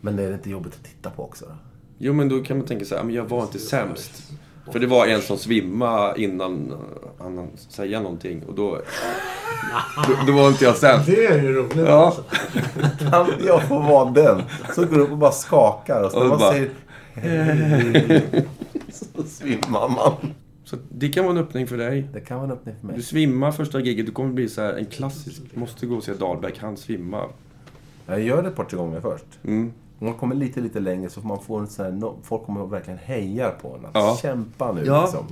Men det är inte jobbigt att titta på också? då? Jo, men då kan man tänka så här, men jag var inte sämst. För det var en som svimmade innan han hann säga någonting. Och då, då, då var inte jag sämst. Det är ju roligt. Ja, Kan jag få vara den som går upp och bara skakar och så Och man bara- säger hej, så svimmar man. så det kan vara en öppning för dig. Det kan vara en öppning för mig. Du svimmar första giget, du kommer bli så här en klassisk, måste gå och se Dahlberg, han svimmar. Jag gör det ett par, tre gånger först. Mm. Om man kommer lite, lite längre så får man få en sån här, folk kommer verkligen hejar på en. Att Ja. kämpa nu Ja. liksom.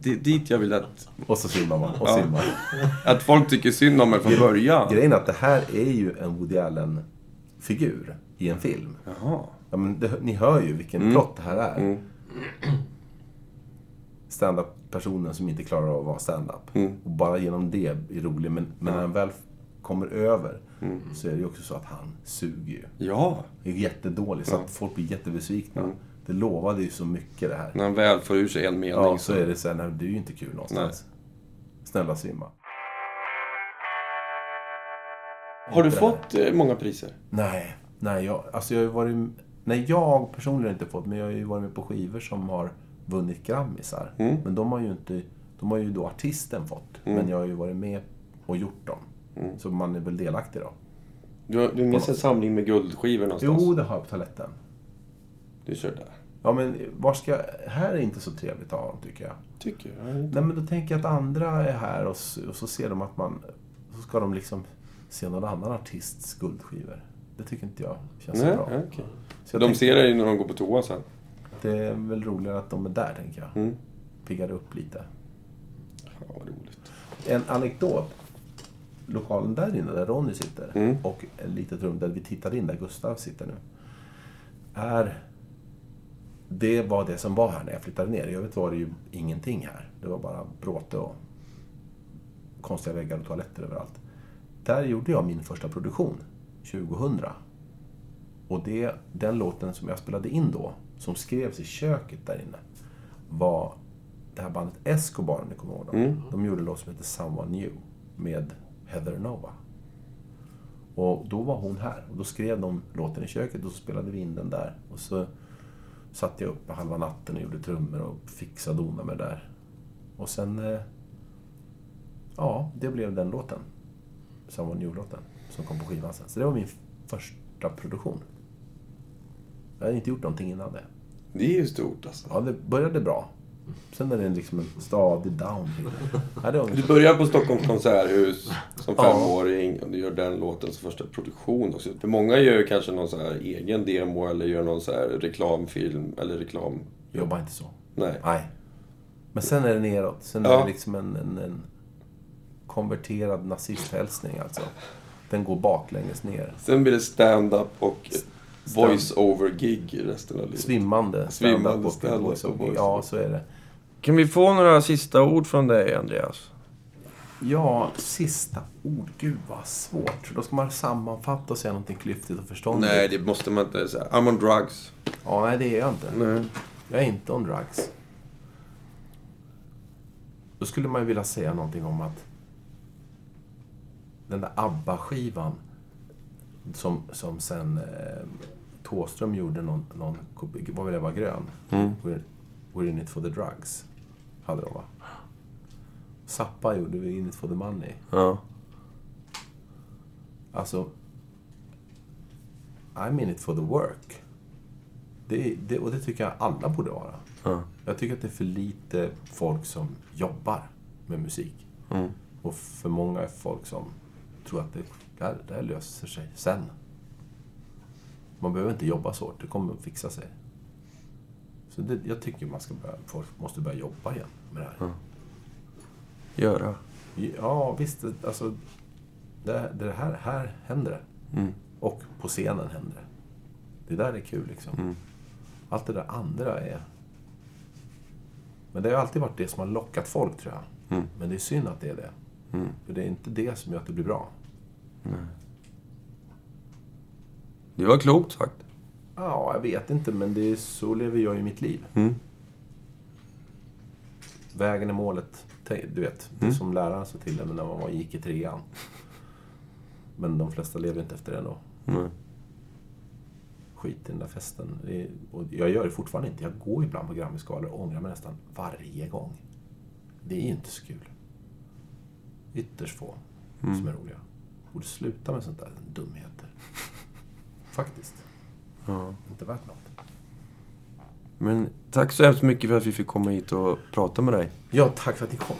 Det är dit jag vill att, Och så svimmar man och Ja. svimmar. att folk tycker synd om mig från början. Grejen är att det här är ju en Woody Allen-figur i en film. Jaha. Ja, men det, ni hör ju vilken plott det här är. Mm. Stand-up-personen som inte klarar av att vara stand-up. Mm. Och bara genom det är rolig. Men, men när han väl kommer över Mm. så är det ju också så att han suger ju. Ja, Det är jättedålig, så Ja. Mm. att folk blir jättebesvikna. Det lovade ju så mycket det här. när han väl får ur sig en mening Ja, så är det så här, nej, det är ju inte kul någonstans. Snälla svimma. Har du fått eh, många priser? Nej, nej, jag, alltså jag har ju varit... Nej, jag personligen har inte fått, men jag har ju varit med på skivor som har vunnit Grammisar. Mm. Men de har ju inte... De har ju då artisten fått. Men jag har ju varit med och gjort dem. Mm. Så man är väl delaktig då. Du du sig en samling med guldskivor någonstans? Jo, det har jag på toaletten. Du kör där. Ja, men var ska jag... Här är inte så trevligt ha dem, tycker jag. Tycker jag. Nej, men då tänker jag att andra är här och så, och så ser de att man... Så ska de liksom se någon annan artists guldskivor. Det tycker inte jag känns Nej, så bra. okej. Så De tänkte- ser dig när de går på toa sen. Det är väl roligare att de är där, tänker jag. Mm. Piggar upp lite. Ja, vad roligt. En anekdot. Lokalen där inne, där Ronny sitter, Mm. och ett litet rum där vi tittar in, där Gustav sitter nu, är... Det var det som var här när jag flyttade ner. I övrigt var det ju ingenting här. Det var bara bråte och konstiga väggar och toaletter överallt. Där gjorde jag min första produktion, 2000. Och det, den låten som jag spelade in då, som skrevs i köket där inne, var det här bandet Escobar, om ni kommer ihåg dem. De gjorde en låt som heter Someone New med Heather Nova. Och då var hon här. Och då skrev de låten i köket och så spelade vi in den där. Och så satt jag uppe halva natten och gjorde trummor och fixade och med det där. Och sen... eh, Ja, det blev den låten. Someone New-låten. Som kom på skivan sen. Så det var min första produktion. Jag hade inte gjort någonting innan det. Det är ju stort alltså. Ja, det började bra. Sen är det liksom en stadig downhill. Ja, Du börjar på Stockholms konserthus som femåring och du gör den låten som första produktion också. För många gör ju kanske någon så här egen demo eller gör någon så här reklamfilm eller reklam... Jobbar inte så. Nej. Nej. Men sen är det neråt. Sen är Ja. det liksom en, en, en konverterad nazisthälsning alltså. Den går baklänges ner. Sen blir det stand-up och voice-over-gig resten av livet. Svimmande Svimmande stand-up och stand-up och voice-over. voice-over. Ja, så är det. Kan vi få några sista ord från dig, Andreas? Ja, sista ord. Gud vad svårt. Då ska man sammanfatta och säga någonting klyftigt och förståndigt. Nej, det måste man inte säga. I'm on drugs. Ja, nej, det är jag inte. Nej. Jag är inte on drugs. Då skulle man ju vilja säga någonting om att den där ABBA-skivan som, som sen eh, Thåström gjorde någon, någon vad vill det vara, grön? Mm. We're, we're in it for the drugs. Hade de va? Zappa gjorde vi in it for the money. Ja. Alltså, I'm in it for the work. Det, det, och det tycker jag alla borde vara. Ja. Jag tycker att det är för lite folk som jobbar med musik. Mm. Och för många är folk som tror att det, det, här, det här löser sig sen. Man behöver inte jobba så hårt, det kommer att fixa sig. Så det, jag tycker man ska börja, folk måste börja jobba igen med det här. Göra. Ja, visst. Alltså, det, det här, här händer det. Mm. Och på scenen händer det. Det där är kul liksom. Mm. Allt det där andra är... Men det har alltid varit det som har lockat folk, tror jag. Mm. Men det är synd att det är det. Mm. För det är inte det som gör att det blir bra. Det var klokt sagt. Ja, jag vet inte, men det är, så lever jag i mitt liv. Mm. Vägen är målet. Du vet, det är som läraren sa till en när man gick i trean. Men de flesta lever inte efter det ändå. Mm. skit i den där festen. Är, och jag gör det fortfarande inte. Jag går ibland på Grammisgalor och ångrar mig nästan varje gång. Det är ju inte så kul. Ytterst få som är roliga. Borde sluta med sånt där dumheter. Faktiskt. Ja. Inte värt något. Men tack så hemskt mycket för att vi fick komma hit och prata med dig. Ja, tack för att ni kom.